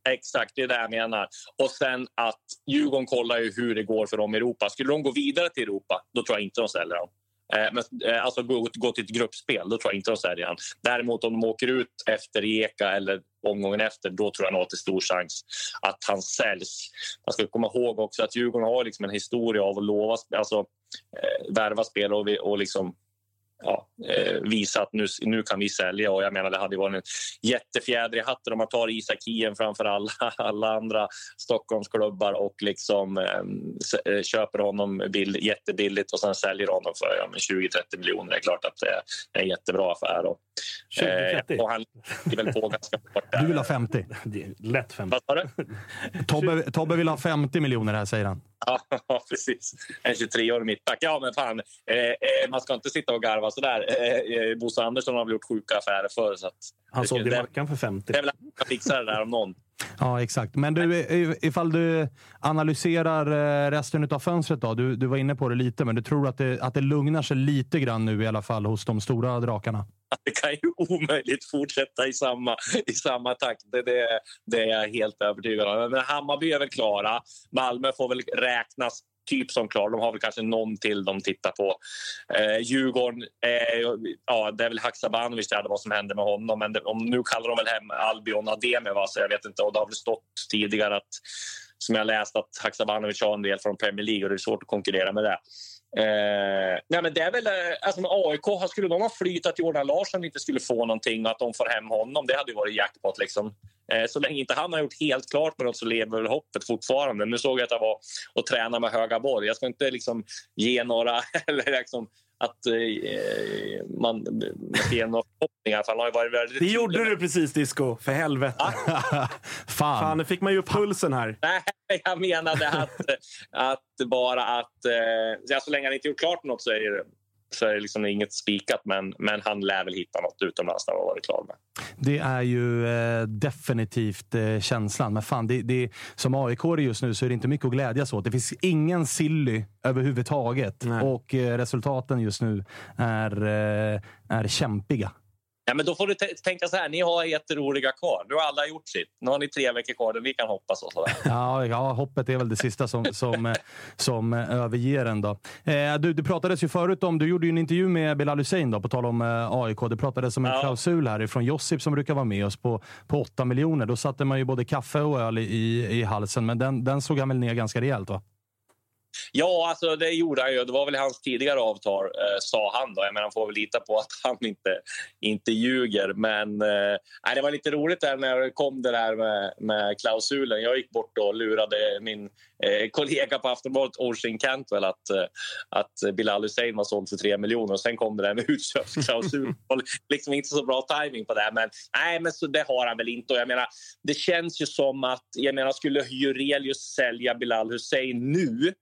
[SPEAKER 7] Exakt, det är det jag menar. Och sen att Djurgården kollar ju hur det går för dem i Europa. Skulle de gå vidare till Europa, då tror jag inte de säljer dem. Eh, Men, eh, alltså gå, gå till ett gruppspel, då tror jag inte de säljer han. Däremot om de åker ut efter Eka eller omgången efter, då tror jag nog att det är stor chans att han säljs. Man ska komma ihåg också att Djurgården har liksom en historia av att lova, alltså, eh, värva spelare och, och liksom ja, eh, visa att nu, nu kan vi sälja. Och jag menar, det hade varit en jättefjäder i hatten om man tar Isak Hien framför alla, alla andra Stockholmsklubbar och liksom, eh, eh, köper honom bill, jättebilligt och sen säljer honom för ja, men 20-30 miljoner. Det är klart att det är en jättebra affär. Och,
[SPEAKER 6] 20-30?
[SPEAKER 7] och han ligger väl på ganska hårt.
[SPEAKER 3] Du vill ha 50.
[SPEAKER 6] Det är lätt 50.
[SPEAKER 7] Vad sa du?
[SPEAKER 3] Tobbe, Tobbe vill ha 50 miljoner här, säger han.
[SPEAKER 7] Ja, precis. En 23-årig mittback. Ja, men fan. Eh, eh, man ska inte sitta och garva sådär. Eh, eh, Bosse Andersson har väl gjort sjuka affärer förr. Så att,
[SPEAKER 6] Han sålde i Mackan för 50.
[SPEAKER 7] det är väl han som fixar det där om någon.
[SPEAKER 3] Ja, exakt. Men du, ifall du analyserar eh, resten av fönstret då. Du, du var inne på det lite, men du tror att det, att det lugnar sig lite grann nu i alla fall hos de stora drakarna?
[SPEAKER 7] Det kan ju omöjligt fortsätta i samma, i samma takt. Det, det, det är jag helt övertygad om. Men Hammarby är väl klara. Malmö får väl räknas typ som klar. De har väl kanske någon till de tittar på. Eh, Djurgården, eh, ja, det är väl Haksabanovic, det vad som händer med honom. Men det, om, nu kallar de väl hem Albion Ademi, va? så jag vet inte. Och det har väl stått tidigare att som jag läst att Haksabanovic har en del från Premier League och det är svårt att konkurrera med det. Eh, nej men det är väl, eh, alltså med AIK, skulle de ha flyt att Jordan Larsson inte skulle få någonting och att de får hem honom, det hade ju varit jackpot. Liksom. Eh, så länge inte han har gjort helt klart med något så lever väl hoppet fortfarande. Nu såg jag att jag var och tränade med Högaborg. Jag ska inte liksom ge några... eller liksom, att eh, man man ska ge några förhoppningar. För han har ju varit väldigt
[SPEAKER 5] Det gjorde du precis, Disco. För helvete.
[SPEAKER 3] Fan.
[SPEAKER 5] Fan, nu fick man ju upp pulsen här.
[SPEAKER 7] Nej, jag menade att, att bara att... Eh, ja, så länge han inte gjort klart något så är det, så är det liksom inget spikat. Men, men han lär väl hitta något utomlands när han varit klar med.
[SPEAKER 3] Det är ju eh, definitivt eh, känslan. Men fan, det, det, som aik just nu så är det inte mycket att glädjas åt. Det finns ingen silly överhuvudtaget
[SPEAKER 5] Nej.
[SPEAKER 3] och eh, resultaten just nu är, eh, är kämpiga.
[SPEAKER 7] Ja, men då får du tänka så här, ni har jätteroliga kvar. Nu har alla gjort sitt. Nu har ni tre veckor kvar där vi kan hoppas och sådär.
[SPEAKER 3] Ja, ja, hoppet är väl det sista som, som, som eh, överger en. Då. Eh, du, det pratades ju förut om, du gjorde ju en intervju med Bilal Hussein då, på tal om eh, AIK. Det pratades om en
[SPEAKER 7] Ja.
[SPEAKER 3] klausul här från Josip som brukar vara med oss på, på 8 miljoner. Då satte man ju både kaffe och öl i, i halsen, men den, den såg han väl ner ganska rejält va?
[SPEAKER 7] Ja, alltså det gjorde han ju. Det var väl hans tidigare avtal, eh, sa han. Då. Jag menar, han får väl lita på att han inte, inte ljuger. Men eh, det var lite roligt där när det kom det där med, med klausulen. Jag gick bort och lurade min eh, kollega på Aftonbladet, Orsin Cantwell, att, eh, att Bilal Hussein var såld för 3 miljoner. Och sen kom det där med utköpsklausul. Det var liksom inte så bra timing på det. Men, nej, men så det har han väl inte. Och jag menar, det känns ju som att... Jag menar, skulle Jurelius sälja Bilal Hussein nu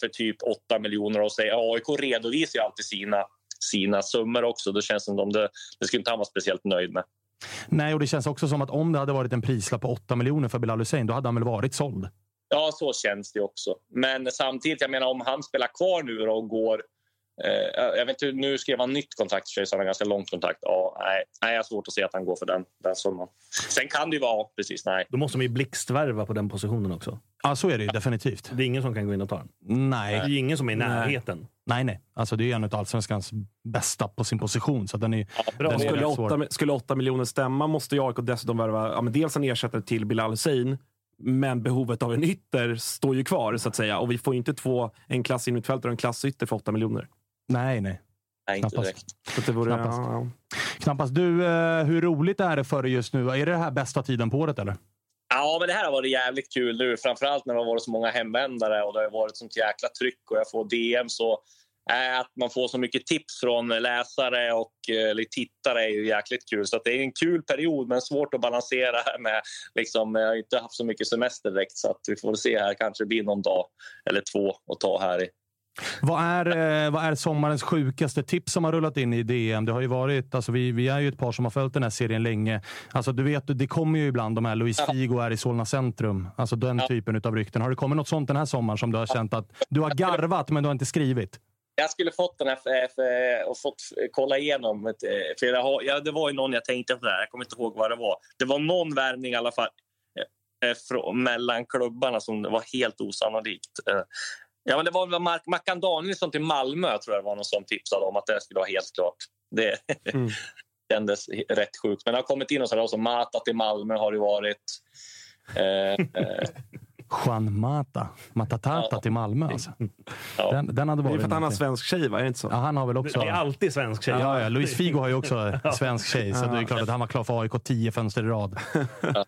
[SPEAKER 7] för typ 8 miljoner och säger AIK redovisar ju alltid sina, sina summor också. Det känns som de, det, det skulle inte han vara speciellt nöjd med.
[SPEAKER 3] Nej, och det känns också som att om det hade varit en prislapp på 8 miljoner för Bilal Hussein, då hade han väl varit såld.
[SPEAKER 7] Ja, så känns det också. Men samtidigt, jag menar om han spelar kvar nu och går... Eh, jag vet inte, nu skrev han nytt kontrakt så han har ganska långt kontrakt. Ja, nej, nej, jag har svårt att se att han går för den, den summan. Sen kan det ju vara, ja, precis, nej.
[SPEAKER 6] Då måste de ju blixtvärva på den positionen också.
[SPEAKER 3] Ja, så är det ju definitivt.
[SPEAKER 6] Det är ingen som kan gå in och ta den.
[SPEAKER 3] Nej,
[SPEAKER 6] Det är ingen som är i närheten.
[SPEAKER 3] nej, nej. Alltså, det är en av allsvenskans bästa på sin position. Så den är,
[SPEAKER 6] bra.
[SPEAKER 3] den är
[SPEAKER 5] Skulle. 8, skulle 8 miljoner stämma måste ju AIK dessutom värva ja, men dels en ersättare till Bilal Hussein. Men behovet av en ytter står ju kvar så att säga. Och vi får ju inte två, en klass innermittfältare och en klassytter för 8 miljoner.
[SPEAKER 3] Nej, nej.
[SPEAKER 7] nej inte
[SPEAKER 3] Knappast.
[SPEAKER 7] direkt.
[SPEAKER 5] Så det vore,
[SPEAKER 3] Knappast.
[SPEAKER 5] ja, ja.
[SPEAKER 3] Knappast. Du, eh, hur roligt är det för dig just nu? Är det det här bästa tiden på året eller?
[SPEAKER 7] Ja, men det här har varit jävligt kul nu. Framförallt när det har varit så många hemvändare och det har varit sånt jäkla tryck och jag får DM så äh, att man får så mycket tips från läsare och eh, eller tittare är ju jäkligt kul. Så att det är en kul period men svårt att balansera med. Liksom, jag har inte haft så mycket semester direkt så att vi får se här. Kanske det blir någon dag eller två att ta här i.
[SPEAKER 3] Vad är, eh, vad är sommarens sjukaste tips som har rullat in i DM? Det har ju varit, alltså vi, vi är ju ett par som har följt den här serien länge. Alltså du vet, det kommer ju ibland de här Luis Figo är i Solna centrum. Alltså den typen av rykten. Har det kommit något sånt den här sommaren som du har känt att du har garvat men du har inte skrivit?
[SPEAKER 7] jag skulle fått den här för, för, och fått kolla igenom. eh, För jag har, ja, det var ju någon jag tänkte på. Där. Jag kommer inte ihåg vad det var. Det var någon värvning i alla fall eh, mellan klubbarna som var helt osannolikt. Ja, men det var väl Mark, Mackan Danielsson till Malmö tror jag det var någon som tipsade om att det skulle vara helt klart. Det
[SPEAKER 5] Mm.
[SPEAKER 7] kändes rätt sjukt. Men det har kommit in och sådär också. Mata till Malmö har det varit. Eh, eh,
[SPEAKER 3] Juan Mata. Matatata
[SPEAKER 7] Ja.
[SPEAKER 3] till Malmö alltså.
[SPEAKER 7] ja.
[SPEAKER 3] Den, den hade
[SPEAKER 5] Det är
[SPEAKER 3] varit
[SPEAKER 5] för att han har svensk tjej, va? Är det inte så?
[SPEAKER 3] Ja, han har väl också...
[SPEAKER 6] Det är alltid svensk tjej.
[SPEAKER 3] Ja, ja. Luis Figo har ju också svensk tjej, så det är klart att han var klar för AIK tio fönster i rad. Fan,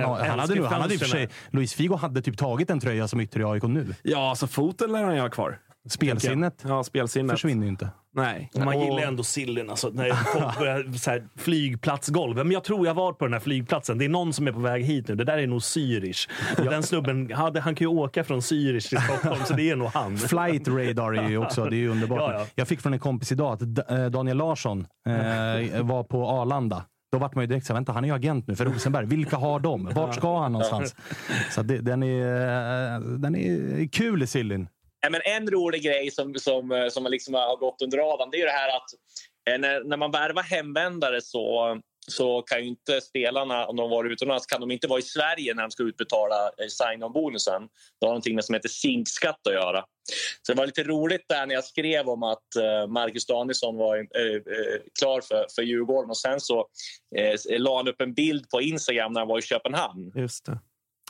[SPEAKER 6] Jag
[SPEAKER 3] han, hade nu, han hade i och för sig. Luis Figo hade typ tagit en tröja som ytter i AIK nu.
[SPEAKER 5] Ja, så foten lär han ju ha kvar.
[SPEAKER 3] Spelsinnet
[SPEAKER 5] Ja, spelsinnet.
[SPEAKER 3] försvinner ju inte.
[SPEAKER 5] Nej.
[SPEAKER 6] Man
[SPEAKER 5] Och-
[SPEAKER 6] gillar ändå sillen. Alltså, när folk börjar, så här, flygplatsgolv. Men jag tror jag var på den här flygplatsen. Det är någon som är på väg hit nu. Det där är nog Zürich. Den snubben, hade, han kan ju åka från Zürich till Stockholm, så det är nog han.
[SPEAKER 3] Flight radar är ju också, det är ju underbart.
[SPEAKER 6] Ja, ja.
[SPEAKER 3] Jag fick från en kompis idag att eh, Daniel Larsson eh, var på Arlanda. Då vart man ju direkt så här, vänta han är ju agent nu för Rosenberg. Vilka har de? Vart ska han någonstans? Så det, den, är, eh, den är kul i Sillin.
[SPEAKER 7] Ja, men en rolig grej som, som, eh, som liksom har gått under radarn det är ju det här att eh, när, när man värvar hemvändare så, så kan ju inte spelarna, om de var utomlands, kan de inte vara i Sverige när de ska utbetala sign-on-bonusen. Det har någonting med som heter zinkskatt att göra. Så det var lite roligt där när jag skrev om att eh, Marcus Danielsson var eh, eh, klar för, för Djurgården och sen så eh, la han upp en bild på Instagram när han var i Köpenhamn.
[SPEAKER 5] Just det.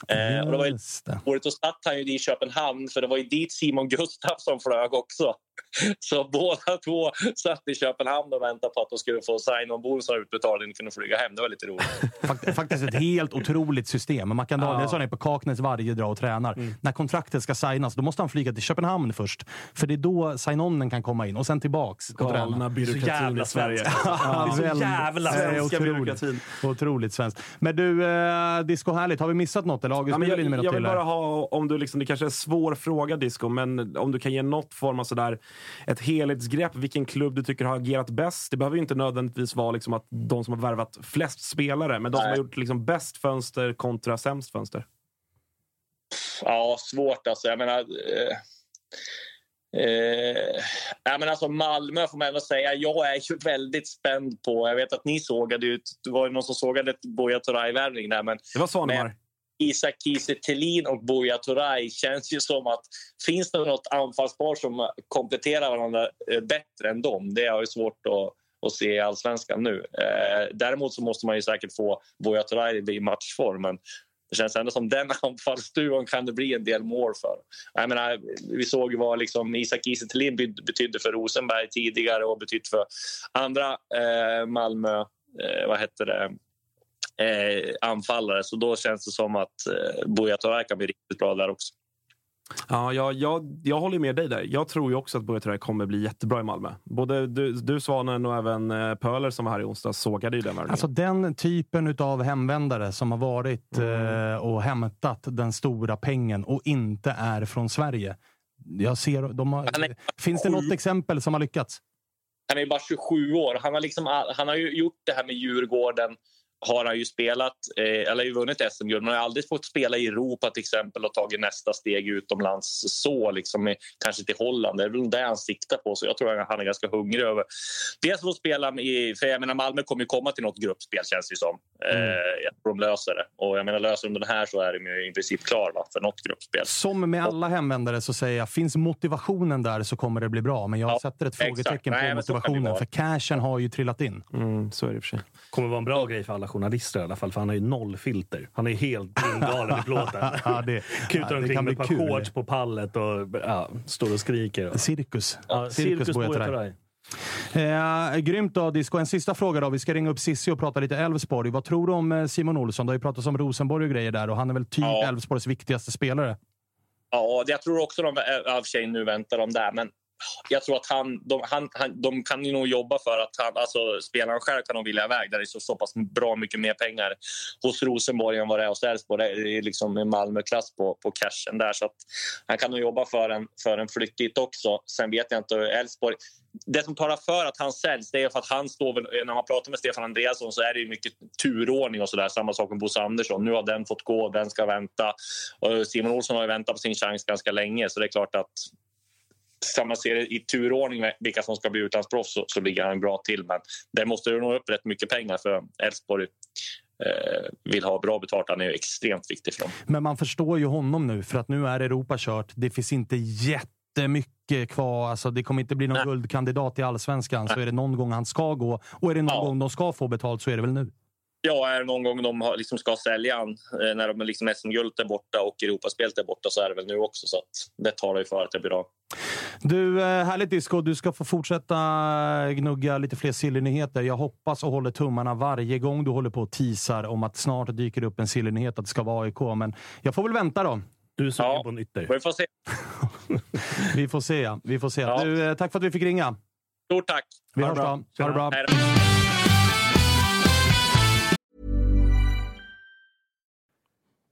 [SPEAKER 7] Eh, och det var ju året då satt han ju i Köpenhamn för det var ju dit Simon Gustafsson flög också. Så båda två satt i Köpenhamn och väntade på att de skulle få sign-on-bonusar utbetalda och kunna flyga hem. Det var lite roligt.
[SPEAKER 3] Fakt- Faktiskt ett helt otroligt system. Mackan
[SPEAKER 5] Ja.
[SPEAKER 3] Danielsson är på Kaknäs varje dag och tränar. När kontraktet ska signas, då måste han flyga till Köpenhamn först. För det är då sign-onen kan komma in och sen tillbaks och träna.
[SPEAKER 5] Galna byråkratin
[SPEAKER 6] jävla
[SPEAKER 5] i Sverige.
[SPEAKER 3] Ja,
[SPEAKER 6] Det är så jävla
[SPEAKER 5] Svenska byråkratin.
[SPEAKER 3] otroligt svenskt. Men du, eh, Disco Härligt, har vi missat något? Eller August,
[SPEAKER 5] Ja, jag,
[SPEAKER 3] något
[SPEAKER 5] jag vill bara ha, om du liksom, det kanske är en svår fråga Disco, men om du kan ge något form av sådär, ett helhetsgrepp, vilken klubb du tycker har agerat bäst. Det behöver ju inte nödvändigtvis vara liksom att de som har värvat flest spelare, men de som har gjort liksom bäst fönster kontra sämst fönster.
[SPEAKER 7] Ja, svårt alltså. Jag menar... Eh, eh, jag menar alltså Malmö får man ändå säga. Jag är ju väldigt spänd på... Jag vet att ni sågade ut... Det var ju någon som sågade ett Buya Turay-värvning där, men
[SPEAKER 5] Det var Svanemar.
[SPEAKER 7] Isak Kiese Thelin och Buya Turay känns ju som att finns det något anfallspar som kompletterar varandra eh, bättre än dem? Det har ju svårt att, att se i allsvenskan nu. Eh, däremot så måste man ju säkert få Buya Turay i matchform. Men det känns ändå som den anfallsduon kan det bli en del mål för. Jag menar, vi såg ju vad liksom Isak Kiese Thelin betydde för Rosenberg tidigare och betytt för andra eh, Malmö... Eh, vad hette det? Eh, anfallare. Så då känns det som att eh, Buya Turay kan bli riktigt bra där också.
[SPEAKER 5] Ja, jag, jag, jag håller med dig där. Jag tror ju också att Buya Turay kommer bli jättebra i Malmö. Både du, du Svanen och även eh, Pöler som var här i onsdags sågade ju den värvningen.
[SPEAKER 3] Alltså den typen av hemvändare som har varit
[SPEAKER 5] Mm.
[SPEAKER 3] eh, och hämtat den stora pengen och inte är från Sverige. Jag ser, de har,
[SPEAKER 7] är-
[SPEAKER 3] finns det något exempel som har lyckats?
[SPEAKER 7] Han är bara 27 år. Han har, liksom, han har ju gjort det här med Djurgården. Har han ju spelat, eh, eller ju vunnit SM-guld, men han har aldrig fått spela i Europa till exempel och tagit nästa steg utomlands så, liksom, kanske till Holland. Det är väl det han siktar på, så jag tror att han är ganska hungrig över. Dels att spela i, för jag menar Malmö kommer ju komma till något gruppspel känns det som. Eh, jag tror de löser det. Och jag menar löser de den här så är de ju i princip klar va, för något gruppspel.
[SPEAKER 3] Som med alla hemvändare så säger jag, finns motivationen där så kommer det bli bra. Men jag
[SPEAKER 7] Ja,
[SPEAKER 3] sätter ett frågetecken
[SPEAKER 7] Nej,
[SPEAKER 3] på
[SPEAKER 7] det
[SPEAKER 3] motivationen. För cashen har ju trillat in.
[SPEAKER 5] Mm, så är det i och för sig.
[SPEAKER 6] kommer vara en bra grej för alla journalister i alla fall, för han har ju noll filter. Han är helt galen i plåten.
[SPEAKER 3] Ja, det-
[SPEAKER 6] Kutar
[SPEAKER 3] ja, det
[SPEAKER 6] omkring
[SPEAKER 3] kan
[SPEAKER 6] med
[SPEAKER 3] bli
[SPEAKER 6] ett par
[SPEAKER 3] kul.
[SPEAKER 6] shorts på pallet och ja, står och skriker.
[SPEAKER 3] Cirkus.
[SPEAKER 6] Ja,
[SPEAKER 3] Cirkus
[SPEAKER 6] cirkus.
[SPEAKER 3] Turay. Eh, grymt då, Disco. En sista fråga då. Vi ska ringa upp Sissi och prata lite Elfsborg. Vad tror du om eh, Simon Olsson? Det har ju pratats om Rosenborg och grejer där och han är väl typ
[SPEAKER 7] Ja.
[SPEAKER 3] Elfsborgs viktigaste spelare.
[SPEAKER 7] Ja, jag tror också de, och för sig nu väntar de där. Men jag tror att han, de, han, han, de kan ju nog jobba för att han, alltså spelaren själv kan nog vilja iväg. Där det är så, så pass bra mycket mer pengar hos Rosenborg än vad det är hos Elfsborg. Det är liksom en på, på cashen där. Så att han kan nog jobba för en, för en flytt dit också. Sen vet jag inte, Elfsborg... Det som talar för att han säljs det är för att han står väl, när man pratar med Stefan Andreasson så är det ju mycket turordning och sådär. Samma sak med Bosse Andersson. Nu har den fått gå, den ska vänta. Och Simon Olsson har ju väntat på sin chans ganska länge så det är klart att ska man se det i turordning med vilka som ska bli utlandsproffs så, så ligger han bra till. Men där måste det nå upp rätt mycket pengar för Elfsborg eh, vill ha bra betalt. Han är extremt viktig för dem.
[SPEAKER 3] Men man förstår ju honom nu, för att nu är Europa kört. Det finns inte jättemycket kvar. Alltså, det kommer inte bli någon
[SPEAKER 7] Nej.
[SPEAKER 3] guldkandidat i allsvenskan. Så är det någon gång han ska gå och är det någon
[SPEAKER 7] Ja.
[SPEAKER 3] gång de ska få betalt så är det väl nu.
[SPEAKER 7] Ja, är det någon gång de har, liksom ska sälja han, eh, när de liksom SM-guldet är borta och Europaspelet är borta så är det väl nu också. Så att det talar ju för att det blir bra.
[SPEAKER 3] Du, eh, härligt Disco. Du ska få fortsätta gnugga lite fler sillynyheter. Jag hoppas och håller tummarna varje gång du håller på och teasar om att snart dyker det upp en sillynyhet att det ska vara AIK. Men jag får väl vänta då.
[SPEAKER 6] Du är sugen
[SPEAKER 7] Ja.
[SPEAKER 6] på en ytter.
[SPEAKER 7] Vi får se.
[SPEAKER 3] Vi får se. ja. Vi får se.
[SPEAKER 7] Ja.
[SPEAKER 3] Du, eh, tack för att vi fick ringa.
[SPEAKER 7] Stort tack!
[SPEAKER 3] Vi
[SPEAKER 6] Ha det
[SPEAKER 3] hörs
[SPEAKER 6] bra.
[SPEAKER 3] då. Ha det bra.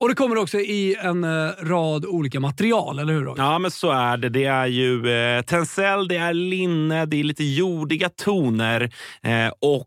[SPEAKER 8] Och det kommer också i en eh, rad olika material, eller hur?
[SPEAKER 5] Ja, men så är det. Det är ju eh, tencel, det är linne, det är lite jordiga toner eh, och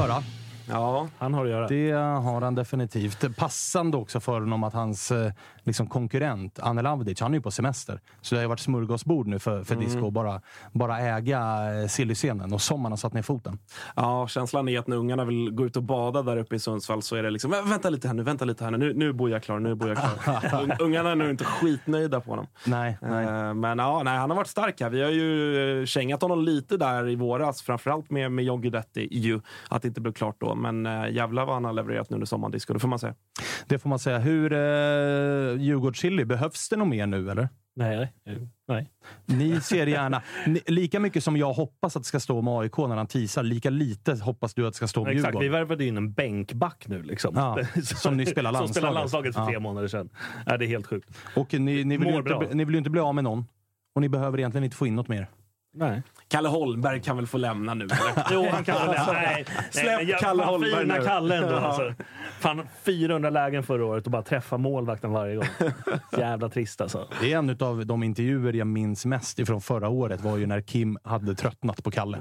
[SPEAKER 3] göra.
[SPEAKER 5] Ja,
[SPEAKER 6] han har att göra.
[SPEAKER 3] Det har han definitivt. Passande också för honom att hans eh, liksom, konkurrent Anel Avdic, han är ju på semester. Så det har ju varit smörgåsbord nu för, för
[SPEAKER 5] Mm.
[SPEAKER 3] Disco att bara, bara äga eh, sillyscenen. Och som han har satt ner foten.
[SPEAKER 5] Ja, känslan är att när ungarna vill gå ut och bada där uppe i Sundsvall så är det liksom, "Vä- vänta lite här nu, vänta lite här nu, nu, nu bor jag klar, nu bor jag klar. Un- ungarna är nog inte skitnöjda på honom.
[SPEAKER 3] Nej, nej.
[SPEAKER 5] Eh, Men ja, nej, han har varit stark här. Vi har ju kängat honom lite där i våras, framförallt med, med John Guidetti, ju, att det inte blev klart då. Men äh, jävlar vad han har levererat nu under sommaren, Disco, det får man säga.
[SPEAKER 3] Det får man säga. Hur eh, Djurgårdschili, behövs det nog mer nu eller?
[SPEAKER 6] Nej. nej.
[SPEAKER 3] Ni ser gärna, ni, lika mycket som jag hoppas att det ska stå med AIK när han teasar, lika lite hoppas du att det ska stå med
[SPEAKER 6] Exakt, vi
[SPEAKER 3] Djurgården.
[SPEAKER 6] värvade in en bänkback nu. Liksom.
[SPEAKER 3] Ja, som ni spelar
[SPEAKER 6] Som spelar
[SPEAKER 3] landslaget.
[SPEAKER 6] landslaget för
[SPEAKER 3] Ja.
[SPEAKER 6] tre månader sedan. Ja, det är helt sjukt.
[SPEAKER 3] Och ni, ni, vill inte, ni vill ju inte bli av med någon. Och ni behöver egentligen inte få in något mer.
[SPEAKER 6] Nej.
[SPEAKER 5] Kalle Holmberg kan väl få lämna nu? Eller?
[SPEAKER 6] Jo, han kan väl nej, nej,
[SPEAKER 5] Släpp
[SPEAKER 6] men jag-
[SPEAKER 5] Kalle Holmberg
[SPEAKER 6] Fina
[SPEAKER 5] nu.
[SPEAKER 6] Kalle ändå.
[SPEAKER 5] Ja.
[SPEAKER 6] Alltså. Fan, 400 lägen förra året och bara träffa målvakten varje gång. Jävla trist alltså.
[SPEAKER 3] Det är en av de intervjuer jag minns mest ifrån förra året var ju när Kim hade tröttnat på Kalle.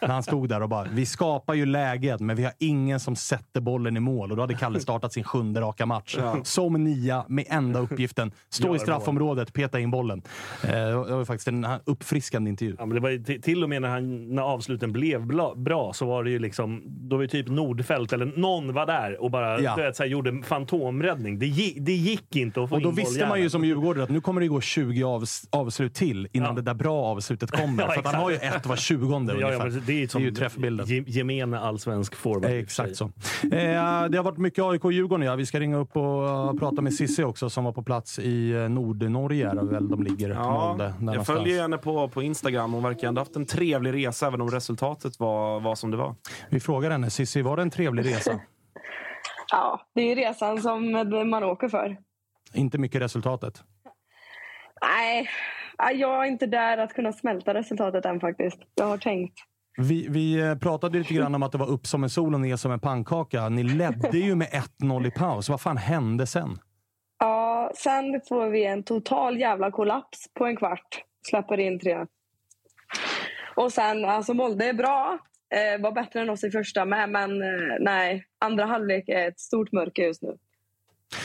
[SPEAKER 3] när han stod där och bara, vi skapar ju läget, men vi har ingen som sätter bollen i mål. Och då hade Kalle startat sin sjunde raka match.
[SPEAKER 6] Ja.
[SPEAKER 3] Som nia, med enda uppgiften, stå
[SPEAKER 6] Gör
[SPEAKER 3] i straffområdet, peta in bollen. Eh, Det var faktiskt en uppfriskande intervju.
[SPEAKER 6] Ja, men det var ju till, och med när, han, när avsluten blev bra så var det ju liksom, då var ju typ Nordfält eller någon var där och bara
[SPEAKER 3] Ja.
[SPEAKER 6] du vet, så här, gjorde fantomräddning. Det gick, det gick inte att få
[SPEAKER 3] Och då
[SPEAKER 6] in
[SPEAKER 3] visste man ju som djurgårdare att nu kommer det gå 20 avs avslut till innan det där bra avslutet kommer.
[SPEAKER 6] Ja,
[SPEAKER 3] för att han har ju ett var tjugonde
[SPEAKER 6] ja, ja,
[SPEAKER 3] ungefär.
[SPEAKER 6] men det är ju, som
[SPEAKER 3] ju träffbilden.
[SPEAKER 6] ge- gemene allsvensk forward.
[SPEAKER 3] Exakt så. Eh, det har varit mycket AIK och Djurgården. Ja. Vi ska ringa upp och uh, prata med Sissi också som var på plats i uh, Nordnorge. Är det väl de ligger.
[SPEAKER 5] Ja,
[SPEAKER 3] Molde, där
[SPEAKER 5] jag
[SPEAKER 3] någonstans.
[SPEAKER 5] följer henne på, på Instagram. Hon verkar ändå haft en trevlig resa, även om resultatet var, var som det var.
[SPEAKER 3] Vi frågar henne. Sissi, var det en trevlig resa?
[SPEAKER 9] Ja, det är ju resan som man åker för.
[SPEAKER 3] Inte mycket resultatet.
[SPEAKER 9] Nej, ja, jag är inte där att kunna smälta resultatet än faktiskt. Jag har tänkt.
[SPEAKER 3] Vi, vi eh, pratade lite grann om att det var upp som en sol och ner som en pannkaka. Ni ledde ju med 1-0 i paus. Vad fan hände sen?
[SPEAKER 9] Ja, sen får vi en total jävla kollaps på en kvart. Släpper in tre. Och sen, alltså Molde är bra. Eh, var bättre än oss i första med, men eh, nej. Andra halvlek är ett stort mörker just nu.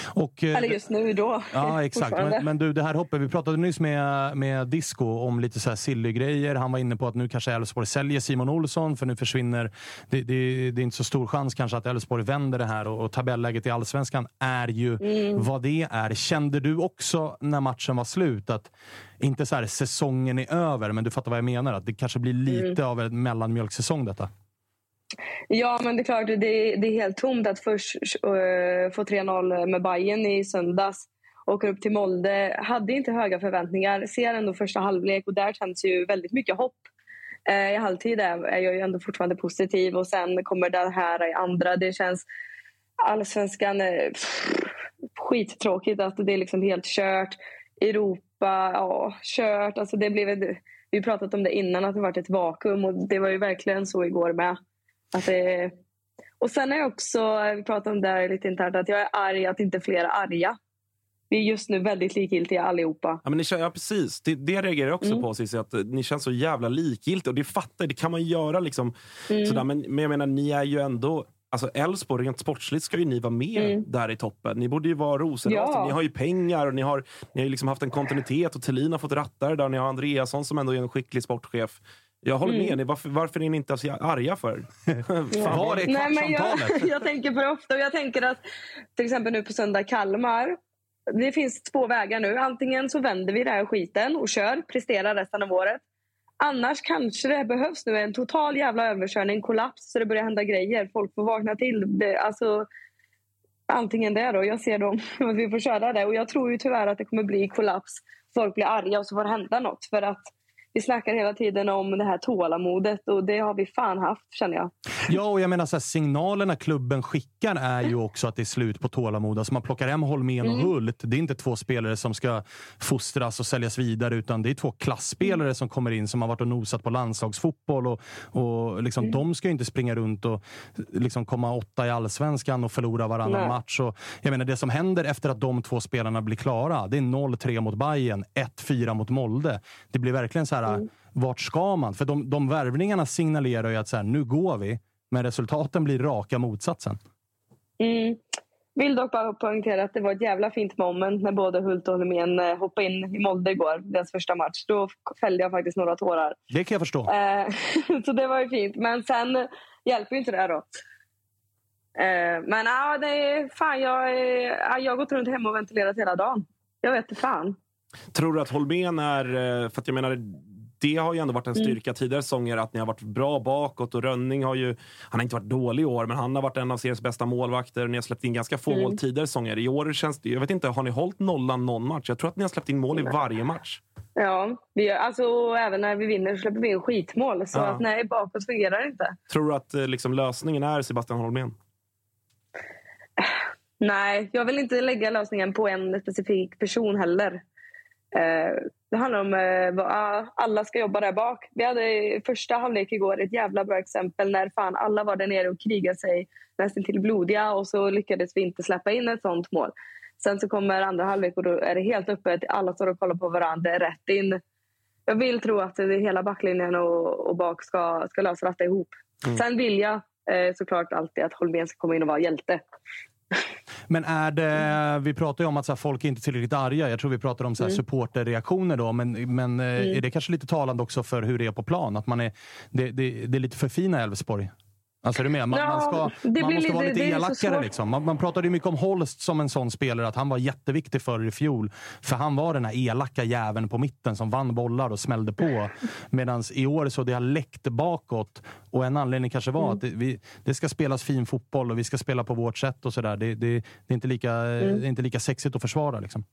[SPEAKER 3] Och, eh,
[SPEAKER 9] Eller just nu då.
[SPEAKER 3] Ja, exakt. Men, men du, det här hoppet. Vi pratade nyss med, med Disco om lite så här silly-grejer. Han var inne på att nu kanske Elfsborg säljer Simon Olsson, för nu försvinner... Det, det, det är inte så stor chans kanske att Elfsborg vänder det här och, och tabelläget i allsvenskan är ju
[SPEAKER 9] Mm.
[SPEAKER 3] vad det är. Kände du också när matchen var slut att, inte så här säsongen är över, men du fattar vad jag menar? Att det kanske blir lite
[SPEAKER 9] Mm.
[SPEAKER 3] av en mellanmjölksäsong detta?
[SPEAKER 9] Ja, men det är klart, det, det är helt tomt att först uh, få 3-0 med Bayern i söndags. Åker upp till Molde. Hade inte höga förväntningar. Ser ändå första halvlek och där känns ju väldigt mycket hopp. Uh, I halvtid är, är jag ju ändå fortfarande positiv och sen kommer det här i andra. Det känns... Allsvenskan... pff, skittråkigt att det är liksom helt kört. Europa, ja, kört. Alltså det blev ett, vi har pratat om det innan, att det varit ett vakuum och det var ju verkligen så igår med. Att det, och sen är jag också, vi pratade om det här lite internt, att jag är arg att inte fler är arga. Vi är just nu väldigt likgiltiga allihopa.
[SPEAKER 5] Ja, men ni, ja, precis. Det, det reagerar jag också
[SPEAKER 9] Mm.
[SPEAKER 5] på, Cissi, att eh, ni känns så jävla likgiltiga. Och det fattar det kan man göra. liksom
[SPEAKER 9] Mm.
[SPEAKER 5] sådär. Men, men jag menar, ni är ju ändå... Alltså Elfsborg, rent sportsligt ska ju ni vara med
[SPEAKER 9] Mm.
[SPEAKER 5] där i toppen. Ni borde ju vara rosenrasande.
[SPEAKER 9] Ja.
[SPEAKER 5] Ni har ju pengar och ni har, ni har ju liksom haft en kontinuitet och Thelin har fått rattar där. Ni har Andreasson som ändå är en skicklig sportchef. Jag håller
[SPEAKER 9] Mm.
[SPEAKER 5] med er. Varför, varför är ni inte så arga för? Fan,
[SPEAKER 3] Var är
[SPEAKER 9] Nej, men jag, jag tänker på det ofta och jag tänker att till exempel nu på söndag Kalmar. Det finns två vägar nu. Antingen så vänder vi den här skiten och kör, presterar resten av året. Annars kanske det behövs nu en total jävla överkörning, kollaps så det börjar hända grejer. Folk får vakna till. Det, alltså, antingen det då. Jag ser dem att vi får köra det och jag tror ju tyvärr att det kommer bli kollaps. Folk blir arga och så får det hända något för att vi snackar hela tiden om det här tålamodet och det har vi fan haft känner jag.
[SPEAKER 3] Ja, och jag menar så här, signalerna klubben skickar är ju också att det är slut på tålamod. Alltså man plockar hem Holmén och
[SPEAKER 9] Mm.
[SPEAKER 3] Hult. Det är inte två spelare som ska fostras och säljas vidare, utan det är två klassspelare som kommer in som har varit och nosat på landslagsfotboll. Och, och liksom, De ska ju inte springa runt och liksom komma åtta i allsvenskan och förlora varannan
[SPEAKER 9] Nej.
[SPEAKER 3] match. Och, jag menar, det som händer efter att de två spelarna blir klara, det är 0-3 mot Bayern, 1-4 mot Molde. Det blir verkligen så här, vart ska man? För de, de värvningarna signalerar ju att så här, nu går vi. Men resultaten blir raka motsatsen.
[SPEAKER 9] Mm. Vill dock bara poängtera att det var ett jävla fint moment när både Hult och Holmén eh, hoppade in i Molde igår, deras första match. Då fällde jag faktiskt några tårar.
[SPEAKER 3] Det kan jag förstå.
[SPEAKER 9] Eh, så det var ju fint. Men sen hjälper ju inte det då. Eh, men ja, det är fan, jag, är- jag har gått runt hemma och ventilerat hela dagen. Jag vet inte fan.
[SPEAKER 5] Tror du att Holmén är... För att jag menar, det har ju ändå varit en
[SPEAKER 9] Mm.
[SPEAKER 5] styrka tidigare säsonger att ni har varit bra bakåt och Rönning har ju... Han har inte varit dålig i år, men han har varit en av seriens bästa målvakter. Ni har släppt in ganska få
[SPEAKER 9] Mm.
[SPEAKER 5] mål tidigare säsonger. I år känns det... Jag vet inte, har ni hållit nollan någon match? Jag tror att ni har släppt in mål i varje match.
[SPEAKER 9] Ja, vi, gör- alltså, även när vi vinner släpper vi in skitmål. Så
[SPEAKER 5] Ja.
[SPEAKER 9] att nej, bakåt fungerar det inte.
[SPEAKER 5] Tror du att eh, liksom, lösningen är Sebastian Holmén?
[SPEAKER 9] Nej, jag vill inte lägga lösningen på en specifik person heller. Eh, det handlar om eh, ah, alla ska jobba där bak. Vi hade första halvlek igår ett jävla bra exempel när fan alla var där nere och krigade sig nästan till blodiga och så lyckades vi inte släppa in ett sånt mål. Sen så kommer andra halvlek och då är det helt öppet. Alla står och kollar på varandra. Rätt in. Jag vill tro att det hela backlinjen och, och bak ska, ska lösa detta ihop.
[SPEAKER 3] Mm.
[SPEAKER 9] Sen vill jag eh, såklart alltid att Holmén ska komma in och vara hjälte.
[SPEAKER 3] Men är det, vi pratar ju om att så här, folk är inte tillräckligt arga. Jag tror vi pratar om så här,
[SPEAKER 9] Mm.
[SPEAKER 3] supporterreaktioner då. Men, men eh,
[SPEAKER 9] Mm.
[SPEAKER 3] är det kanske lite talande också för hur det är på plan? Att man är, det, det, det är lite för fina Elfsborg? Alltså du med? Man,
[SPEAKER 9] Ja,
[SPEAKER 3] man, ska, man
[SPEAKER 9] blir
[SPEAKER 3] måste vara
[SPEAKER 9] lite- det
[SPEAKER 3] elakare. Liksom. Man, man pratade ju mycket om Holst som en sån spelare, att han var jätteviktig för i fjol. För han var den här elaka jäveln på mitten som vann bollar och smällde på. Medan i år så det har läckt bakåt. Och en anledning kanske var
[SPEAKER 9] Mm.
[SPEAKER 3] att det, vi, det ska spelas fin fotboll och vi ska spela på vårt sätt och sådär. Det, det, är inte lika,
[SPEAKER 9] Mm.
[SPEAKER 3] det är inte lika sexigt att försvara. Liksom.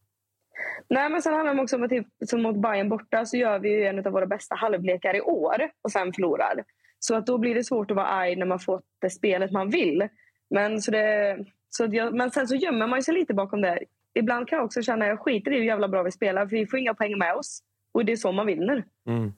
[SPEAKER 9] Nej, men sen handlar det också om att typ, som mot Bayern borta så gör vi en av våra bästa halvlekar i år och sen förlorar. Så att då blir det svårt att vara arg när man får det spelet man vill. Men, så det, så jag, men sen så gömmer man sig lite bakom det. Ibland kan jag också känna att jag skiter i hur jävla bra vi spelar för vi får inga poäng med oss. Och det är så man vinner. Mm.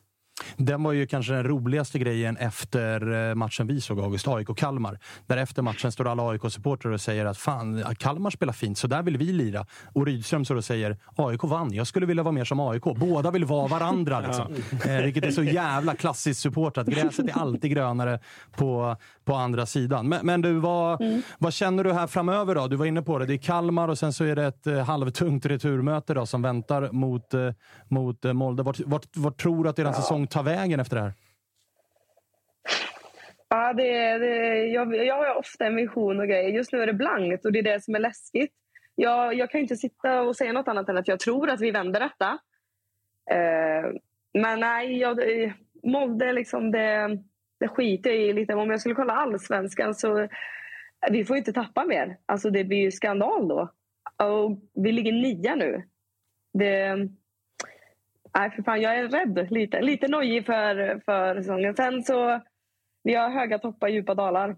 [SPEAKER 3] Den var ju kanske den roligaste grejen efter eh, matchen vi såg, August, AIK-Kalmar. Där efter matchen står alla AIK-supportrar och säger att fan, Kalmar spelar fint, så där vill vi lira. Och Rydström står och säger AIK vann, jag skulle vilja vara mer som AIK. Båda vill vara varandra. Liksom. eh, vilket är så jävla klassiskt support att gräset är alltid grönare på, på andra sidan. Men, men du, vad,
[SPEAKER 9] Mm.
[SPEAKER 3] vad känner du här framöver då? Du var inne på det. Det är Kalmar och sen så är det ett eh, halvtungt returmöte då, som väntar mot, eh, mot eh, Molde. Vart, vart, vart tror du att er säsong tar vägen efter det här?
[SPEAKER 9] Ja, det, det, jag, jag har ofta en vision och grejer. Just nu är det blankt och det är det som är läskigt. Jag, jag kan inte sitta och säga något annat än att jag tror att vi vänder detta. Eh, men nej, jag, Molde liksom det, det skiter jag i lite. Om jag skulle kolla allsvenskan så eh, vi får ju inte tappa mer. Alltså det blir ju skandal då. Och vi ligger nia nu. Det, nej, för fan, jag är rädd lite. Lite nojig för, för säsongen. Sen så vi har höga toppar, djupa dalar.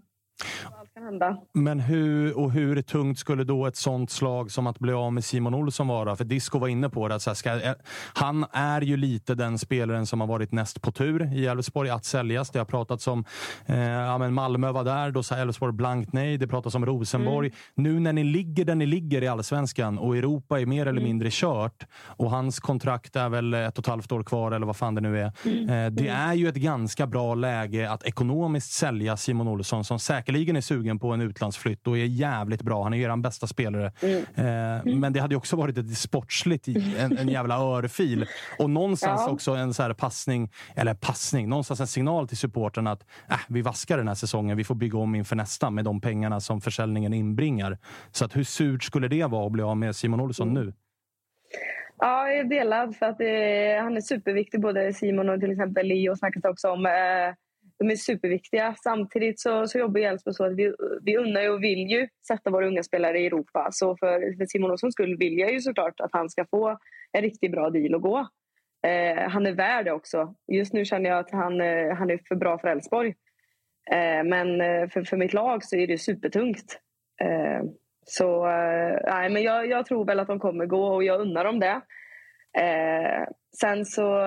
[SPEAKER 9] Kan hända.
[SPEAKER 3] Men hur, och hur tungt skulle då ett sånt slag som att bli av med Simon Olsson vara? För Disco var inne på det. Att så här, ska, eh, han är ju lite den spelaren som har varit näst på tur i Elfsborg att säljas. Det har pratats om eh, ja, men Malmö var där, då sa Elfsborg blankt nej. Det pratas om Rosenborg. Nu när ni ligger där ni ligger i allsvenskan och Europa är mer eller mindre kört och hans kontrakt är väl ett och ett halvt år kvar eller vad fan det nu är. Eh, det är ju ett ganska bra läge att ekonomiskt sälja Simon Olsson som säkerligen är sugen på en utlandsflytt och är jävligt bra. Han är er bästa spelare. Eh, men det hade ju också varit ett sportsligt, en, en jävla örfil. Och någonstans
[SPEAKER 9] Ja.
[SPEAKER 3] också en så här passning, eller passning, någonstans en signal till supporten att äh, vi vaskar den här säsongen. Vi får bygga om inför nästa med de pengarna som försäljningen inbringar. Så att hur surt skulle det vara att bli av med Simon Olsson nu?
[SPEAKER 9] Ja, jag är delad för att det, han är superviktig. Både Simon och till exempel Leo snackat också om. Eh, de är superviktiga. Samtidigt så, så jobbar ju Elfsborg så att vi, vi unnar ju och vill ju sätta våra unga spelare i Europa. Så för, för Simon Olssons skull vill jag ju såklart att han ska få en riktigt bra deal att gå. Eh, han är värd det också. Just nu känner jag att han, eh, han är för bra för Elfsborg. Eh, men eh, för, för mitt lag så är det supertungt. Eh, så eh, nej, men jag, jag tror väl att de kommer gå och jag unnar dem det. Eh, sen så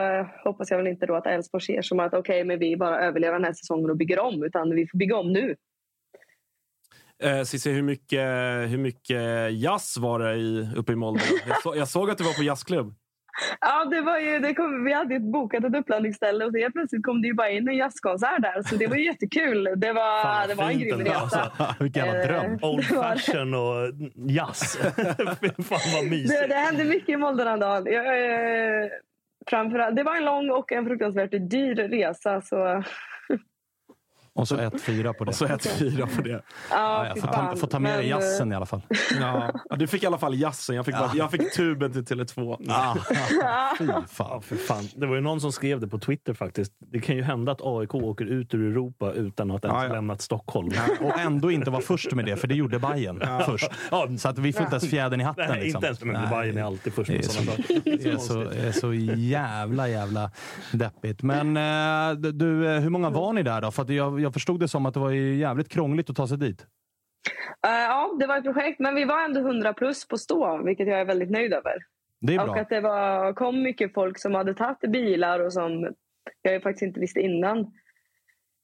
[SPEAKER 9] hoppas jag väl inte då att Elfsborg ser som att okej, men vi bara överlever den här säsongen och bygger om. Utan vi får bygga om nu.
[SPEAKER 5] Eh, Cissi, hur mycket, hur mycket jazz var det i, uppe i Molde? Jag, så, jag såg att du var på jazzklubb.
[SPEAKER 9] Ja, det var ju, det kom, vi hade ju bokat ett uppladdningsställe och så helt plötsligt kom det ju bara in en jazzkonsert där. Så det var ju jättekul. Det var,
[SPEAKER 6] Fan,
[SPEAKER 9] det var en grym resa.
[SPEAKER 6] alltså.
[SPEAKER 3] Vilken jävla
[SPEAKER 9] Eh,
[SPEAKER 3] dröm.
[SPEAKER 6] Old fashion och jazz. Fan vad mysigt.
[SPEAKER 9] Det, det hände mycket i. Jag, eh, framförallt, det var en lång och en fruktansvärt dyr resa. Så,
[SPEAKER 3] Och så ett fyra på det.
[SPEAKER 5] Och så ett fyra på det.
[SPEAKER 9] ja,
[SPEAKER 3] Ja, jag
[SPEAKER 9] fy
[SPEAKER 3] får, ta, får ta med dig
[SPEAKER 9] Men,
[SPEAKER 3] jazzen i alla fall.
[SPEAKER 5] Ja. Ja, du fick i alla fall jazzen. Jag fick, bara, jag fick tuben till Tele2.
[SPEAKER 3] Fy
[SPEAKER 6] Ja,
[SPEAKER 3] fan.
[SPEAKER 6] för fan. Det var ju någon som skrev det på Twitter faktiskt. Det kan ju hända att AIK åker ut ur Europa utan att ens
[SPEAKER 5] Ja, ja.
[SPEAKER 6] lämnat Stockholm.
[SPEAKER 3] Och ändå inte vara först med det, för det gjorde Bayern först.
[SPEAKER 6] Ja,
[SPEAKER 3] Så att vi får inte ens fjädern i hatten.
[SPEAKER 6] Nej,
[SPEAKER 3] liksom.
[SPEAKER 6] inte ens men
[SPEAKER 3] Nej.
[SPEAKER 6] Bayern är alltid först
[SPEAKER 3] Det är
[SPEAKER 6] med
[SPEAKER 3] så,
[SPEAKER 6] sådana saker.
[SPEAKER 3] det är så, är så jävla, jävla deppigt. Men eh, du, eh, hur många var ni där då? För att jag, jag förstod det som att det var jävligt krångligt att ta sig dit.
[SPEAKER 9] eh, ja, det var ett projekt, men vi var ändå 100 plus på stå, vilket jag är väldigt nöjd över.
[SPEAKER 3] Det är
[SPEAKER 9] Och
[SPEAKER 3] bra.
[SPEAKER 9] att det var, kom mycket folk som hade tagit bilar och som jag faktiskt inte visste innan.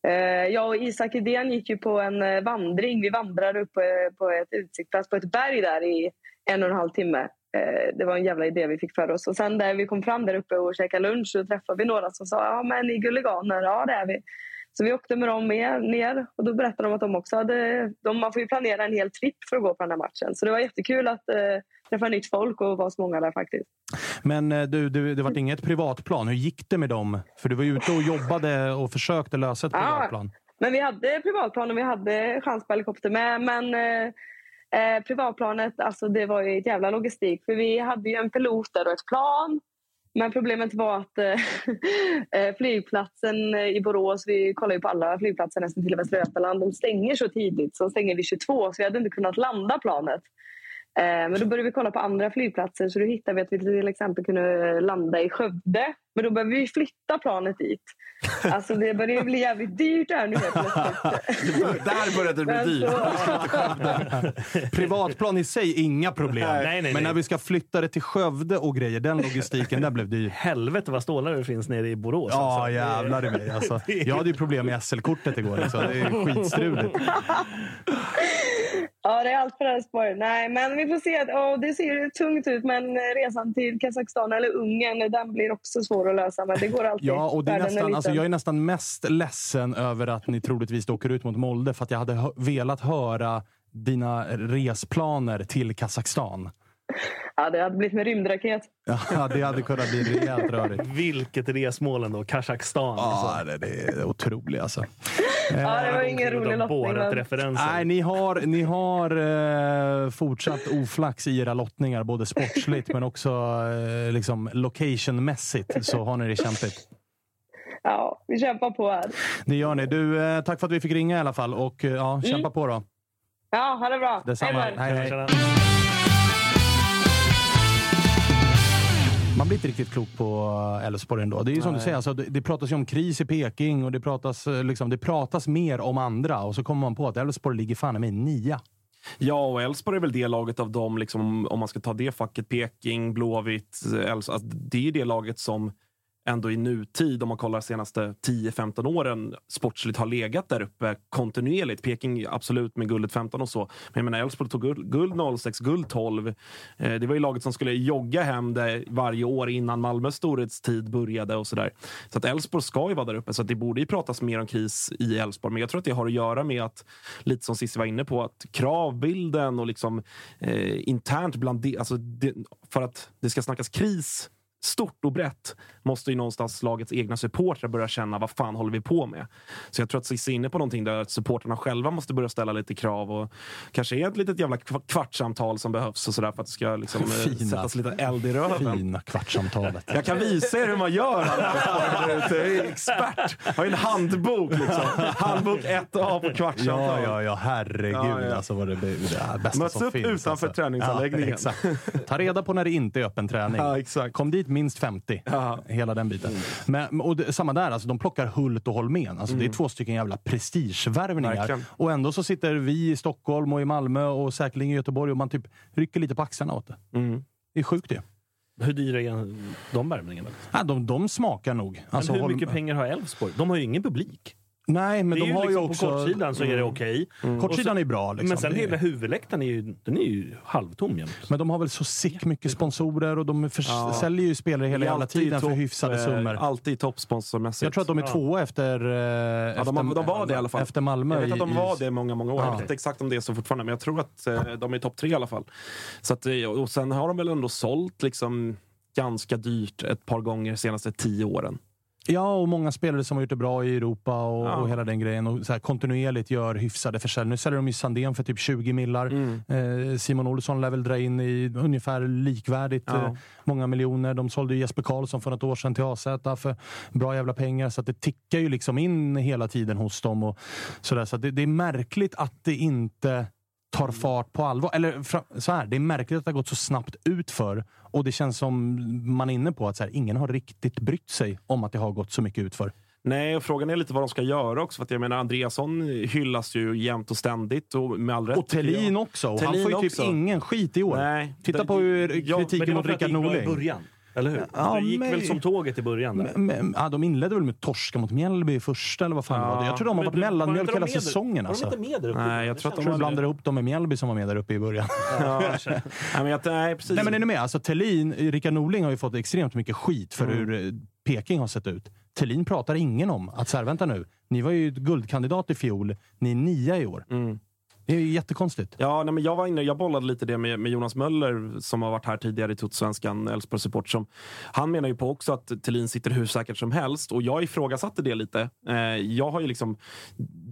[SPEAKER 9] Eh, jag och Isak Idén gick ju på en eh, vandring. Vi vandrade upp på ett utsiktsplats på ett berg där i en och en halv timme. Det var en jävla idé vi fick för oss. Och sen när vi kom fram där uppe och käkade lunch så träffade vi några som sa ja men ni är gulliganer, ja det är vi. Så vi åkte med dem med, ner och då berättade de att de också hade... De, man får ju planera en hel tripp för att gå på den här matchen. Så det var jättekul att eh, träffa nytt folk och vara så många där faktiskt.
[SPEAKER 3] Men eh, du, du, det var inget privatplan. Hur gick det med dem? För du var ju ute och jobbade och försökte lösa ett
[SPEAKER 9] Ja.
[SPEAKER 3] privatplan.
[SPEAKER 9] Men vi hade privatplan och vi hade chans på helikopter med. Men eh, eh, privatplanet, alltså det var ju ett jävla logistik. För vi hade ju en pilot där och ett plan. Men problemet var att eh, eh flygplatsen eh, i Borås, vi kollar ju på alla flygplatser nästan till i Västra Götaland, de stänger så tidigt. Så de stänger vid 22 så vi hade inte kunnat landa planet. Eh, men då började vi kolla på andra flygplatser så då hittade vi att vi till exempel kunde landa i Skövde. Men då behöver vi flytta planet dit. Alltså det börjar ju bli jävligt dyrt här nu helt plötsligt.
[SPEAKER 5] Där började det bli dyrt.
[SPEAKER 3] Privatplan i sig, inga problem.
[SPEAKER 6] Nej, nej, nej.
[SPEAKER 3] Men när vi ska flytta det till Skövde och grejer, den logistiken, där blev dyr.
[SPEAKER 6] Helvete vad stålar det finns nere i Borås.
[SPEAKER 3] Ja,
[SPEAKER 6] alltså.
[SPEAKER 3] jävlar i mig. Alltså, jag hade ju problem med SL-kortet igår. Liksom. Det är skitstruligt.
[SPEAKER 9] Ja, det är allt för Elfsborg. Nej, men vi får se. Oh, det ser ju tungt ut, men resan till Kazakstan eller Ungern, den blir också svår att lösa. Men det går alltid.
[SPEAKER 3] Ja, och det är nästan,
[SPEAKER 9] liten.
[SPEAKER 3] alltså jag är nästan mest ledsen över att ni troligtvis åker ut mot Molde, för att jag hade hö- velat höra dina resplaner till Kazakstan.
[SPEAKER 9] Ja, det hade blivit med rymdraket.
[SPEAKER 3] Ja, det hade kunnat bli rejält rörigt.
[SPEAKER 6] Vilket resmål ändå. Kazakstan.
[SPEAKER 3] Ja, det, det är otroligt alltså.
[SPEAKER 9] Ja, det var ingen rolig lottning. men-.
[SPEAKER 3] Nej, ni har, ni har eh, fortsatt oflax i era lottningar, både sportsligt men också eh, liksom locationmässigt så har ni det kämpigt.
[SPEAKER 9] Ja, vi kämpar på här.
[SPEAKER 3] Det gör ni. Du, eh, tack för att vi fick ringa i alla fall och eh, ja, kämpa på då.
[SPEAKER 9] Ja, ha det bra.
[SPEAKER 3] Detsamma.
[SPEAKER 9] Hej,
[SPEAKER 3] Hej,
[SPEAKER 9] hej.
[SPEAKER 3] Man blir inte riktigt klok på eh, Elfsborg ändå. Det är ju som
[SPEAKER 5] Nej.
[SPEAKER 3] du säger, alltså, det, det pratas ju om kris i Peking och det pratas, eh, liksom, det pratas mer om andra och så kommer man på att Elfsborg ligger fan med nia.
[SPEAKER 5] Ja, och Elfsborg är väl det laget av dem, liksom, om man ska ta det facket, Peking, Blåvitt, Elfs, alltså, det är det laget som ändå i nutid, om man kollar de senaste 10-15 åren, sportsligt har legat där uppe kontinuerligt. Peking absolut med guldet 15 och så. Men jag menar, Elfsborg tog guld, guld 06, guld 12. Eh, det var ju laget som skulle jogga hem det varje år innan Malmös storhetstid började och sådär. Så att Elfsborg ska ju vara där uppe, så att det borde ju pratas mer om kris i Elfsborg. Men jag tror att det har att göra med att, lite som Cissi var inne på, att kravbilden och liksom eh, internt bland det, alltså det, för att det ska snackas kris stort och brett måste ju någonstans lagets egna supportrar börja känna vad fan håller vi på med? Så jag tror att Cissi är inne på någonting där supportrarna själva måste börja ställa lite krav och kanske är ett litet jävla kva- kvartssamtal som behövs och sådär för att det ska liksom, eh,
[SPEAKER 3] Fina.
[SPEAKER 5] sättas lite eld i röven.
[SPEAKER 3] Fina kvartssamtalet.
[SPEAKER 5] Jag kan visa er hur man gör. Jag är expert. Jag har en handbok. Liksom. Handbok 1A på kvartssamtal.
[SPEAKER 3] Ja, ja, ja. Herregud
[SPEAKER 5] Ja, ja.
[SPEAKER 3] alltså vad det, det bästa
[SPEAKER 5] Möts
[SPEAKER 3] som
[SPEAKER 5] upp
[SPEAKER 3] finns.
[SPEAKER 5] utanför
[SPEAKER 3] alltså.
[SPEAKER 5] träningsanläggningen.
[SPEAKER 3] Ja, exakt. Ta reda på när det inte är öppen träning.
[SPEAKER 5] Ja, exakt.
[SPEAKER 3] Kom dit minst 50. Hela den biten. Men, och det, samma där, alltså, de plockar Hult och Holmén. Alltså, Det är
[SPEAKER 5] Mm.
[SPEAKER 3] två stycken jävla prestigevärvningar.
[SPEAKER 5] Verkligen.
[SPEAKER 3] Och ändå så sitter vi i Stockholm och i Malmö och säkerligen i Göteborg och man typ rycker lite på axlarna åt det.
[SPEAKER 5] Mm.
[SPEAKER 3] Det är sjukt det.
[SPEAKER 6] Hur dyra är de värvningarna?
[SPEAKER 3] Ja, de, de smakar nog.
[SPEAKER 6] Men
[SPEAKER 3] Alltså,
[SPEAKER 6] hur
[SPEAKER 3] Holm-
[SPEAKER 6] mycket pengar har Elfsborg? De har ju ingen publik.
[SPEAKER 3] Nej, men de har ju
[SPEAKER 6] liksom
[SPEAKER 3] också...
[SPEAKER 6] På kortsidan så är det
[SPEAKER 3] Mm.
[SPEAKER 6] okej.
[SPEAKER 3] Mm.
[SPEAKER 6] Och
[SPEAKER 3] Kortsidan
[SPEAKER 6] så-
[SPEAKER 3] är bra. Liksom.
[SPEAKER 6] Men sen hela huvudläktaren är ju, den är ju halvtom jämt.
[SPEAKER 3] Men de har väl så sick mycket sponsorer och de förs-
[SPEAKER 5] Ja.
[SPEAKER 3] säljer ju spelare hela jävla tiden för
[SPEAKER 5] topp,
[SPEAKER 3] hyfsade
[SPEAKER 5] eh,
[SPEAKER 3] summor.
[SPEAKER 5] Alltid toppsponsormässigt.
[SPEAKER 3] Jag tror att de är tvåa efter, eh,
[SPEAKER 5] Ja,
[SPEAKER 3] efter,
[SPEAKER 5] de, var det i alla fall.
[SPEAKER 3] efter Malmö.
[SPEAKER 5] Jag vet att de var det i många, många år. Jag
[SPEAKER 3] Ja.
[SPEAKER 5] vet inte exakt om det är så fortfarande, men jag tror att eh, de är topp tre i alla fall. Så att, och sen har de väl ändå sålt liksom ganska dyrt ett par gånger de senaste tio åren.
[SPEAKER 3] Ja, och många spelare som har gjort det bra i Europa och,
[SPEAKER 5] Ja.
[SPEAKER 3] och hela den grejen. Och så här, kontinuerligt gör hyfsade försäljningar. Nu säljer de ju Sandén för typ 20 millar.
[SPEAKER 5] Mm.
[SPEAKER 3] Eh, Simon Olsson lär väl dra in i ungefär likvärdigt
[SPEAKER 5] Ja.
[SPEAKER 3] eh, många miljoner. De sålde ju Jesper Karlsson för något år sedan till AZ för bra jävla pengar. Så det tickar ju liksom in hela tiden hos dem. Och sådär. Så det, det är märkligt att det inte tar fart på allvar. Eller så här, det är märkligt att det har gått så snabbt utför. Och det känns som man är inne på att så här, ingen har riktigt brytt sig om att det har gått så mycket utför.
[SPEAKER 5] Nej, och frågan är lite vad de ska göra också. För att jag menar, Andreasson hyllas ju jämt och ständigt och med all rätt.
[SPEAKER 3] Och. Thelin också. Och han
[SPEAKER 5] Thelin
[SPEAKER 3] får ju typ
[SPEAKER 5] också.
[SPEAKER 3] ingen skit i år.
[SPEAKER 5] Nej,
[SPEAKER 3] Titta
[SPEAKER 5] det-
[SPEAKER 3] på hur
[SPEAKER 5] ja,
[SPEAKER 3] kritiken
[SPEAKER 6] var
[SPEAKER 3] mot Rickard Norling.
[SPEAKER 6] Eller hur?
[SPEAKER 3] Ja,
[SPEAKER 6] det gick
[SPEAKER 3] men-
[SPEAKER 6] väl som tåget i början. Där.
[SPEAKER 3] Men, ja, de inledde väl med torska mot Mjällby i första, eller vad fan det var. Jag tror de har
[SPEAKER 6] Men
[SPEAKER 3] varit mellanmjölk
[SPEAKER 6] de
[SPEAKER 3] hela
[SPEAKER 6] med
[SPEAKER 3] säsongen.
[SPEAKER 6] var de
[SPEAKER 3] Alltså.
[SPEAKER 6] inte med där uppe?
[SPEAKER 5] Nej, jag
[SPEAKER 6] Det
[SPEAKER 5] tror att de
[SPEAKER 3] tror blandar ihop dem med Mjällby som var med där uppe i början.
[SPEAKER 5] Ja, nej, men jag, nej, precis.
[SPEAKER 3] Nej, men är ni med? Alltså, Thelin, Rickard Norling har ju fått extremt mycket skit för
[SPEAKER 5] Mm.
[SPEAKER 3] hur eh, Peking har sett ut. Thelin pratar ingen om. Att så här, vänta nu, ni var ju guldkandidat i fjol, ni är nia i år.
[SPEAKER 5] Mm.
[SPEAKER 3] Det är ju jättekonstigt.
[SPEAKER 5] Ja, nej, men jag var inne, jag bollade lite det med, med Jonas Möller som har varit här tidigare i Totosvenskan, Elfsborg support som Han menar ju på också att Thelin sitter hur säkert som helst och jag ifrågasatte det lite. Eh, jag har ju liksom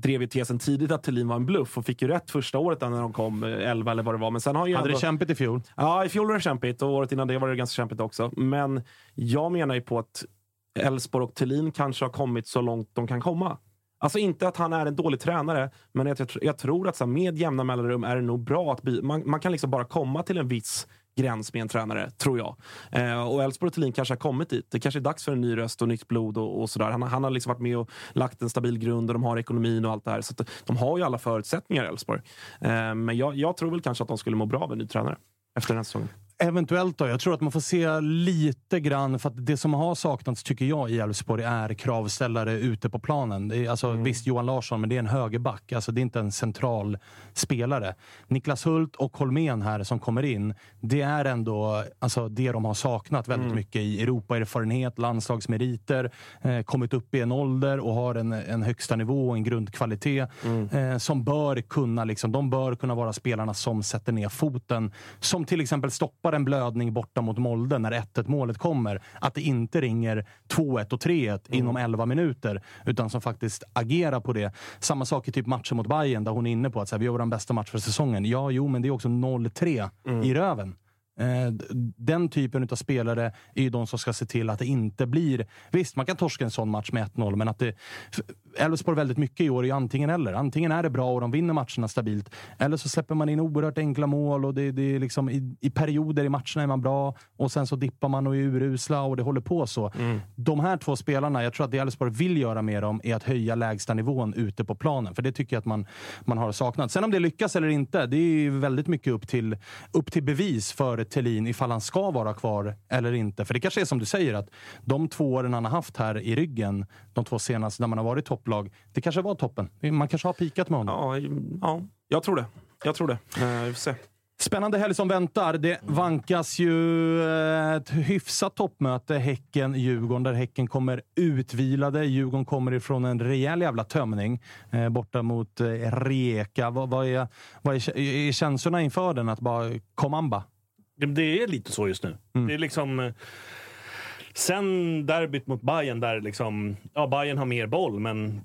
[SPEAKER 5] drivit tesen tidigt att Thelin var en bluff och fick ju rätt första året när de kom, eh, 11 eller vad det var. Men sen har ju
[SPEAKER 3] Hade
[SPEAKER 5] ändå...
[SPEAKER 3] det kämpigt i fjol?
[SPEAKER 5] Ja, i fjol var det kämpigt och året innan det var det ganska kämpigt också. Men jag menar ju på att Elfsborg och Thelin kanske har kommit så långt de kan komma. Alltså inte att han är en dålig tränare, men jag, jag, jag tror att så här, med jämna mellanrum är det nog bra att by, man, man kan liksom bara komma till en viss gräns med en tränare, tror jag. Eh, och Elfsborg och Thelin kanske har kommit dit. Det kanske är dags för en ny röst och nytt blod och, och sådär. Han, han har liksom varit med och lagt en stabil grund och de har ekonomin och allt det här. Så att de har ju alla förutsättningar, Elfsborg. Eh, men jag, jag tror väl kanske att de skulle må bra av en ny tränare efter den här säsongen.
[SPEAKER 3] Eventuellt då. Jag tror att man får se lite grann, för att det som har saknats tycker jag i Elfsborg är kravställare ute på planen. Är, alltså,
[SPEAKER 6] Mm.
[SPEAKER 3] Visst, Johan Larsson, men det är en högerback. Alltså, det är inte en central spelare. Niklas Hult och Holmén här som kommer in, det är ändå alltså, det de har saknat väldigt
[SPEAKER 6] Mm.
[SPEAKER 3] mycket i Europaerfarenhet, landslagsmeriter, eh, kommit upp i en ålder och har en, en högsta nivå och en grundkvalitet
[SPEAKER 6] Mm.
[SPEAKER 3] eh, som bör kunna, liksom, de bör kunna vara spelarna som sätter ner foten. Som till exempel stoppar en blödning borta mot Molde när 1-1 målet kommer. Att det inte ringer 2-1 och 3-1
[SPEAKER 6] Mm.
[SPEAKER 3] inom 11 minuter, utan som faktiskt agerar på det. Samma sak i typ matchen mot Bayern där hon är inne på att så här, vi gör vår bästa match för säsongen. Ja, jo, men det är också 0-3
[SPEAKER 6] Mm.
[SPEAKER 3] i röven. Eh, Den typen av spelare är ju de som ska se till att det inte blir... Visst, man kan torska en sån match med 1-0, men att det... Elfsborg väldigt mycket i år är antingen eller. Antingen är det bra och de vinner matcherna stabilt, eller så släpper man in oerhört enkla mål och det, det är liksom i, i perioder i matcherna är man bra och sen så dippar man och är urusla och det håller på så. De här två spelarna, jag tror att det Elfsborg vill göra med dem är att höja lägsta nivån ute på planen, för det tycker jag att man, man har saknat. Sen om det lyckas eller inte, det är ju väldigt mycket upp till, upp till bevis för Thelin ifall han ska vara kvar eller inte. För det kanske är som du säger, att de två åren han har haft här i ryggen, de två senaste när man har varit topplag, det kanske var toppen. Man kanske har pikat med honom.
[SPEAKER 5] Ja, ja, jag tror det. Jag tror det. Eh, vi får se.
[SPEAKER 3] Spännande helg som väntar. Det vankas ju eh, ett hyfsat toppmöte. Häcken-Djurgården, där Häcken kommer utvilade. Djurgården kommer ifrån en rejäl jävla tömning eh, borta mot eh, Rijeka. Vad, vad, är, vad är, är känslorna inför den? Att bara komamba?
[SPEAKER 6] Det är lite så just nu. Det är liksom... eh, Sen derbyt mot Bayern där liksom... Ja, Bayern har mer boll, men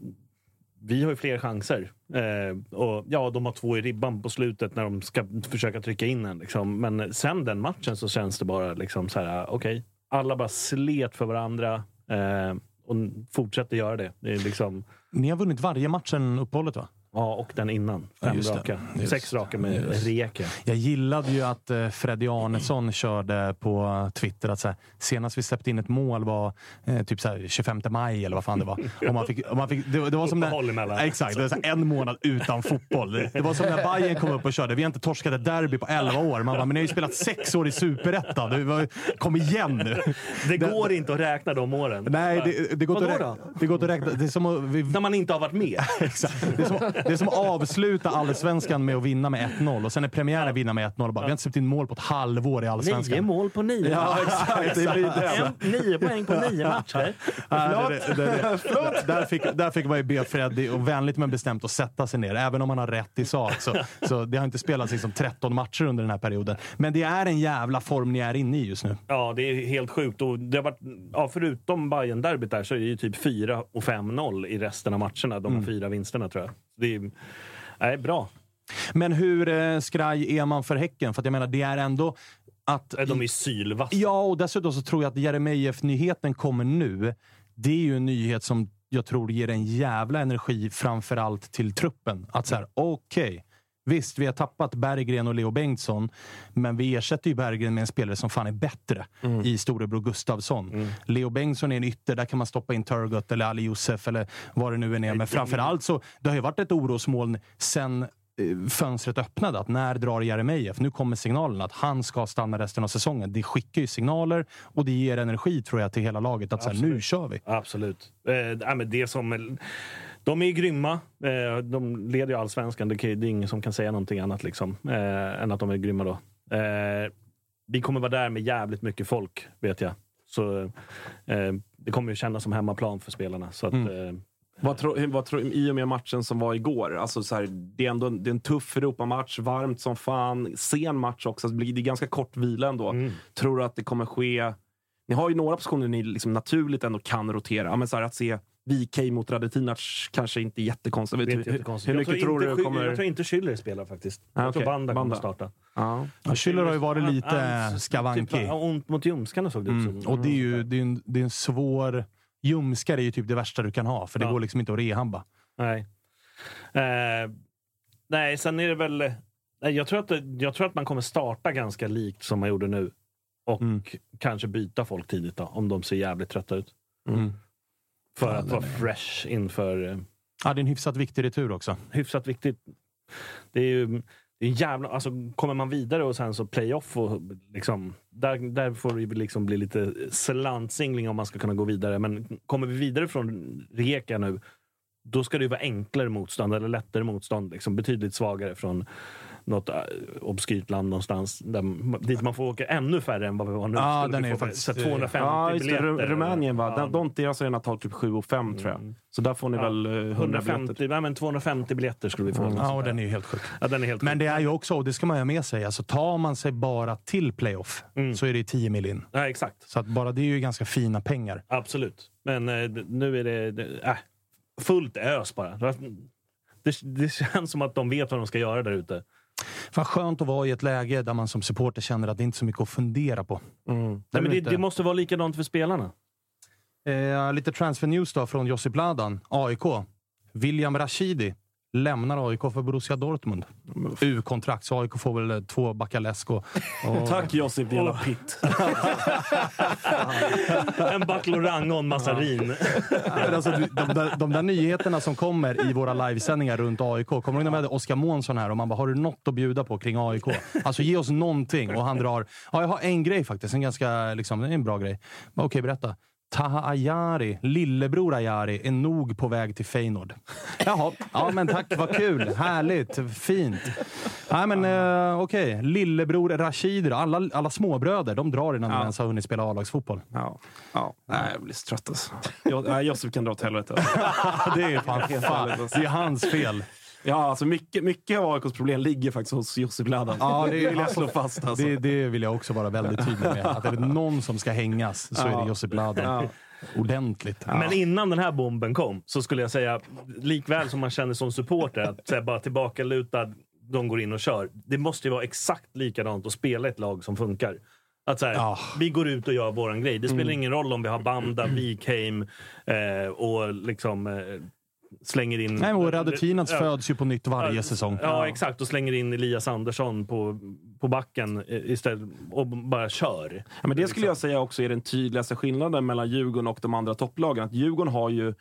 [SPEAKER 6] vi har ju fler chanser. Eh, och ja, de har två i ribban på slutet när de ska försöka trycka in en. Liksom. Men sen den matchen så känns det bara liksom så här, okej. alla bara slet för varandra eh, och fortsätter göra det. det är liksom,
[SPEAKER 3] Ni har vunnit varje match sen uppehållet, va?
[SPEAKER 6] Ja, och den innan.
[SPEAKER 3] Ja,
[SPEAKER 6] Fem
[SPEAKER 3] det.
[SPEAKER 6] raka.
[SPEAKER 3] Just
[SPEAKER 6] Sex raka med
[SPEAKER 3] Just. Jag gillade ju att eh, Freddy Arnesson körde på Twitter att så här, senast vi släppte in ett mål var eh, typ så här, 25 maj eller vad fan det var. Och man fick, och man fick, det, det var som när,
[SPEAKER 6] emellan.
[SPEAKER 3] Exakt, det var så här, en månad utan fotboll. Det, det var som när Bayern kom upp och körde. Vi har inte torskat ett derby på 11 år. Man bara, men ni har ju spelat sex år i superettan. Kom igen nu!
[SPEAKER 6] Det går inte att räkna de åren.
[SPEAKER 3] Nej, det, det, går inte att räkna, det går inte att räkna. Det är som att, vi,
[SPEAKER 6] När man inte har varit med.
[SPEAKER 3] Exakt. Det är, som, det är som att avsluta allsvenskan med att vinna med 1-0 och sen är premiären vinna med 1-0 och bara, vi har inte släppt in mål på ett halvår i allsvenskan.
[SPEAKER 6] Nio mål på nio
[SPEAKER 3] Ja, exakt. Det
[SPEAKER 6] nio poäng på nio matcher.
[SPEAKER 3] Ja, det- det- det- det- Där fick, där fick man ju be Freddy, och vänligt men bestämt, att sätta sig ner. Även om han har rätt i sak. Så, så det har inte spelats liksom 13 matcher under den här perioden. Men det är en jävla form ni är inne i just nu.
[SPEAKER 6] Ja, det är helt sjukt. Och det har varit, ja, förutom bayern derbyt där så är det ju typ 4 och 5-0 i resten av matcherna. De har fyra vinsterna tror jag. Det är, nej, bra.
[SPEAKER 3] Men hur eh, skraj är man för Häcken? För att jag menar, det är ändå att...
[SPEAKER 6] De är sylvassa.
[SPEAKER 3] Ja, och dessutom så tror jag att Jeremejeff-nyheten kommer nu. Det är ju en nyhet som jag tror ger en jävla energi framförallt till truppen. Att så här, okej. Visst, vi har tappat Berggren och Leo Bengtsson, men vi ersätter ju Berggren med en spelare som fan är bättre i storebror Gustavsson. Leo Bengtsson är en ytter, där kan man stoppa in Turgut eller Ali Youssef eller vad det nu än är. Men framförallt så, det har ju varit ett orosmoln sen eh, fönstret öppnade. Att när drar Jeremejeff? Nu kommer signalen att han ska stanna resten av säsongen. Det skickar ju signaler och det ger energi tror jag till hela laget. Att så här, nu kör vi.
[SPEAKER 6] Absolut. Eh, det som, de är grymma. Eh, de leder ju allsvenskan. Det, är ingen som kan säga någonting annat liksom, eh, än att de är grymma. då. Eh, vi kommer vara där med jävligt mycket folk, vet jag. Så Det kommer ju kännas som hemmaplan för spelarna. Så att,
[SPEAKER 3] Mm.
[SPEAKER 5] Vad tror, vad tror, I och med matchen som var igår, alltså så här, det är ändå en, det är en tuff Europamatch, varmt som fan, sen match också, det blir det är ganska kort vila ändå.
[SPEAKER 6] Mm.
[SPEAKER 5] Tror du att det kommer ske... Ni har ju några positioner ni liksom naturligt ändå kan rotera. Men så här, att se VK mot Radetinac kanske inte är jättekonstigt.
[SPEAKER 6] det är
[SPEAKER 5] Hur-
[SPEAKER 6] inte jättekonstigt.
[SPEAKER 5] hur
[SPEAKER 6] jag
[SPEAKER 5] mycket
[SPEAKER 6] tror
[SPEAKER 5] tror
[SPEAKER 6] inte,
[SPEAKER 5] du kommer...
[SPEAKER 6] Jag tror inte Schüller spelar faktiskt.
[SPEAKER 5] Ah,
[SPEAKER 6] jag tror
[SPEAKER 5] okej.
[SPEAKER 6] Banda kommer
[SPEAKER 5] Banda.
[SPEAKER 6] starta.
[SPEAKER 5] Ja.
[SPEAKER 3] Ja, Schüller har ju varit lite
[SPEAKER 6] han-
[SPEAKER 3] skavankig.
[SPEAKER 6] Typ, ont mot ljumskarna såg det ut
[SPEAKER 3] Mm.
[SPEAKER 6] som.
[SPEAKER 3] Och det är ju det är en, det är en svår... Ljumskar är ju typ det värsta du kan ha, för det
[SPEAKER 6] Ja.
[SPEAKER 3] går liksom inte att rehabba.
[SPEAKER 6] Nej. Eh, nej, sen är det väl... Nej, jag, tror att det, jag tror att man kommer starta ganska likt som man gjorde nu. Och
[SPEAKER 3] Mm.
[SPEAKER 6] kanske byta folk tidigt då, om de ser jävligt trötta ut.
[SPEAKER 3] Mm.
[SPEAKER 6] För
[SPEAKER 3] Fan,
[SPEAKER 6] att vara
[SPEAKER 3] är-
[SPEAKER 6] fresh inför... Eh,
[SPEAKER 3] Ja, det är en hyfsat viktig retur också.
[SPEAKER 6] hyfsat viktigt. Det är ju, det är jävla, alltså, kommer man vidare och sen så playoff, och liksom, där, där får det liksom bli lite slantsingling om man ska kunna gå vidare. Men kommer vi vidare från Rijeka nu, då ska det ju vara enklare motstånd eller lättare motstånd. Liksom, betydligt svagare från något äh, obskyrt land någonstans. Där, dit man får åka ännu färre än vad vi var nu.
[SPEAKER 3] Ja,
[SPEAKER 6] Skulle
[SPEAKER 3] den
[SPEAKER 6] vi
[SPEAKER 3] är
[SPEAKER 6] få
[SPEAKER 3] faktiskt-
[SPEAKER 6] så här 250
[SPEAKER 5] Ja, just
[SPEAKER 6] biljetter.
[SPEAKER 5] Ru- Rumänien va?
[SPEAKER 6] Ja.
[SPEAKER 5] Ja. De, deras arena tar typ 7 och 5 tror jag. Så där får ni väl eh, 100 biljetter.
[SPEAKER 6] 150, nej, men 250 biljetter skulle vi få.
[SPEAKER 3] Ja, och den är ju helt sjuk.
[SPEAKER 6] Ja, den är helt
[SPEAKER 3] Men det är ju också, och det ska man ju ha med sig, alltså tar man sig bara till playoff så är det 10 mil in.
[SPEAKER 6] Ja, exakt.
[SPEAKER 3] Så att bara det är ju ganska fina pengar.
[SPEAKER 6] Absolut. Men eh, nu är det, äh, fullt ös bara. Det, det känns som att de vet vad de ska göra där ute.
[SPEAKER 3] Fan skönt att vara i ett läge där man som supporter känner att det inte är så mycket att fundera på.
[SPEAKER 6] Nej, men det, det måste vara likadant för spelarna.
[SPEAKER 3] Eh, lite transfer news då från Josip Ladan, AIK. William Rashidi lämnar AIK för Borussia Dortmund. U-kontrakt, så AIK får väl två backar läsk och.
[SPEAKER 5] Tack Josip, jävla pitt.
[SPEAKER 6] en baklorang och en massarin.
[SPEAKER 3] Men alltså, de, de, de där nyheterna som kommer i våra livesändningar runt AIK. Kommer du ihåg när vi hade Oskar Månsson här och man bara, har du något att bjuda på kring AIK? Alltså ge oss någonting. Och han drar, ja jag har en grej faktiskt, en ganska, liksom, en bra grej. Okej, berätta. Taha Ayari, lillebror Ayari, är nog på väg till Feyenoord. Jaha, ja men tack, vad kul. Härligt, fint. Nej men eh, okej, lillebror Rashidi då. Alla, alla småbröder, de drar innan de ens har hunnit spela A-lagsfotboll.
[SPEAKER 5] Ja. ja. Nej, jag blir så trött alltså. Nej, Josip kan dra åt helvete.
[SPEAKER 3] det är fan, fan det är hans fel.
[SPEAKER 5] Ja, alltså mycket, mycket av AIKs problem ligger faktiskt hos Josip Ladan.
[SPEAKER 3] Ja,
[SPEAKER 5] det vill jag slå fast. Alltså.
[SPEAKER 3] Det, det vill jag också vara väldigt tydlig med. Att är det någon som ska hängas så är det Josip Ladan.
[SPEAKER 5] Ja.
[SPEAKER 3] Ordentligt.
[SPEAKER 6] Men innan den här bomben kom så skulle jag säga, likväl som man känner som supporter, att här, bara tillbakalutad, de går in och kör. Det måste ju vara exakt likadant att spela ett lag som funkar. Att så här,
[SPEAKER 3] Ja.
[SPEAKER 6] Vi går ut och gör våran grej. Det spelar
[SPEAKER 3] Mm.
[SPEAKER 6] ingen roll om vi har Banda, Wikheim eh, och liksom eh, slänger in...
[SPEAKER 3] Nej, och Radetinac
[SPEAKER 6] Ja.
[SPEAKER 3] föds ju på nytt varje säsong.
[SPEAKER 6] Ja, exakt. Och slänger in Elias Andersson på, på backen istället och bara kör.
[SPEAKER 5] Ja, men det skulle jag säga också är den tydligaste skillnaden mellan Djurgården och de andra topplagen. Att Djurgården har ju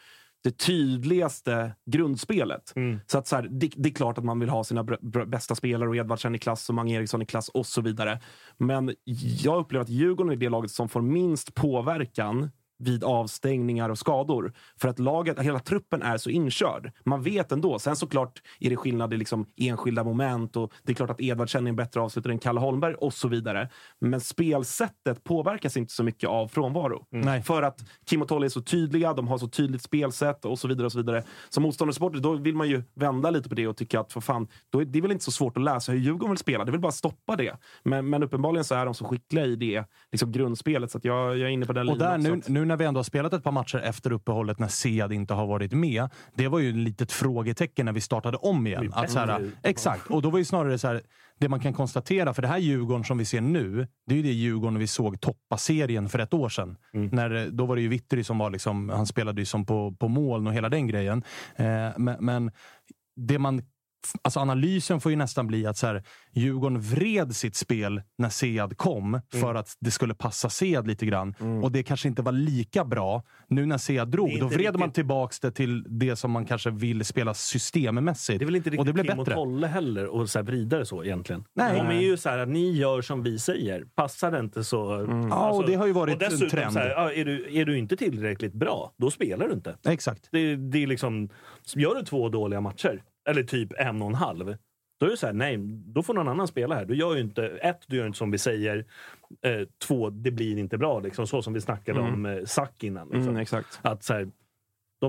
[SPEAKER 5] det tydligaste grundspelet. Så, att så här, det, det är klart att man vill ha sina br- br- bästa spelare och Edvardsen i klass och Mange Eriksson i klass och så vidare. Men jag upplever att Djurgården är det laget som får minst påverkan vid avstängningar och skador. För att laget, hela truppen är så inkörd. Man vet ändå. Sen såklart är det skillnad i liksom enskilda moment och det är klart att Edvardsen är en bättre avslutare än Kalle Holmberg och så vidare. Men spelsättet påverkas inte så mycket av frånvaro.
[SPEAKER 3] Nej.
[SPEAKER 5] För att Kim och Tolle är så tydliga, de har så tydligt spelsätt och så vidare. och så vidare. Som motståndarsupporter då vill man ju vända lite på det och tycka att för fan, då är det är väl inte så svårt att läsa hur Djurgården vill spela. Det vill bara stoppa det. Men, men uppenbarligen så är de så skickliga i det liksom grundspelet så att jag, jag är inne på den
[SPEAKER 3] Och där,
[SPEAKER 5] linjen
[SPEAKER 3] nu. Nu när vi ändå har spelat ett par matcher efter uppehållet när Sead inte har varit med. Det var ju ett litet frågetecken när vi startade om igen. Att så här, exakt, och då var ju snarare så här, det man kan konstatera, för det här Djurgården som vi ser nu, det är ju det Djurgården vi såg toppa serien för ett år sedan. När, eh, då var det ju Vittry som var liksom, han spelade ju som på, på moln och hela den grejen. Eh, men, men det man Alltså analysen får ju nästan bli att så här, Djurgården vred sitt spel när Sead kom för att det skulle passa Sead lite grann. Och det kanske inte var lika bra. Nu när Sead drog, då vred man
[SPEAKER 6] riktigt-
[SPEAKER 3] tillbaks det till det som man kanske vill spela systemmässigt.
[SPEAKER 6] Det är väl inte riktigt Kim och. Tolle heller och så här vrida det så egentligen.
[SPEAKER 3] Nej.
[SPEAKER 6] De är ju så här att ni gör som vi säger. Passar det inte så...
[SPEAKER 3] Mm. Ja, och det har ju varit
[SPEAKER 6] och dessutom
[SPEAKER 3] en trend.
[SPEAKER 6] Så här, är, du, är du inte tillräckligt bra, då spelar du inte.
[SPEAKER 3] Exakt.
[SPEAKER 6] Det, det är liksom, gör du två dåliga matcher, eller typ en och en halv, då är det så här, nej, då får någon annan spela här. Du gör ju inte, ett, du gör inte som vi säger. Eh, två, det blir inte bra. Liksom, så som vi snackade
[SPEAKER 5] Mm.
[SPEAKER 6] om eh, Sack innan. Liksom.
[SPEAKER 5] Mm, exakt.
[SPEAKER 6] Att så här,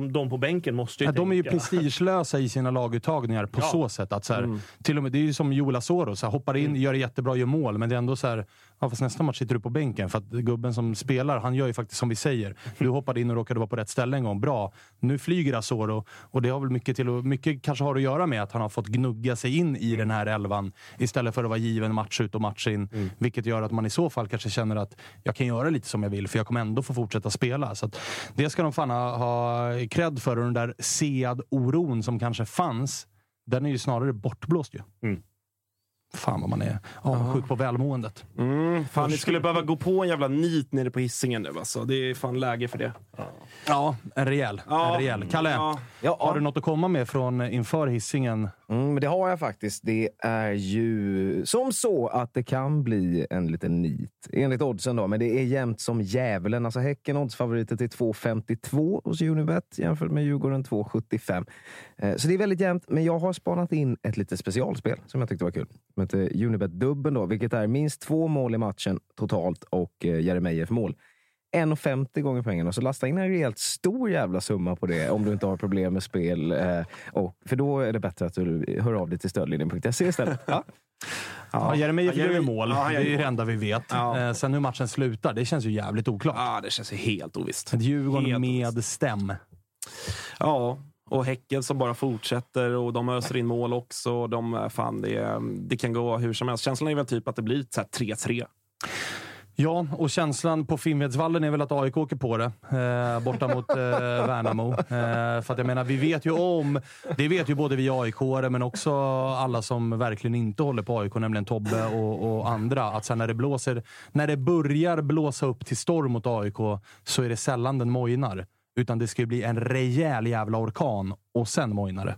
[SPEAKER 6] de, de på bänken måste ju
[SPEAKER 3] Ja, de är ju prestigelösa i sina laguttagningar på
[SPEAKER 6] Ja.
[SPEAKER 3] så sätt. att så här,
[SPEAKER 5] Mm.
[SPEAKER 3] till och med, Det är ju som Joel Asoro, så här, hoppar in, gör det jättebra, gör mål, men det är ändå så här, ja, fast nästa match sitter du på bänken. För att gubben som spelar, han gör ju faktiskt som vi säger. Du hoppade in och råkade vara på rätt ställe en gång. Bra. Nu flyger Asoro och det har väl mycket till att, mycket kanske har att göra med att han har fått gnugga sig in i den här elvan istället för att vara given match ut och match in. Vilket gör att man i så fall kanske känner att jag kan göra lite som jag vill, för jag kommer ändå få fortsätta spela. Så det ska de fan ha, ha cred för. Och den där Sead-oron som kanske fanns, den är ju snarare bortblåst ju.
[SPEAKER 6] Mm.
[SPEAKER 3] Fan vad man är avundsjuk på välmåendet.
[SPEAKER 5] Mm, fan, ni skulle behöva gå på en jävla nit nere på hissingen nu alltså. Det är fan läge för det.
[SPEAKER 3] Ja, en rejäl.
[SPEAKER 5] Ja.
[SPEAKER 3] En rejäl. Kalle,
[SPEAKER 5] Ja.
[SPEAKER 10] Ja,
[SPEAKER 3] har du något att komma med från inför hissingen
[SPEAKER 4] Mm, men det har jag faktiskt. Det är ju som så att det kan bli en liten nit. Enligt oddsen då, men det är jämnt som djävulen. Alltså Häcken oddsfavoriter till 2,52 hos Unibet jämfört med Djurgården 2,75. Eh, Så det är väldigt jämnt, men jag har spanat in ett litet specialspel som jag tyckte var kul. Som heter Unibet-dubben då, vilket är minst två mål i matchen totalt och eh, Jeremejeff mål. 1,50 gånger pengarna. Så lasta in en rejält stor jävla summa på det om du inte har problem med spel. Eh, och, för då är det bättre att du hör av dig till stödlinjen.se istället. Ja.
[SPEAKER 3] Ja, Jeremejeff
[SPEAKER 5] Ja,
[SPEAKER 3] gör ju
[SPEAKER 5] Jeremy-
[SPEAKER 3] mål.
[SPEAKER 5] ja,
[SPEAKER 3] det är ju det enda vi vet.
[SPEAKER 5] Ja.
[SPEAKER 3] Eh, Sen hur matchen slutar, det känns ju jävligt oklart.
[SPEAKER 5] Ja, det känns ju helt ovisst.
[SPEAKER 3] Djurgården
[SPEAKER 5] Helt
[SPEAKER 3] med stäm.
[SPEAKER 5] Ja, och Häcken som bara fortsätter och de öser in mål också. De, fan, det, det kan gå hur som helst. Känslan är väl typ att det blir så här 3-3.
[SPEAKER 3] Ja, och känslan på Finnvedsvallen är väl att AIK åker på det. Eh, borta mot eh, Värnamo. Eh, för att jag menar, vi vet ju om... Det vet ju både vi aik men också alla som verkligen inte håller på AIK, nämligen Tobbe och, och andra. Att sen när det blåser... När det börjar blåsa upp till storm mot AIK så är det sällan den mojnar. Utan det ska ju bli en rejäl jävla orkan och sen mojnar det.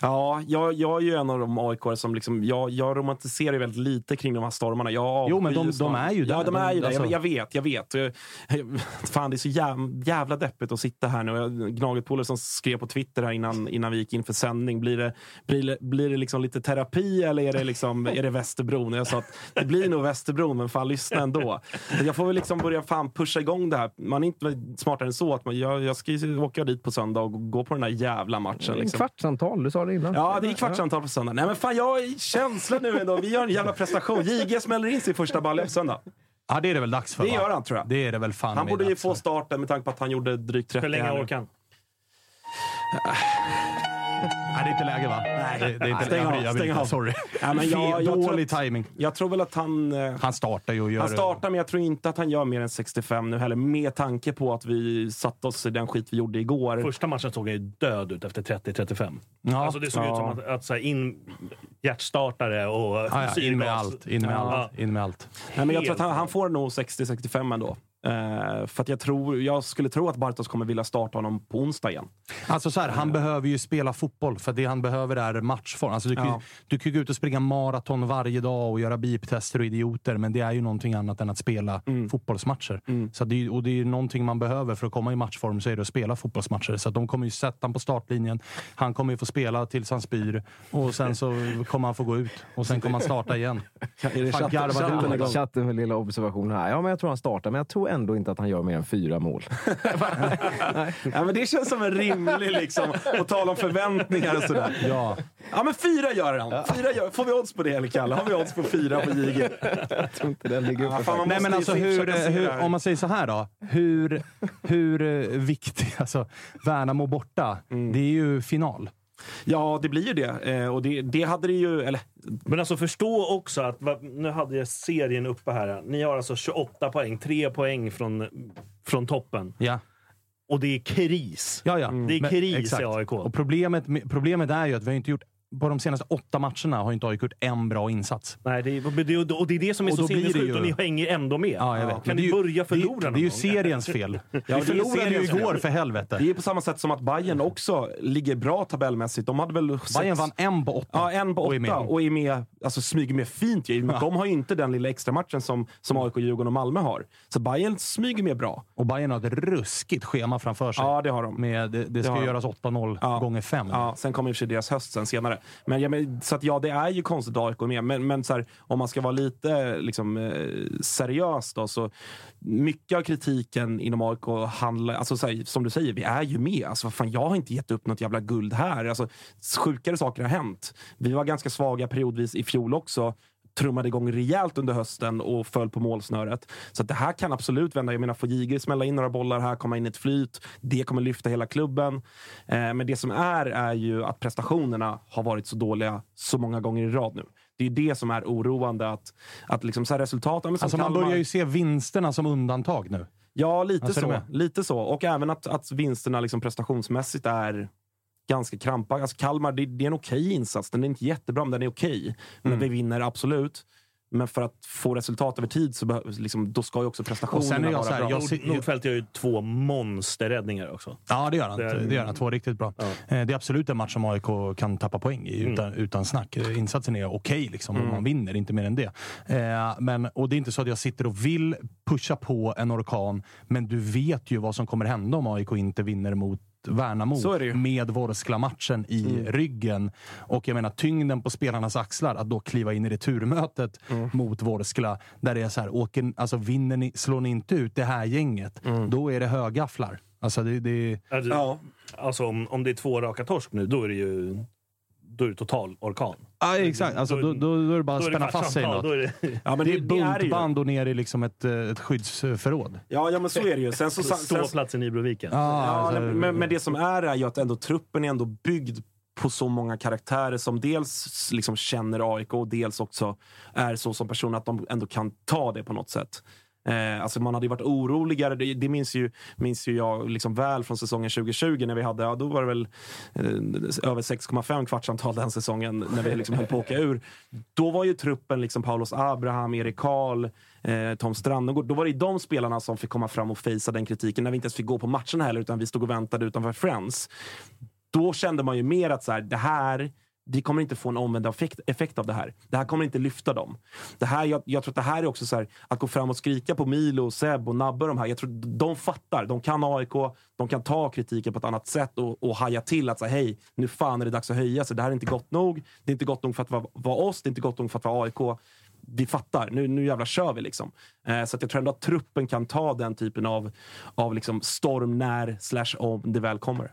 [SPEAKER 5] Ja, jag, jag är ju en av de aik som liksom, jag, jag romantiserar väldigt lite kring de här stormarna. Jag
[SPEAKER 3] Jo, men de- de är ju
[SPEAKER 5] Ja,
[SPEAKER 3] där.
[SPEAKER 5] de är ju där. Jag,
[SPEAKER 3] alltså-
[SPEAKER 5] jag vet, jag vet. Jag, fan, det är så jävla, jävla deppigt att sitta här nu. Gnaget som skrev på Twitter här innan, innan vi gick in för sändning. Blir det, blir det, blir det liksom lite terapi eller är det, liksom, är det Västerbron? Jag sa att det blir nog Västerbron, men fan lyssna ändå. Jag får väl liksom börja fan pusha igång det här. Man är inte smartare än så. Att man, jag, jag ska ju åka dit på söndag och gå på den där jävla matchen. Liksom.
[SPEAKER 4] Kvartssamtal, du sa det innan.
[SPEAKER 5] Ja, det är kvartssamtal på söndag. Nej men fan, jag har känsla nu ändå. Vi gör en jävla prestation. JG smäller in sin första balle på söndag.
[SPEAKER 3] Ja, det är det väl dags för
[SPEAKER 5] Det
[SPEAKER 3] va?
[SPEAKER 5] gör han tror jag.
[SPEAKER 3] Det är det väl fan
[SPEAKER 5] Han borde ju få starten med tanke på att han gjorde drygt 30
[SPEAKER 6] Hur länge orkar han?
[SPEAKER 3] Nej, det är inte läge va? Nej, det, det är inte,
[SPEAKER 5] Stäng
[SPEAKER 3] jag,
[SPEAKER 5] av,
[SPEAKER 3] jag,
[SPEAKER 5] stäng av.
[SPEAKER 3] Sorry.
[SPEAKER 5] Ja, men jag- jag tror
[SPEAKER 3] Dålig
[SPEAKER 5] att-
[SPEAKER 3] timing.
[SPEAKER 5] Jag tror väl att han... eh,
[SPEAKER 3] Han startar ju och gör
[SPEAKER 5] Han startar, men jag tror inte att han gör mer än 65 nu heller. Med tanke på att vi satte oss i den skit vi gjorde igår.
[SPEAKER 6] Första matchen såg ju död ut efter 30-35.
[SPEAKER 3] Ja.
[SPEAKER 6] Alltså det såg
[SPEAKER 5] Ja.
[SPEAKER 6] ut som att, att så här, in hjärtstartare och
[SPEAKER 3] Ja, ja, in med allt. In med
[SPEAKER 6] Ja.
[SPEAKER 3] allt. In med allt.
[SPEAKER 5] Nej, men jag tror att han, han får nog 60-65 ändå. Eh, för att jag, tror, jag skulle tro att Bartos kommer vilja starta honom på onsdag igen.
[SPEAKER 3] Alltså så här, han behöver ju spela fotboll, för det han behöver är matchform. Alltså du, kan,
[SPEAKER 5] Ja.
[SPEAKER 3] du kan gå ut och springa maraton varje dag och göra biptester och idioter, men det är ju någonting annat än att spela
[SPEAKER 5] Mm.
[SPEAKER 3] fotbollsmatcher. Så det och det är ju någonting man behöver för att komma i matchform, så är det att spela fotbollsmatcher. Så att de kommer ju sätta honom på startlinjen. Han kommer ju få spela tills han spyr och sen så kommer han få gå ut och sen kommer han starta igen.
[SPEAKER 5] Är det
[SPEAKER 3] Fan,
[SPEAKER 5] chatten,
[SPEAKER 3] du
[SPEAKER 5] chatten?
[SPEAKER 4] Chatten med lilla observation här. Ja, men jag tror han startar, men jag tror ändå inte att han gör mer än fyra mål.
[SPEAKER 5] Ja, men det känns som en rimlig, liksom, att tala om förväntningar och sådär.
[SPEAKER 3] Ja.
[SPEAKER 5] Ja, men fyra gör han. Fyra gör. Får vi odds på det, eller Kalle? Har vi odds på fyra på JG?
[SPEAKER 4] jag tror inte den ligger uppe.
[SPEAKER 5] Ja,
[SPEAKER 3] Nej, men alltså hur, hur, om man säger så här då. Hur, hur eh, viktig... Alltså, Värnamo borta,
[SPEAKER 5] Mm.
[SPEAKER 3] det är ju final.
[SPEAKER 5] Ja, det blir ju det. Eh, och det, det hade det ju... Eller,
[SPEAKER 6] Men alltså förstå också att, nu hade jag serien uppe här. Ni har alltså 28 poäng, 3 poäng från, från toppen.
[SPEAKER 3] Ja.
[SPEAKER 6] Och det är kris.
[SPEAKER 3] Ja, ja.
[SPEAKER 6] Det är
[SPEAKER 3] Men-
[SPEAKER 6] kris
[SPEAKER 3] exakt.
[SPEAKER 6] i AIK.
[SPEAKER 3] Och problemet, problemet är ju att vi har inte gjort... På de senaste åtta matcherna har inte AIK gjort en bra insats.
[SPEAKER 6] Nej, det är, och det- och det är det som är
[SPEAKER 3] Och
[SPEAKER 6] så
[SPEAKER 3] det
[SPEAKER 6] sinnessjukt
[SPEAKER 3] ju-
[SPEAKER 6] och ni hänger ändå med.
[SPEAKER 3] Ja, jag vet.
[SPEAKER 6] Kan
[SPEAKER 3] det
[SPEAKER 6] ni
[SPEAKER 3] ju-
[SPEAKER 6] börja förlora
[SPEAKER 3] Det,
[SPEAKER 6] någon
[SPEAKER 3] det är ju seriens fel.
[SPEAKER 5] det
[SPEAKER 3] vi
[SPEAKER 5] är
[SPEAKER 3] förlorade ju igår för helvete.
[SPEAKER 5] det är på samma sätt som att Bayern också ligger bra tabellmässigt. De hade väl sex-
[SPEAKER 3] Bayern vann en på åtta.
[SPEAKER 5] Ja, en på
[SPEAKER 3] och är
[SPEAKER 5] åtta
[SPEAKER 3] med.
[SPEAKER 5] och är med, alltså smyger med fint ju. Men De har ju inte den lilla extra matchen som, som AIK, Djurgården och Malmö har. Så Bayern smyger med bra.
[SPEAKER 3] Och Bayern har ett ruskigt schema framför sig.
[SPEAKER 5] Ja, det har de.
[SPEAKER 3] Med, det, det ska
[SPEAKER 5] har de.
[SPEAKER 3] göras 8-0
[SPEAKER 5] Ja.
[SPEAKER 3] gånger 5.
[SPEAKER 5] Ja, sen kommer i och för sig deras höst sen senare. Men, ja, men, så att ja, det är ju konstigt att AIK är med. Men, men så här, om man ska vara lite liksom, eh, seriös då, så mycket av kritiken inom AIK handlar, alltså så här, som du säger, vi är ju med. Alltså, fan, jag har inte gett upp något jävla guld här. Alltså, sjukare saker har hänt. Vi var ganska svaga periodvis i fjol också trummade igång rejält under hösten och föll på målsnöret. Så det här kan absolut vända. Jag menar, får Jigge smälla in några bollar här, komma in i ett flyt. Det kommer lyfta hela klubben. Eh, men det som är, är ju att prestationerna har varit så dåliga så många gånger i rad nu. Det är det som är oroande. Att, att liksom så resultat...
[SPEAKER 3] Alltså man börjar ju se vinsterna som undantag nu.
[SPEAKER 5] Ja, lite
[SPEAKER 3] Alltså,
[SPEAKER 5] så. Lite så. Och även att, att vinsterna liksom prestationsmässigt är ganska krampa. Alltså Kalmar, det, det är en okej insats. Den är inte jättebra, men den är okej. Men
[SPEAKER 3] Mm.
[SPEAKER 5] vi vinner absolut. Men för att få resultat över tid så behöv, liksom, då ska ju också prestationerna vara bra.
[SPEAKER 6] Nord- Nordfeldt gör ju två monsterräddningar också.
[SPEAKER 3] Ja, det gör han.
[SPEAKER 6] Det är-
[SPEAKER 3] Det gör han. Två riktigt bra. Eh, Det är absolut en match som AIK kan tappa poäng i, utan, utan snack. Eh, Insatsen är okej liksom, om
[SPEAKER 6] Mm.
[SPEAKER 3] man vinner, inte mer än det. Eh, men, och det är inte så att jag sitter och vill pusha på en orkan, men du vet ju vad som kommer hända om AIK inte vinner mot Värnamo med Vorskla-matchen i
[SPEAKER 5] Mm.
[SPEAKER 3] ryggen. Och jag menar tyngden på spelarnas axlar, att då kliva in i returmötet
[SPEAKER 5] Mm.
[SPEAKER 3] mot Vorskla, där det är så här, åker, alltså vinner ni, slår ni inte ut det här gänget,
[SPEAKER 5] Mm.
[SPEAKER 3] då är det högafflar. Alltså det, det,
[SPEAKER 6] Alltså, alltså om, om det är två raka torsk nu, då är det ju då är det total orkan.
[SPEAKER 3] Ja, exakt. Alltså, då, då, då är det bara att spänna fast sig i något.
[SPEAKER 6] det-
[SPEAKER 5] Ja, men
[SPEAKER 3] det,
[SPEAKER 5] det-
[SPEAKER 3] är bultband och ner i liksom ett, eh, ett skyddsförråd.
[SPEAKER 5] Ja, ja, men så är det ju. Sen så, sen,
[SPEAKER 6] Ståplats i Nybroviken.
[SPEAKER 3] Ja,
[SPEAKER 5] Ja,
[SPEAKER 3] alltså-
[SPEAKER 5] men, men det som är är ju att ändå truppen är ändå byggd på så många karaktärer som dels liksom känner AIK och dels också är så som personer att de ändå kan ta det på något sätt. Eh, alltså man hade ju varit oroligare, det, det minns, ju, minns ju jag liksom väl från säsongen 2020 när vi hade, ja, då var det väl eh, över 6,5 kvartsantal den säsongen när vi liksom höll på att åka ur. Då var ju truppen liksom Paulos Abraham, Erik Karl, eh, Tom Strandegård. Då var det de spelarna som fick komma fram och fejsa den kritiken när vi inte ens fick gå på matcherna heller utan vi stod och väntade utanför Friends. Då kände man ju mer att så här, det här vi kommer inte få en omvänd effekt, effekt av det här. Det här kommer inte lyfta dem. Det här, jag, jag tror att det här är också så här, att gå fram och skrika på Milo, Seb och Nabbe och de här. Jag tror de fattar. De kan AIK, de kan ta kritiken på ett annat sätt och, och haja till att säga hej, nu fan är det dags att höja sig. Det här är inte gott nog. Det är inte gott nog för att vara, vara oss, det är inte gott nog för att vara AIK. Vi fattar, nu, nu jävlar kör vi liksom. Eh, så att jag tror ändå att truppen kan ta den typen av, av liksom storm när slash om det väl kommer.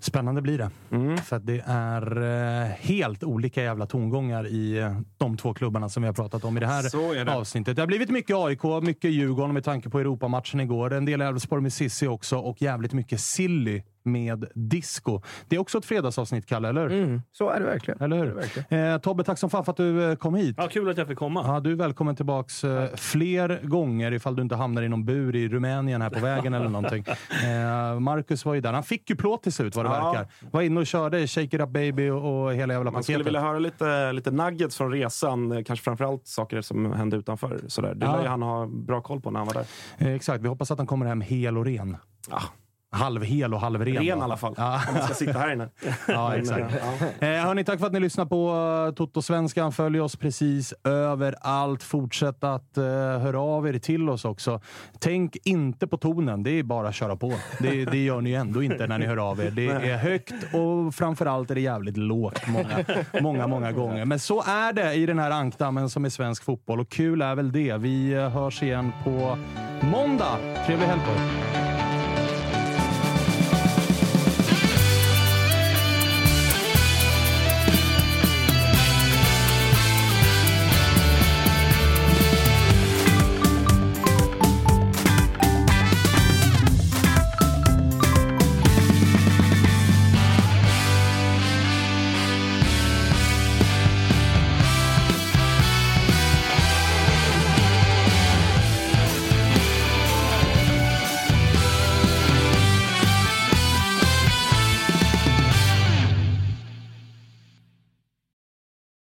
[SPEAKER 3] Spännande blir det. För att det är eh, helt olika jävla tongångar i eh, de två klubbarna som vi har pratat om i det här
[SPEAKER 5] det.
[SPEAKER 3] avsnittet. Det har blivit mycket AIK, mycket Djurgården med tanke på Europamatchen igår. En del Elfsborg med Sissi också och jävligt mycket Silly med disco. Det är också ett fredagsavsnitt, Kalle, eller hur?
[SPEAKER 4] Mm, så är det verkligen.
[SPEAKER 3] Eller hur? Eh, Tobbe, tack som fan för att du eh, kom hit.
[SPEAKER 6] Ja, kul att jag fick komma.
[SPEAKER 3] Ja, du är välkommen tillbaks eh, fler gånger ifall du inte hamnar i någon bur i Rumänien här på vägen eller någonting. Eh, Marcus var ju där. Han fick ju plåt till slut vad det
[SPEAKER 5] Ja.
[SPEAKER 3] verkar. Var inne och körde Shake It Up Baby och, och hela jävla
[SPEAKER 5] Man skulle
[SPEAKER 3] paketet.
[SPEAKER 5] vilja höra lite, lite nuggets från resan. eh, Kanske framförallt saker som hände utanför. Sådär. Det
[SPEAKER 3] Ja.
[SPEAKER 5] lär ju han ha bra koll på när han var där.
[SPEAKER 3] Eh, exakt. Vi hoppas att han kommer hem hel och ren.
[SPEAKER 5] Ja.
[SPEAKER 3] Halvhel och halvren.
[SPEAKER 5] Ren i alla fall.
[SPEAKER 3] Ja.
[SPEAKER 5] Om man ska sitta här inne.
[SPEAKER 3] Ja, exakt.
[SPEAKER 5] Ja.
[SPEAKER 3] Eh, hörni, tack för att ni lyssnar på uh, Toto-svenskan. Följ oss precis överallt. Fortsätt att uh, höra av er till oss också. Tänk inte på tonen. Det är bara att köra på. Det, det gör ni ju ändå inte när ni hör av er. Det är högt och framförallt är det jävligt lågt många, många, många gånger. Men så är det i den här ankdammen som är svensk fotboll och kul är väl det. Vi hörs igen på måndag. Trevlig helg på er.